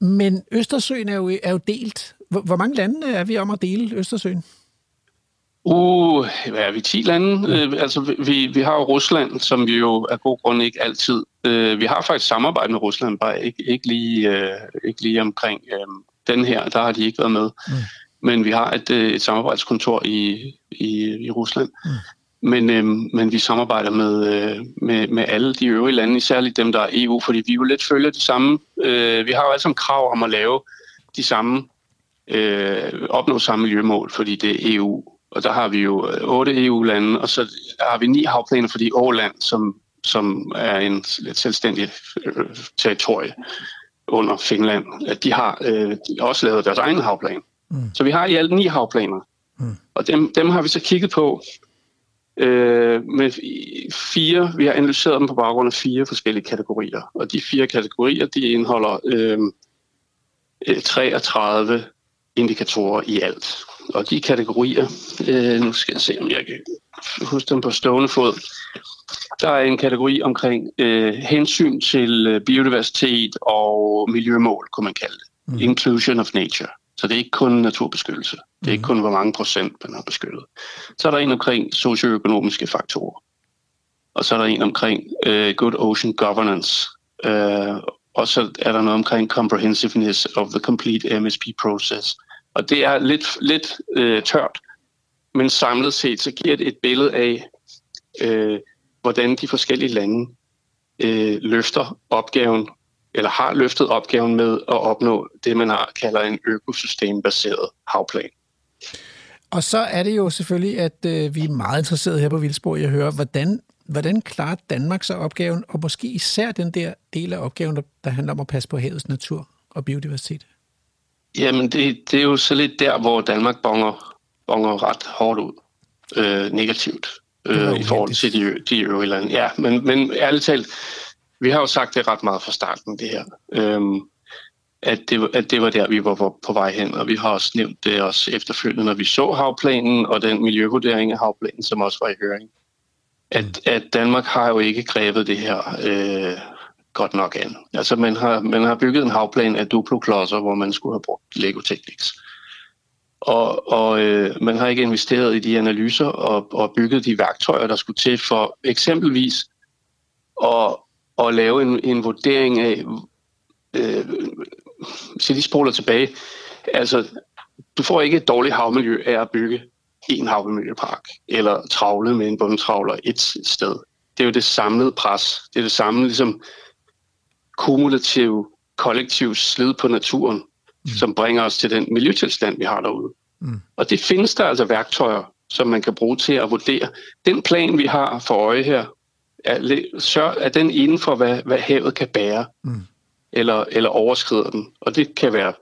Men Østersøen er jo, er jo delt. Hvor, hvor mange lande er vi om at dele Østersøen? Uh, hvad er vi? 10 lande? Ja. Øh, altså, vi, vi har jo Rusland, som vi jo af god grund ikke altid... Øh, vi har faktisk samarbejde med Rusland, bare ikke, ikke, lige, øh, ikke lige omkring øh, den her. Der har de ikke været med. Mm men vi har et, øh, et samarbejdskontor i, i, i Rusland. Mm. Men, øh, men vi samarbejder med, øh, med, med alle de øvrige lande, særligt dem, der er EU, fordi vi jo lidt følger det samme. Øh, vi har jo altså krav om at lave de samme, øh, opnå samme miljømål, fordi det er EU. Og der har vi jo øh, otte EU-lande, og så har vi ni havplaner for de Åland, som, som er en lidt selvstændig øh, territorie under Finland. At de har øh, også lavet deres egen havplan. Mm. Så vi har i alt ni havplaner. Mm. Og dem, dem har vi så kigget på øh, med fire, vi har analyseret dem på baggrund af fire forskellige kategorier. Og de fire kategorier, de indeholder øh, 33 øh, indikatorer i alt. Og de kategorier, øh, nu skal jeg se, om jeg kan huske dem på stående fod. Der er en kategori omkring øh, hensyn til øh, biodiversitet og miljømål, kunne man kalde det. Mm. Inclusion of nature. Så det er ikke kun naturbeskyttelse. Det er ikke mhm. kun, hvor mange procent man har beskyttet. Så er der en omkring socioøkonomiske faktorer. Og så er der en omkring uh, good ocean governance. Uh, og så er der noget omkring comprehensiveness of the complete MSP process. Og det er lidt, lidt uh, tørt, men samlet set så giver det et billede af, uh, hvordan de forskellige lande uh, løfter opgaven eller har løftet opgaven med at opnå det, man har kalder en økosystembaseret havplan. Og så er det jo selvfølgelig, at øh, vi er meget interesserede her på Vildsborg i at høre, hvordan, hvordan klarer Danmark så opgaven, og måske især den der del af opgaven, der, der handler om at passe på havets natur og biodiversitet? Jamen, det, det er jo så lidt der, hvor Danmark bonger, bonger ret hårdt ud øh, negativt øh, i forhold til de, de øvrige lande. Ja, men, men ærligt talt, vi har jo sagt det ret meget fra starten, det her. Øhm, at det, at det var der, vi var på, vej hen, og vi har også nævnt det også efterfølgende, når vi så havplanen og den miljøvurdering af havplanen, som også var i høring. At, at Danmark har jo ikke grebet det her øh, godt nok an. Altså man har, man har bygget en havplan af duplo-klodser, hvor man skulle have brugt Lego Technics. Og, og øh, man har ikke investeret i de analyser og, og bygget de værktøjer, der skulle til for eksempelvis at, at lave en, en vurdering af, øh, jeg lige spoler tilbage, altså du får ikke et dårligt havmiljø af at bygge en havmiljøpark, eller travle med en bundtravler et sted. Det er jo det samlede pres. Det er det samme ligesom kumulativ, kollektiv slid på naturen, mm. som bringer os til den miljøtilstand, vi har derude. Mm. Og det findes der altså værktøjer, som man kan bruge til at vurdere. Den plan, vi har for øje her, er, sør, er den inden for, hvad, hvad havet kan bære, mm. eller, eller overskrider den. Og det kan være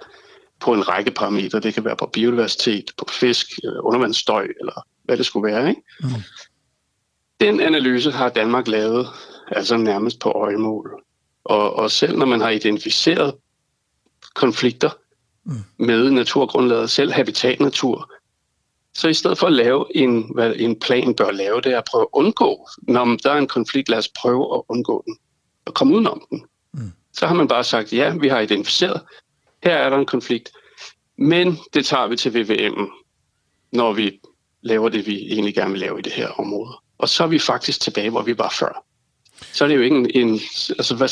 på en række parametre. Det kan være på biodiversitet, på fisk, undervandsstøj, eller hvad det skulle være. Ikke? Mm. Den analyse har Danmark lavet altså nærmest på øjemål. Og, og selv når man har identificeret konflikter mm. med naturgrundlaget, selv habitatnatur, så i stedet for at lave en, hvad en plan bør lave, det er at prøve at undgå, når der er en konflikt, lad os prøve at undgå den og komme udenom den. Mm. Så har man bare sagt, ja, vi har identificeret, her er der en konflikt, men det tager vi til VVM, når vi laver det, vi egentlig gerne vil lave i det her område. Og så er vi faktisk tilbage, hvor vi var før. Så er det jo ikke en... en altså, hvad,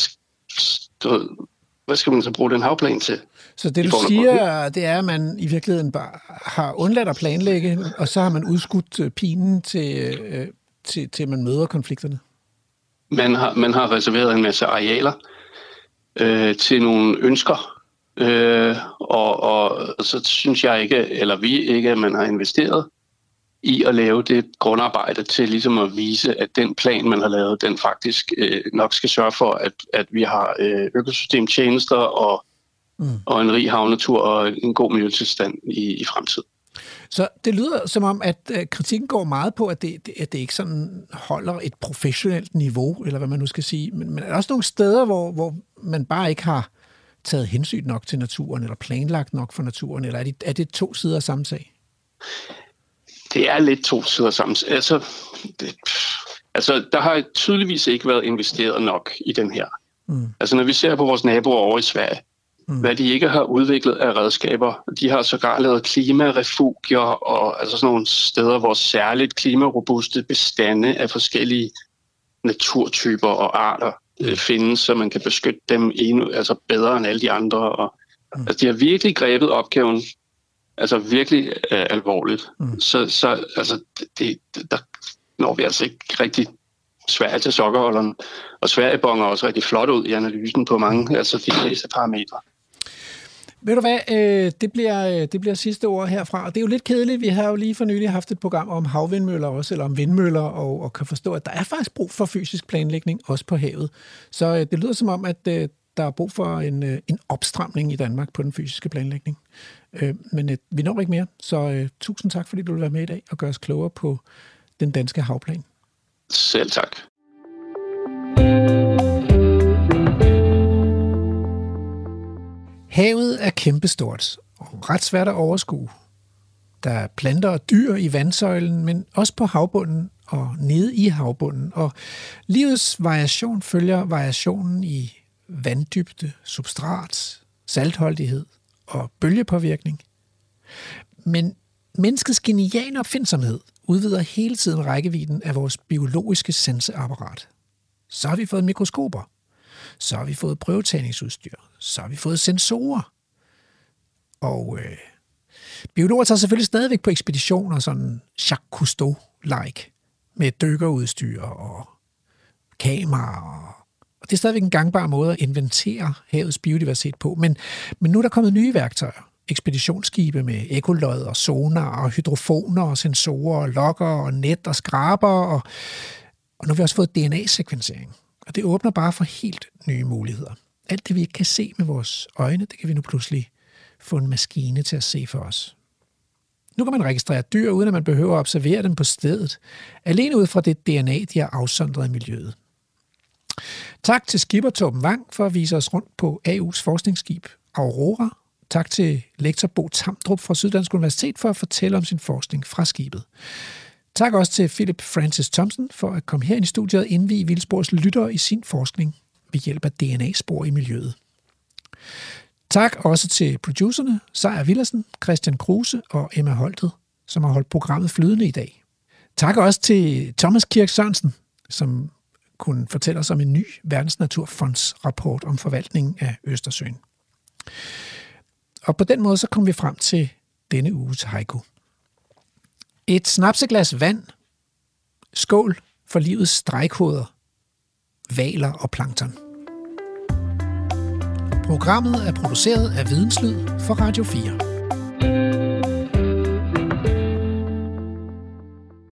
hvad skal man så bruge den havplan til? Så det, du siger, det er, at man i virkeligheden bare har undladt at planlægge, og så har man udskudt øh, pinen til, øh, til, til man møder konflikterne? Man har, man har reserveret en masse arealer øh, til nogle ønsker, øh, og, og så synes jeg ikke, eller vi ikke, at man har investeret i at lave det grundarbejde til ligesom at vise, at den plan, man har lavet, den faktisk øh, nok skal sørge for, at, at vi har øh, økosystemtjenester og, mm. og en rig havnatur og en god miljøtilstand i, i fremtiden. Så det lyder som om, at øh, kritikken går meget på, at det, at det ikke sådan holder et professionelt niveau, eller hvad man nu skal sige. Men, men er der også nogle steder, hvor, hvor man bare ikke har taget hensyn nok til naturen, eller planlagt nok for naturen, eller er det, er det to sider af samme sag? det er lidt to sider sammen. Altså, det, altså, der har tydeligvis ikke været investeret nok i den her. Mm. Altså, når vi ser på vores naboer over i Sverige, mm. hvad de ikke har udviklet af redskaber, de har sågar lavet klimarefugier og altså sådan nogle steder, hvor særligt klimarobuste bestande af forskellige naturtyper og arter mm. øh, findes, så man kan beskytte dem endnu, altså bedre end alle de andre. Og, mm. altså, de har virkelig grebet opgaven altså virkelig øh, alvorligt. Mm. Så, så altså, det, der når vi altså ikke rigtig Sverige til sokkerholderen. Og Sverige bonger også rigtig flot ud i analysen på mange, altså de fleste parametre. Ved du hvad, øh, det, bliver, øh, det bliver sidste ord herfra, og det er jo lidt kedeligt. Vi har jo lige for nylig haft et program om havvindmøller også, eller om vindmøller, og, og kan forstå, at der er faktisk brug for fysisk planlægning, også på havet. Så øh, det lyder som om, at øh, der er brug for en, øh, en opstramning i Danmark på den fysiske planlægning. Øh, men øh, vi når ikke mere, så øh, tusind tak, fordi du vil være med i dag og gøre os klogere på den danske havplan. Selv tak. Havet er kæmpestort og ret svært at overskue. Der er planter og dyr i vandsøjlen, men også på havbunden og nede i havbunden. Og livets variation følger variationen i vanddybde, substrat, saltholdighed og bølgepåvirkning. Men menneskets geniale opfindsomhed udvider hele tiden rækkevidden af vores biologiske sanseapparat. Så har vi fået mikroskoper. Så har vi fået prøvetagningsudstyr. Så har vi fået sensorer. Og øh, biologer tager selvfølgelig stadigvæk på ekspeditioner, sådan Jacques Cousteau-like, med dykkerudstyr og kameraer og det er stadigvæk en gangbar måde at inventere havets biodiversitet på. Men, men nu er der kommet nye værktøjer. Ekspeditionsskibe med ekolod og sonar og hydrofoner og sensorer og lokker og net og skraber. Og, og nu har vi også fået DNA-sekvensering. Og det åbner bare for helt nye muligheder. Alt det, vi ikke kan se med vores øjne, det kan vi nu pludselig få en maskine til at se for os. Nu kan man registrere dyr, uden at man behøver at observere dem på stedet, alene ud fra det DNA, de har afsondret i miljøet. Tak til skipper Torben Wang for at vise os rundt på AU's forskningsskib Aurora. Tak til lektor Bo Tamdrup fra Syddansk Universitet for at fortælle om sin forskning fra skibet. Tak også til Philip Francis Thompson for at komme her ind i studiet og indvige Vildsborgs lyttere i sin forskning ved hjælp af DNA-spor i miljøet. Tak også til producerne, Sejer Villersen, Christian Kruse og Emma Holtet, som har holdt programmet flydende i dag. Tak også til Thomas Kirk Sørensen, som kunne fortælle os om en ny Verdensnaturfonds-rapport om forvaltningen af Østersøen. Og på den måde så kom vi frem til denne uges haiku. Et snapseglas vand. Skål for livets stregkoder, valer og plankton. Programmet er produceret af Videnslyd for Radio 4.